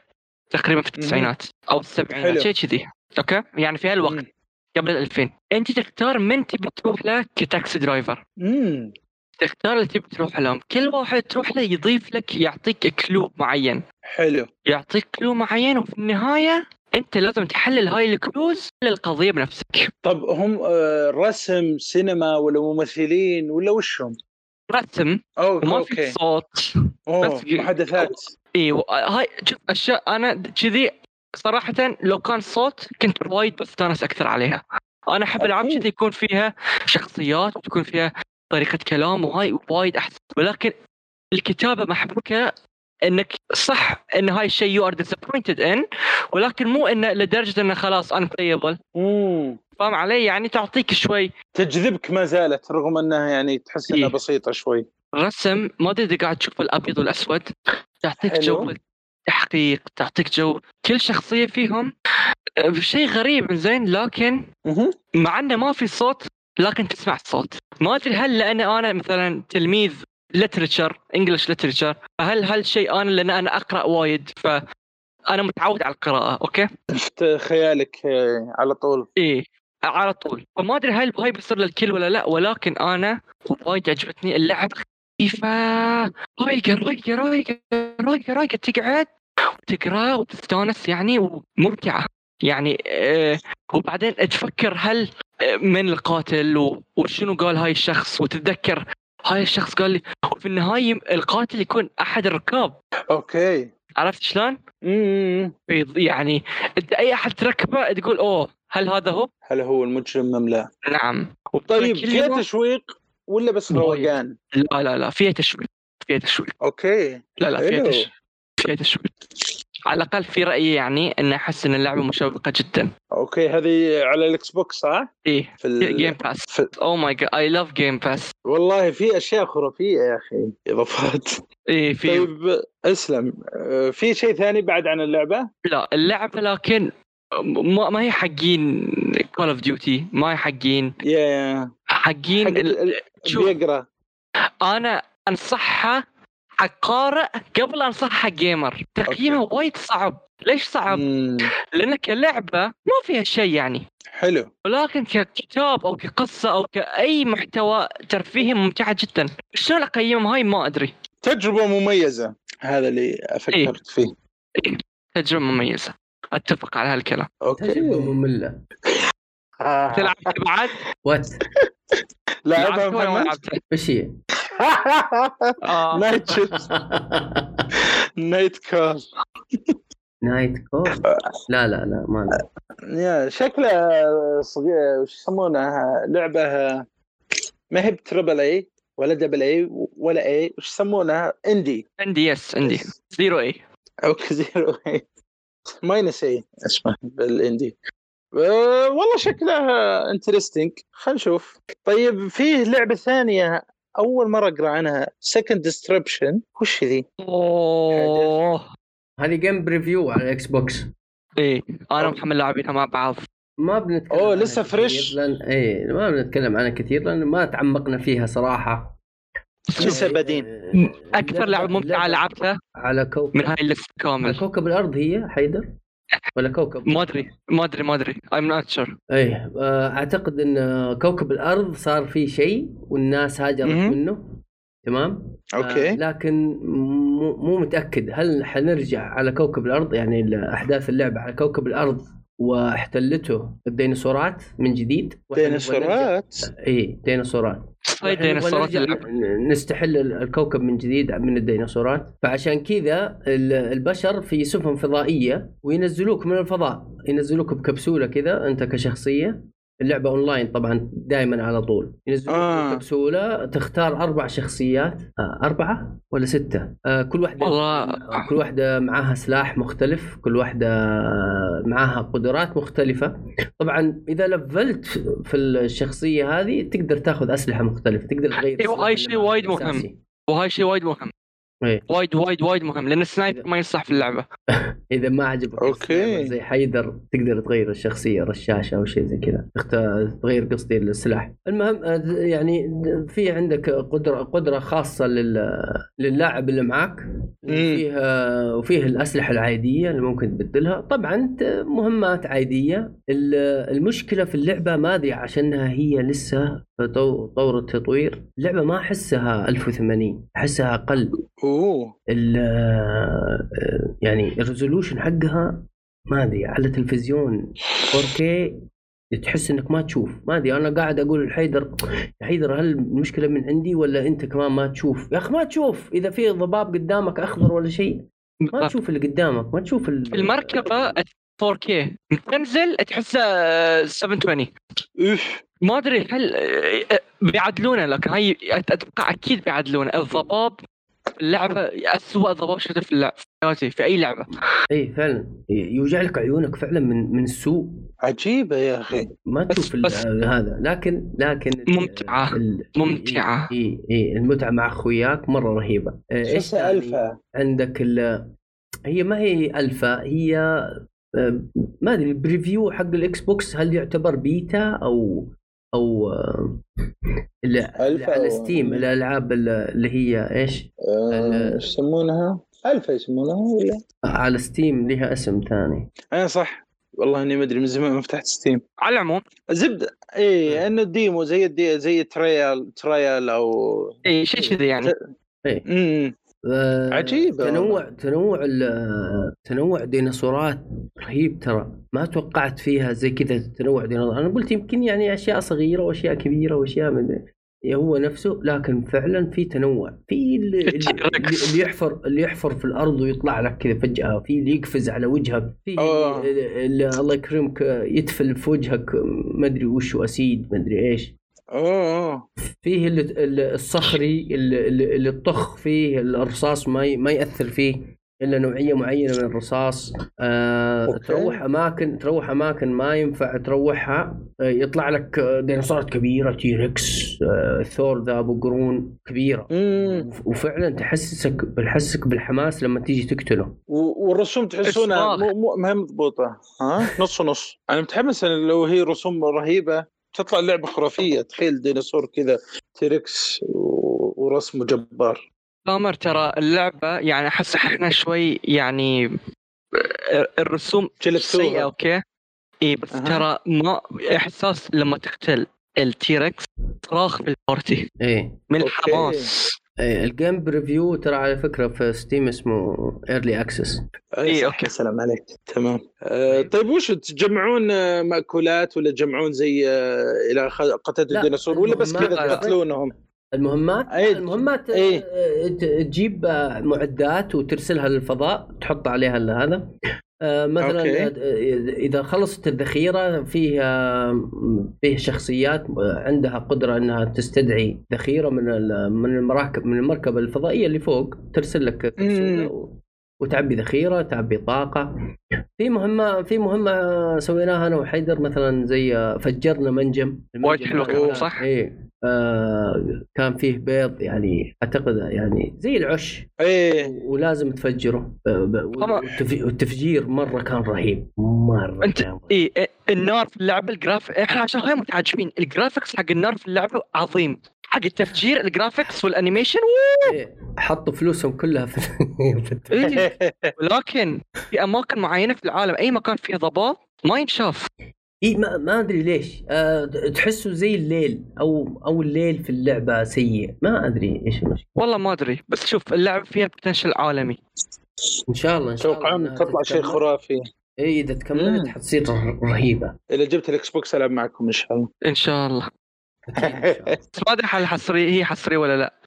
تقريبا في التسعينات أو السبعينات. شيء كذي okay؟ يعني في هالوقت. قبل ال 2000 أنت تختار من تبي تروح له ك taxi driver امم تختار اللي تبي تروح لهم. كل واحد تروح له يضيف لك يعطيك clue معين. حلو. يعطيك clue معين وفي النهاية أنت لازم تحلل هاي ال clues للقضية بنفسك. طب هم آه، رسم سينما ولا ممثلين ولا وش هم؟ رسم. أو وما في okay. صوت. أوه بس- محادثات. اي و- هاي شوف أشياء أنا كذي صراحة لو كان صوت كنت وايد بستانس أكثر عليها. أنا أحب ألعاب. كذي يكون فيها شخصيات وتكون فيها طريقة كلام وهاي وايد أحسن. ولكن الكتابة محبوكة إنك صح إن هاي الشيء you are disappointed ان ولكن مو إنه لدرجة إنه خلاص unplayable فاهم علي؟ يعني تعطيك شوي. تجذبك ما زالت رغم انها يعني تحس إنها إيه. بسيطة شوي. رسم ما أدري إذا قاعد تشوف الأبيض والأسود. تعطيك. جو التحقيق تعطيك جو كل شخصية فيهم. شيء غريب زين لكن. مع إنه ما في صوت لكن تسمع الصوت ما أدري هل لأن أنا مثلا تلميذ لترشر انجلش لترشر هل هالشيء أنا لأن أنا أقرأ وايد فأنا متعود على القراءة أوكي؟ شفت خيالك آه، على طول. إيه على طول. فما أدري هل هاي بيصير للكل ولا لا ولكن أنا وايد عجبتني اللعبة خفيفه رايقة رايقة رايقة رايقة رايقة. تقعد وتقرأ وتستانس يعني وممتعة. يعني آه وبعدين تفكر هل آه، من القاتل وشنو قال هاي الشخص وتتذكر هاي الشخص قال لي وفي النهاية القاتل يكون أحد الركاب okay عرفت شلون؟ امم يعني انت أي أحد تركبه تقول أوه هل هذا هو؟ هل هو المجرم أم لا؟ نعم طيب فيها تشويق ولا بس وايد. روقان؟ لا لا لا فيها تشويق فيها تشويق أوكي لا لا فيها. تشويق فيها تشويق على الأقل في رأيي يعني ان احس ان اللعبة مشوقة جدا أوكي هذه على ال Xbox صح؟ إيه في ال... Game Pass في... oh my God I love Game Pass والله في أشياء خرافية يا أخي إضافات إيه في طيب اسلم آه، في شيء ثاني بعد عن اللعبة؟ لا اللعبة لكن ما, ما هي حقين Call of Duty ما هي حقين يا حقين حق ال... ال-. بيقرأ أنا أنصحها حق قارئ قبل انصحها حق gamer. تقييمها وايد صعب. ليش صعب؟ مم، لأن كلعبة ما فيها شيء يعني. حلو. ولكن ككتاب أو كقصة أو كأي محتوى ترفيهي ممتعة جدا. شلون اقيمهم هاي ما أدري. تجربة مميزة. هذا اللي فكرت فيه. تجربة مميزة. أتفق على هالكلام. تجربة أوكي مملة. تلعب بعد؟ what لعبها محمد؟ إيش هي؟ night shift Night Call Night Call لا لا لا ما لا. يا شكله صغير وش يسمونها لعبة ما هي ب triple A ولا double A ولا A وش يسمونها indie عندي yes عندي zero A أو zero A minus A اسمه بال indie والله شكلها interesting خلينا نشوف. طيب فيه لعبة ثانية أول مرة أقرأ عنها Second Extinction وش ذي؟ أوه. هذه game preview على ال Xbox إيه أنا ومحمد لاعبينها مع بعض ما بنتكلم عنها لسه fresh. لأن إيه ما بنتكلم عنها كثير لأن ما تعمقنا فيها صراحة. لسه بادين آه، أكثر لعبة ممتعة لعبتها؟ على كوكب من هاي ال list على كوكب الأرض هي حيدر؟ ولا كوكب؟ ما أدري ما أدري ما أدري. I'm not sure. إيه آه، أعتقد إن كوكب الأرض صار فيه شيء والناس هاجرت مهم. منه. تمام؟ أوكي. آه لكن مو مو متأكد. هل حنرجع على كوكب الأرض؟ يعني أحداث اللعبة على كوكب الأرض واحتلته الديناصورات من جديد. ديناصورات؟ إيه ديناصورات. صيد وإحنا نبغى ديناصورات نرجع اللعبة. ن- نستحل ال- الكوكب من جديد من الديناصورات. فعشان كذا ال- البشر في سفن فضائية وينزلوك من الفضاء ينزلوك بكبسولة كذا أنت كشخصية. اللعبة أونلاين طبعا دائما على طول ينزلوك آه. بكبسوله تختار أربع شخصيات آه أربعة ولا ستة آه كل واحدة والله. كل واحدة معاها سلاح مختلف كل واحدة معاها قدرات مختلفة طبعا إذا level ت في الشخصية هذه تقدر تاخذ أسلحة مختلفة تقدر تغير أيوة، هاي شيء وايد مهم. وهاي شيء وايد مهم إيه. وايد وايد وايد مهم لأن ال sniper ما يصلح في اللعبة. إذا ما عجبك. ال sniper زي حيدر تقدر تغير الشخصية رشاشة أو شيء زي كذا. تخت- تغير قصدي السلاح. المهم يعني في عندك قدرة قدرة خاصة لل... للاعب اللي معاك. وفيها وفيه الأسلحة العادية اللي ممكن تبدلها. طبعا مهمات عادية. ال- المشكلة في اللعبة ما أدري عشانها هي لسه طور التطوير اللعبة ما أحسها 1080 أحسها أقل. أوه. ال يعني الريزولوشن حقها ما أدري على تلفزيون 4K تحس إنك ما تشوف. ما أدري أنا قاعد أقول لحيدر يا حيدر هل المشكلة من عندي ولا أنت كمان ما تشوف؟ يا أخي ما تشوف إذا في ضباب قدامك أخضر ولا شيء ما تشوف اللي قدامك ما تشوف ال... المركبة 4K تنزل تحسها 720 اوف ما أدري هل بيعدلونه لكن هاي أتوقع أكيد بيعدلونه. الضباب اللعبة اسوء ضباب شفته في اللعبة. في حياتي في أي لعبة. اي فعلا. يوجع لك عيونك فعلا من من السوء. عجيبة يا أخي. ما تشوف بس- هذا. لكن لكن ممتعة. ال- ممتعة. اي اي المتعة مع أخوياك مرة رهيبة. آه، إيش ثاني؟ ألفا. عندك ال هي ما هي ألفا هي آه، ما أدري ال preview حق ال Xbox هل يعتبر بيتا أو أو آه، على Steam الألعاب اللي هي إيش؟ آه، إيش يسمونها؟ الفا يسمونها ولا؟ على Steam لها اسم ثاني. أنا صح. والله إني ما أدري من زمان ما فتحت Steam. على العموم زبدة. إيه انه demo زي ال de- زي trial trial أو اي شيء كذي يعني. امم آه، عجيبة تنوع تنوع تنوع ديناصورات رهيب ترى. ما توقعت فيها زي كذا تنوع ديناصورات. أنا قلت يمكن يعني أشياء صغيرة وأشياء كبيرة وأشياء من هو نفسه لكن فعلا في تنوع. في اللي, اللي, يحفر اللي يحفر في الأرض ويطلع لك كذا فجأة. في اللي يقفز على وجهك. في آه. اللي, الله يكرمك يتفل في وجهك. ما أدري وش acid ما أدري إيش. أوه. فيه الصخري اللي, الطخ فيه الرصاص ما ما يأثر فيه إلا نوعية معينة من الرصاص. آه أوكي. تروح أماكن تروح أماكن ما ينفع تروحها. آه يطلع لك آه، ديناصورات كبيرة T-Rex آه ثور ذا ابو قرون كبيره وف- وفعلا تحسسك بتحسسك بالحماس لما تيجي تقتله. والرسوم تحسونها. مو مو ما هي مضبوطة. ها؟ نص ونص أنا متحمس لو هي رسوم رهيبة تطلع لعبه خرافية تخيل ديناصور كذا T-Rex ورسمه جبار تأمر ترى اللعبة يعني أحس إحنا شوي يعني الرسوم. سيئة أوكي إيه بس أها. ترى ما إحساس لما تقتل ال T-Rex صراخ في ال party إيه من. الحماس إيه، ال game preview ترى على فكرة في Steam اسمه early access إيه، صح، أوكي. سلام عليك تمام آه طيب وش تجمعون آه، مأكولات ولا تجمعون زي آه إلى لا، الديناصور ولا بس كذا تقتلونهم؟ المهمات أي- المهمات أي. آه، ت- تجيب معدات وترسلها للفضاء تحط عليها ال- هذا مثلا أوكي. آه، اذا خلصت الذخيرة فيه آه، فيه شخصيات آه، عندها قدرة إنها تستدعي ذخيرة من ال- من المراكب من المركبة الفضائية اللي فوق ترسل لك وتعبي ذخيرة تعبي طاقة في مهمة في مهمة سويناها أنا وحيدر مثلا زي فجرنا منجم وايد المنجم حلو هذا كان، كان- صح؟ إيه آه كان فيه بيض يعني أعتقد يعني زي العش. إيه. ولازم تفجره. والتف- والتفجير مرة كان رهيب. مرة أنت كان. اي إيه، النار في اللعبه ال graph- إحنا عشان غير متعجبين. ال graphics حق النار في اللعبه عظيم. حق التفجير ال graphics وال animation إيه، حطوا فلوسهم كلها في إيه. ولكن في أماكن معينة في العالم أي مكان فيه ضباب ما ينشاف. اي ما, ما أدري ليش. أه تحسه زي الليل أو أو الليل في اللعبة سيء. ما أدري إيش المشكلة. والله ما أدري بس شوف اللعبه فيها potential عالمي. إن شاء الله إن شاء الله تطلع شيء. خرافي. اي إذا تكملت. حتصير رهيبة. إذا جبت الاكس بوكس ألعب معكم إن شاء الله. إن شاء الله. أكيد إن شاء الله. بس ما أدري هل حصريه هي حصرية ولا لا.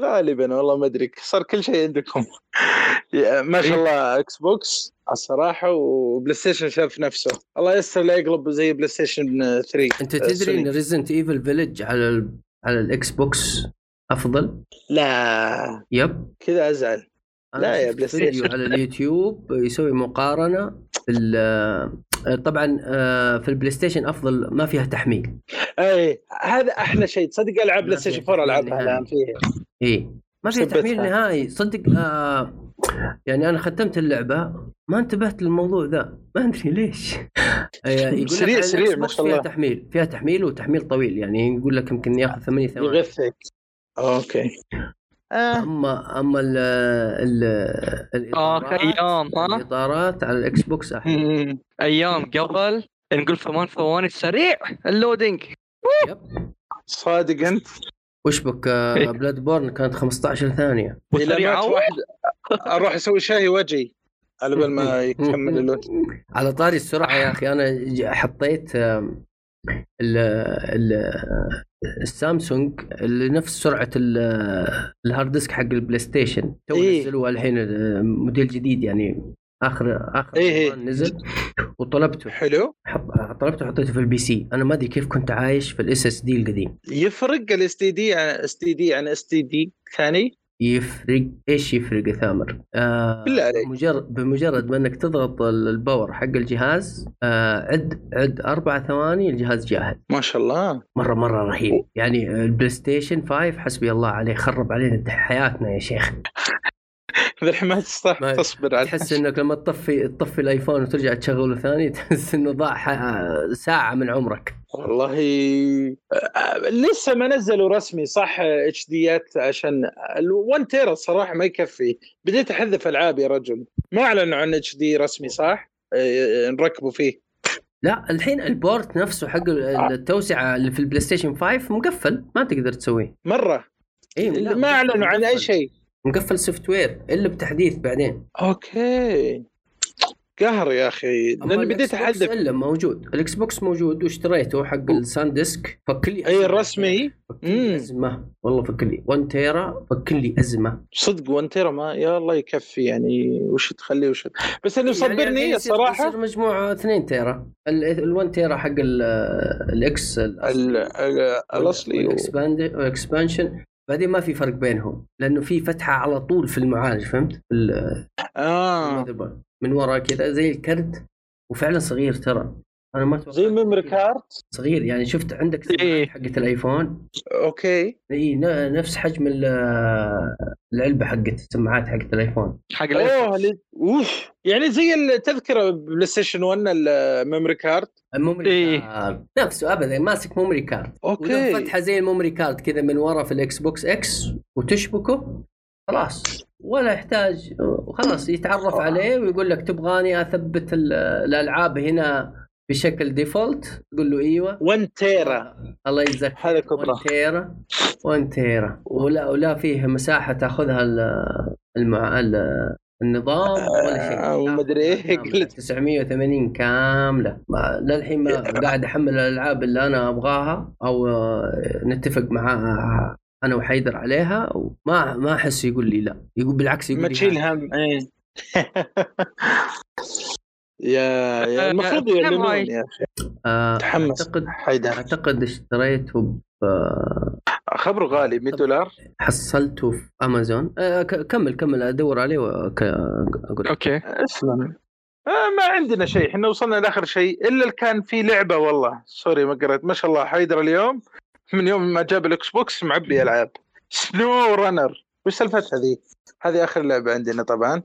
غالبا والله ما أدري صار كل شيء عندكم. ما شاء الله إكس بوكس الصراحة وبلاي ستيشن شاف نفسه. الله يستر لا يقلب زي بلاي ستيشن 3 أنت آه، تدري. إن Resident Evil Village على ال... على الاكس بوكس أفضل؟ لا. يب. كذا أزعل. لا يا بلاي ستيشن. على اليوتيوب يسوي مقارنة في ال- طبعا آه، في البلاي ستيشن أفضل ما فيها تحميل. أي هذا أحلى شيء. تصدق العاب ما بلاي فيها ستيشن 4 ألعبها الآن فيها. إيه ما فيها. تحميل نهائي. صدق آه يعني أنا ختمت اللعبة ما انتبهت للموضوع ذا. ما أدري ليش. آه، يقول سريع- سريع ما شاء فيها الله. تحميل. فيها تحميل وتحميل طويل. يعني يقول لك يمكن ياخذ ثمانية ثواني. يغثك أوكي. آه. اما أما ال ال آه، الإطارات أيام، ها؟ الإطارات على الإكس بوكس أحلى مم. أيام قبل نقول ثمان ثواني سريع ال loading صادق أنت وش بك إيه. Bloodborne كانت 15 ثانية. واحد أروح أسوي شاي وجهي على بال ما يكمل ال load على طاري السرعة يا أخي أنا حطيت ال ال السامسونج اللي نفس سرعة ال- ال hard disk حق البلاي ستيشن تو إيه. نزلوا الحين آه، موديل جديد يعني. اخر آخر إيه إيه. نزل وطلبته. حلو. حط طلبته وحطيته في ال PC. أنا ما أدري كيف كنت عايش في ال SSD القديم. يفرق الاس تي دي عن اس تي دي عن اس تي دي ثاني؟ يفرق إيش يفرق يا ثامر؟ آه بالله عليك. بمجرد بمجرد ما إنك تضغط ال- ال power حق الجهاز آه عد عد أربع ثواني الجهاز جاهز ما شاء الله مرة مرة رهيب يعني البلاي ستيشن 5 حسبي الله عليه خرب علينا حياتنا يا شيخ ذا الحين ما تستطيع ما- تصبر على تحس إنك لما تطفي تطفي الآيفون وترجع تشغله ثاني تحس إنه ضاع ساعة من عمرك. والله آه، لسه ما نزلوا رسمي صح HD ات عشان ال1 tera الصراحه ما يكفي. بديت أحذف ألعاب يا رجل. ما أعلنوا عن HD رسمي صح؟ آه، نركبوا فيه. لا الحين ال port نفسه حق ال- التوسعة اللي في البلاي ستيشن 5 مقفل ما تقدر تسويه. مرة. اي ما أعلنوا عن أي. شيء. مقفل software إلا بتحديث بعدين. أوكي. قهر يا أخي. لاني بديت احذف إلا موجود. الإكس بوكس موجود واشتريته حق ال SanDisk فك لي أي. الرسمي فك لي مم. أزمة. والله فك لي. 1 tera فك لي أزمة. صدق 1 tera ما يا الله يكفي يعني. وش تخليه وش بس اللي يعني مصبرني يصير- الصراحه يصير مجموع 2 tera. ال 1 tera حق ال- الاكس ال- ال- الأصلي و- ال expansion بعدين ما في فرق بينهم لأنه في فتحة على طول في المعالج فهمت؟ في آه. من ورا كذا زي ال card وفعلا صغير ترى أنا ما توقعت زي ال memory كذا. card صغير يعني شفت عندك إيه. حقت الآيفون؟ أوكي. إي ن- نفس حجم ال- العلبة حقت السماعات حقت الآيفون. حق الآيفون. اوف يعني زي التذكرة بلاي ستيشن 1 ال memory card ال memory إيه. card نفسه ابدا ماسك memory card okay. فتحة زي ال memory card كذا من ورا في الاكس بوكس إكس وتشبكه خلاص. ولا يحتاج وخلاص يتعرف عليه ويقول لك تبغاني أثبت ال- الألعاب هنا بشكل default تقول له إيوه. 1 tera الله يجزاك هذا كبره 1 tera 1 tera ولا ولا فيه مساحة تأخذها ال- المع... ال- النظام ولا شيء. آه، ومدري إيه، كاملة. قلت. 980 كاملة. ما للحين ما قاعد أحمل الألعاب اللي أنا أبغاها أو آه، نتفق مع أنا وحيدر عليها وما ما أحس يقول لي لا. يقول بالعكس يقول ما لي تشيل هات. هم. إيه. يا يا المفروض يعلنون؟ يا أخي. آه، تحمس. اعتقد حيدر. أعتقد اشتريته ب خبره غالي 100 دولار؟ حصلته في أمازون. آه ك- كمل كمل أدور عليه واقول okay. اسلم. آه ما عندنا شيء. إحنا وصلنا لآخر شيء. إلا اللي كان في لعبة والله. sorry ما قريت. ما شاء الله. حيدر اليوم من يوم ما جاب الإكس بوكس معبي ألعاب. SnowRunner وش سالفتها ذي؟ هذه آخر لعبة عندنا طبعا.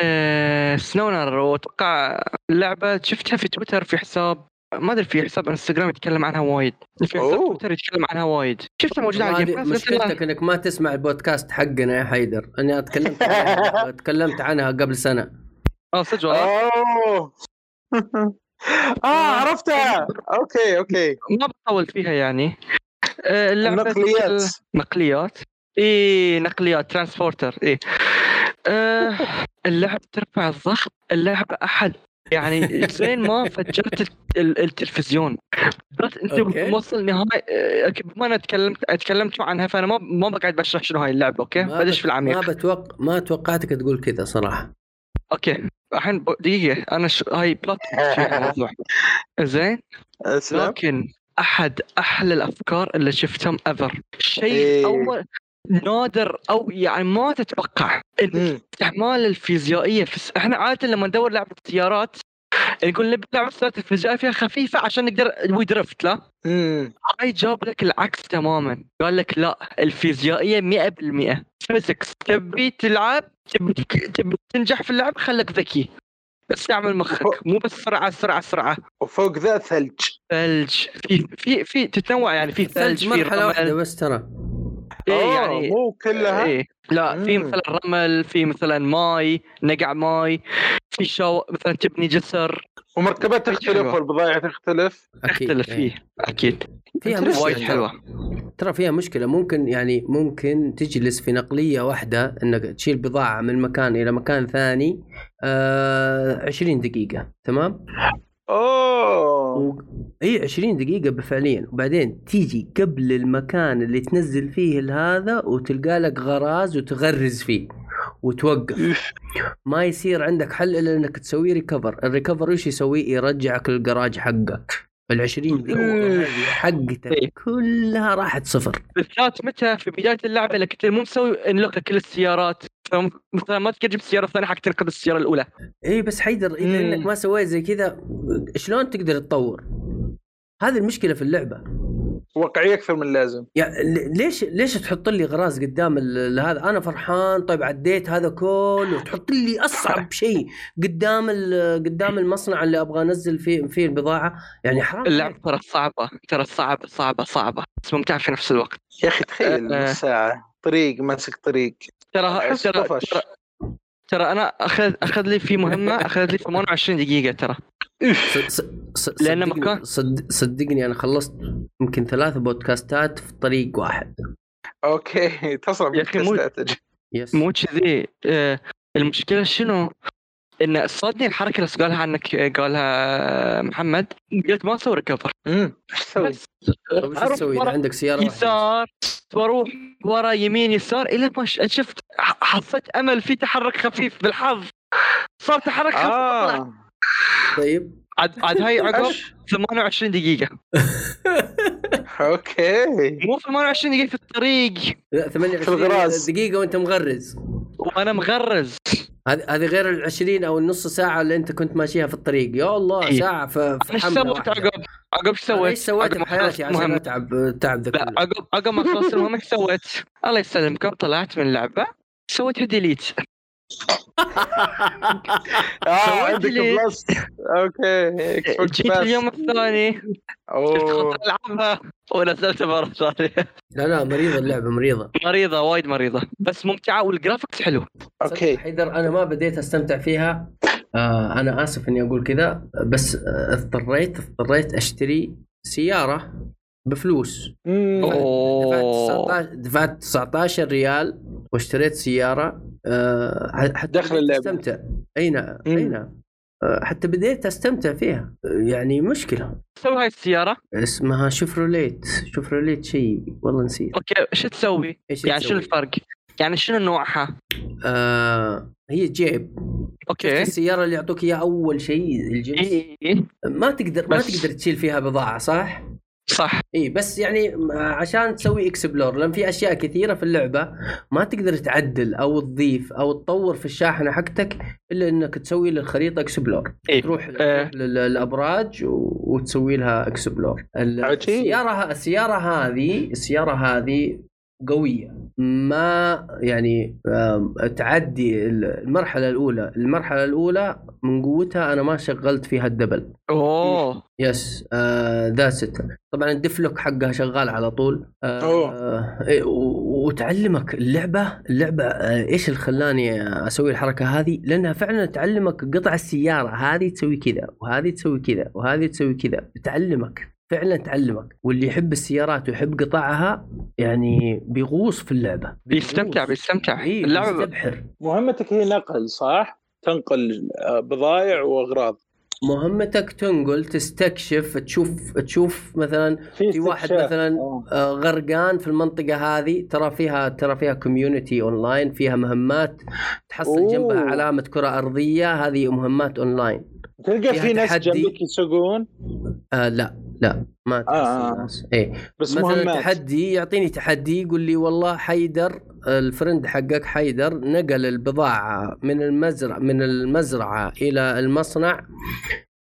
آه SnowRunner وأتوقع اللعبة شفتها في تويتر في حساب ما أدري في حساب إنستغرام يتكلم عنها وايد. في حساب. تويتر يتكلم عنها وايد. شفتها موجودة على ال Game مشكلتك إنك ما تسمع البودكاست حقنا يا حيدر. أنا تكلمت عنها تكلمت عنها قبل سنة. آه صدق والله. آه عرفتها. okay okay. ما بطول فيها يعني. آه، اللعبة النقليات نقليات. اي نقليات transporter اي آه اللعبة ترفع الضغط اللعبة أحد يعني زين ما فجرت ال- ال- التلفزيون. بس أنت. موصل نهاية آه، بما أنا تكلمت تكلمت عنها فأنا ما ما بقعد بشرح شنو هاي اللعبة okay؟ ما بدش في العميق. ما بتوقع ما توقعتك تقول كذا صراحة. okay. الحين دقيقة أنا ش... هاي بلوت الموضوع زين؟ لكن أحد أحلى الأفكار اللي شفتهم ever شيء إيه. أول نادر أو يعني ما تتوقع. الاستعمال الفيزيائية في. إحنا عادة لما ندور لعبة سيارات نقول نبي لعبة سيارات الفيزيائية فيها خفيفة عشان نقدر و ي drift لا. هاي جاب لك العكس تماما. قال لك لا الفيزيائية 100% physics تبي تلعب تبي تبي تنجح في اللعب خليك ذكي. استعمل مخك. مو بس سرعة سرعة سرعة. وفوق ذا ثلج. ثلج. في في في تتنوع يعني في ثلج في مرحلة واحدة بس ترى. إيه أوه، يعني مو كلها إيه لا في. مثلا رمل في مثلا ماي نقع ماي في شو مثلا تبني جسر ومركبات تختلف. والبضائع تختلف تختلف إيه. فيه أكيد فيها. وايد مشكلة حلوة ترى فيها مشكلة ممكن يعني ممكن تجلس في نقلية واحدة إنك تشيل بضاعة من مكان إلى مكان ثاني آه 20 دقيقة تمام أوه. و... اي 20 دقيقة فعليا. وبعدين تيجي قبل المكان اللي تنزل فيه هذا وتلقى لك غراز وتغرز فيه وتوقف. ما يصير عندك حل إلا إنك تسوي recover، ال recover إيش يسوي؟ يرجعك للجراج حقك. ال 20 دقيقة حقتك إيه. كلها راحت صفر. بالذات متى في بداية اللعبة اللي كنت مو مسوي unlock كل السيارات. مثلا ما تقدر تجيب السيارة الثانية حق تنقذ السيارة الأولى اي بس حيدر إذا مم. إنك ما سويت زي كذا شلون تقدر تطور؟ هذه المشكلة في اللعبة واقعي أكثر من اللازم يعني ليش ليش تحط لي غراز قدام هذا أنا فرحان طيب عديت هذا كله تحط لي أصعب شيء قدام ال- قدام المصنع اللي أبغى أنزل فيه فيه البضاعة يعني حرام اللعبة. ترى صعبة ترى صعبة صعبة صعبة بس ممتعة في نفس الوقت يا أخي تخيل آه. ساعة طريق ماسك طريق ترى ترى ترى, أنا اخذ أخذ لي في مهمة اخذت لي 28 دقيقة ترى. صدقني- مكان- صد- صدقني أنا خلصت يمكن ثلاث بودكاستات في طريق واحد. أوكي تصل يا مو-. يس. مو كذي. آه، المشكلة شنو؟ إن صادني الحركة اللي قالها عنك قالها محمد. قلت ما أسوي ريكفر امم إيش تسوي؟ طيب أروح تسوي؟ اذا عندك سيارة؟ يسار وأروح ورا يمين يسار إلى ما شفت ح- حسيت أمل في تحرك خفيف بالحظ. صار تحرك خفيف. آه. طيب. عاد عاد هاي عقب أش. 28 دقيقة. okay. مو 28 دقيقة في الطريق. لا في 28 الغراز. دقيقة وأنت مغرز. وأنا مغرز. هذه هذه غير ال 20 أو النص ساعة اللي أنت كنت ماشيها في الطريق يا الله إيه. ساعة في إيش سويت. عقب؟ عقب إيش سويت؟ إيش سويت بحياتي عشان. أتعب التعب ذا كله عقب عقب ما خلصت المهمة إيش سويت؟ الله يسلمكم طلعت من اللعبة سويت delete آه عندك Plus. okay بوكس جيت. اليوم الثاني. شفت العبها ونزلت مرة ثانية. لا لا مريضة اللعبة مريضة. مريضة وايد مريضة. بس ممتعة وال graphics حلو. okay. حيدر أنا ما بديت أستمتع فيها. آه أنا آسف إني أقول كذا بس آه، اضطريت اضطريت أشتري سيارة بفلوس. دفعت أوه. 19 دفعت 19 ريال واشتريت سيارة حتى داخل بديت اللعبة. استمتع أي نعم. أي نعم آه، حتى بديت استمتع فيها آه، يعني مشكلة تسوي هاي السيارة اسمها Chevrolet Chevrolet شيء والله نسيت okay شو تسوي؟ إيش يعني شنو تسوي؟ الفرق؟ يعني شنو نوعها؟ آه هي جيب okay السيارة اللي يعطوك إياها أول شيء الجنس اي ما تقدر ما تقدر تشيل فيها بضاعة صح؟ صح إي بس يعني عشان تسوي explore لأن في أشياء كثيرة في اللعبة ما تقدر تعدل أو تضيف أو تطور في الشاحنة حقتك إلا إنك تسوي للخريطة explore إيه. تروح آه. تروح للأبراج وتسوي لها explore. السيارة السيارة هذه السيارة هذه قوية. ما يعني تعدي ال- المرحلة الأولى. المرحلة الأولى من قوتها أنا ما شغلت فيها ال double. أوه. yes that's it طبعا الدفلوك حقها شغال على طول. آه أوه. آه إيه، وتعلمك اللعبة اللعبة آه إيش اللي خلاني أسوي الحركة هذه؟ لأنها فعلا تعلمك قطع السيارة. هذه تسوي كذا وهذه تسوي كذا وهذه تسوي كذا. تعلمك. فعلا تعلمك واللي يحب السيارات ويحب قطعها يعني بيغوص في اللعبة بيستمتع بيستمتع إيه اللعبة بيستبحر مهمتك هي نقل صح؟ تنقل آه، بضائع وأغراض مهمتك تنقل تستكشف تشوف تشوف مثلا في واحد. مثلا آه. آه، غرقان في المنطقة هذه ترى فيها ترى فيها community online فيها مهمات تحصل أوه. جنبها علامة كرة أرضية هذه مهمات اونلاين تلقى في ناس. جنبك يسوقون؟ آه لا لا ما آه. ناس إيه. بس مثلا مهمات. تحدي يعطيني تحدي يقول لي والله حيدر ال friend حقك حيدر نقل البضاعة من المزرعة من المزرعة إلى المصنع.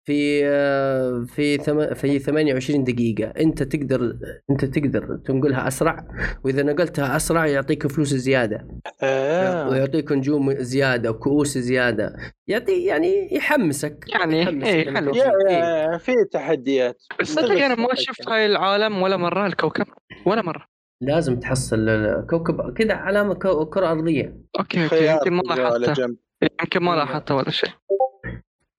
في آه، في ثم- في 28 دقيقة. أنت تقدر أنت تقدر تنقلها أسرع. وإذا نقلتها أسرع يعطيك فلوس زيادة. آه. ويعطيك نجوم زيادة وكؤوس زيادة. يعطي يعني يحمسك يعني يحمسك إيه حلو. إيه. في تحديات. بس صدق أنا ما شفت هاي العالم ولا مرة الكوكب ولا مرة. لازم تحصل الكوكب كذا علامة كرة أرضية. okay okay. يمكن ما لاحظتها يمكن ما لاحظتها ولا شيء.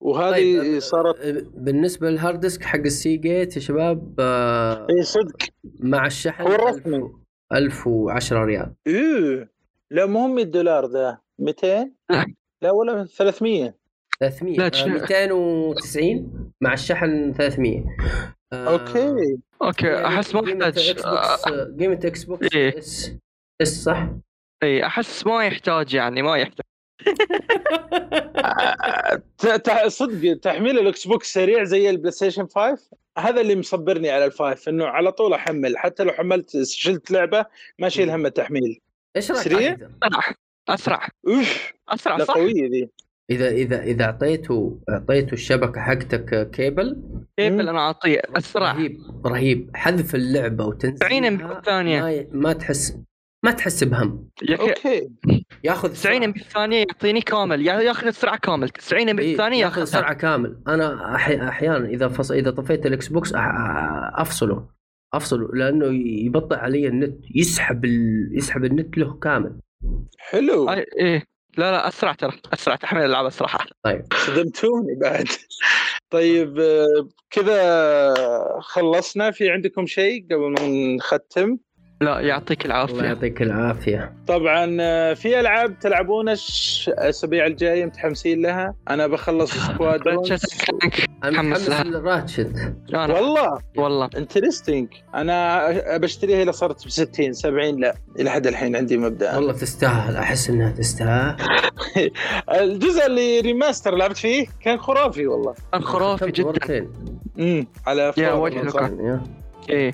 وهذه طيب، صارت بالنسبة لل hard disk حق ال Seagate يا شباب آه، اي صدق. مع الشحن هو الرسمي. 1010 ريال. إيه لا مو هم 100 دولار ذا. 200 لا. لا ولا 300 300 لا، آه، تش- 290 مع الشحن 300 آه، okay. okay يعني أحس ما يحتاج بوكس قيمة Xbox إيه. S S صح؟ اي أحس ما يحتاج يعني ما يحتاج. صدق تحميل ال Xbox سريع زي ال PlayStation 5 هذا اللي مصبرني على ال five إنه على طول أحمل حتى لو حملت شلت لعبة ما أشيل هم التحميل. إيش رأيك؟ سريع؟ أسرع أسرع. أوف أسرع صح؟ قوية ذي. إذا إذا إذا أعطيته أعطيته الشبكة حقتك cable. cable أنا أعطيه أسرع. رهيب رهيب. حذف 90 MB ثانية. ما, ما تحس ما تحس بهم. يا أخي okay. ياخذ 90 MB ثانية يعطيني كامل. يا- ياخذ السرعة كامل. 90 MB ثانية ياخذ ياخذ سرعة كامل. أنا أحي... أحيانا إذا فص... إذا طفيت ال Xbox أح... أفصله. أفصله لأنه يبطئ علي النت. يسحب ال... يسحب النت له كامل. حلو. أي- إيه. لا لا أسرع ترى. أسرع. تحميل الألعاب اسرع صدمتوني بعد. طيب آه، كذا خلصنا. في عندكم شيء قبل ما نختم؟ لا يعطيك الله العافيه يعطيك العافية. طبعا آه، في ألعاب تلعبونها الأسابيع الجاية متحمسين لها؟ أنا بخلص Ratchet أنا متحمس لها. ل Ratchet أنا والله؟ والله. interesting أنا بشتريها إذا صارت ب 60 70 لا. إلى حد الحين عندي مبدأ. والله تستاهل. أحس إنها تستاهل. الجزء اللي remaster لعبت فيه كان خرافي والله. كان خرافي جدا. مرتين. امم على يا فور إيه.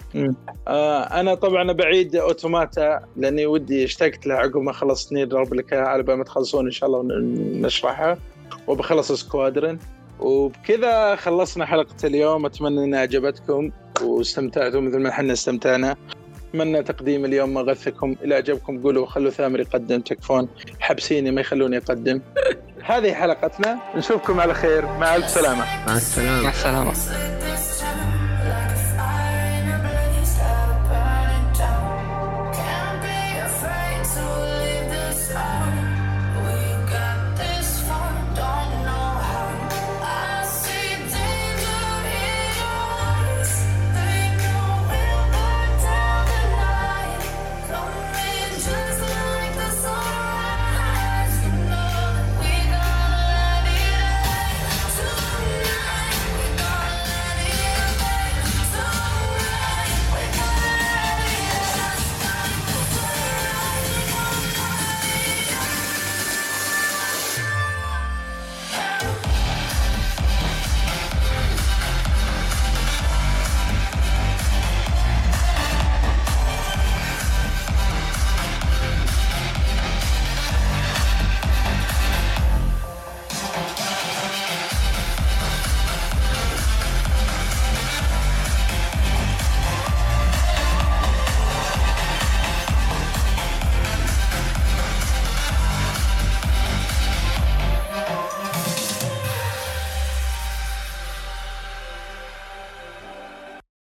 آه أنا طبعا بعيد Automata لأني ودي اشتقت لها عقب ما خلصت NieR Replicant على بال ما تخلصون إن شاء الله نشرحها وبخلص Squadrons. وبكذا خلصنا حلقة اليوم. أتمنى إنها عجبتكم واستمتعتوا مثل ما إحنا استمتعنا. أتمنى تقديم اليوم ما غثكم. اذا عجبكم قولوا خلوا ثامر يقدم تكفون حبسيني ما يخلوني اقدم هذه حلقتنا. نشوفكم على خير. مع الف سلامه مع السلامة. مع السلامة.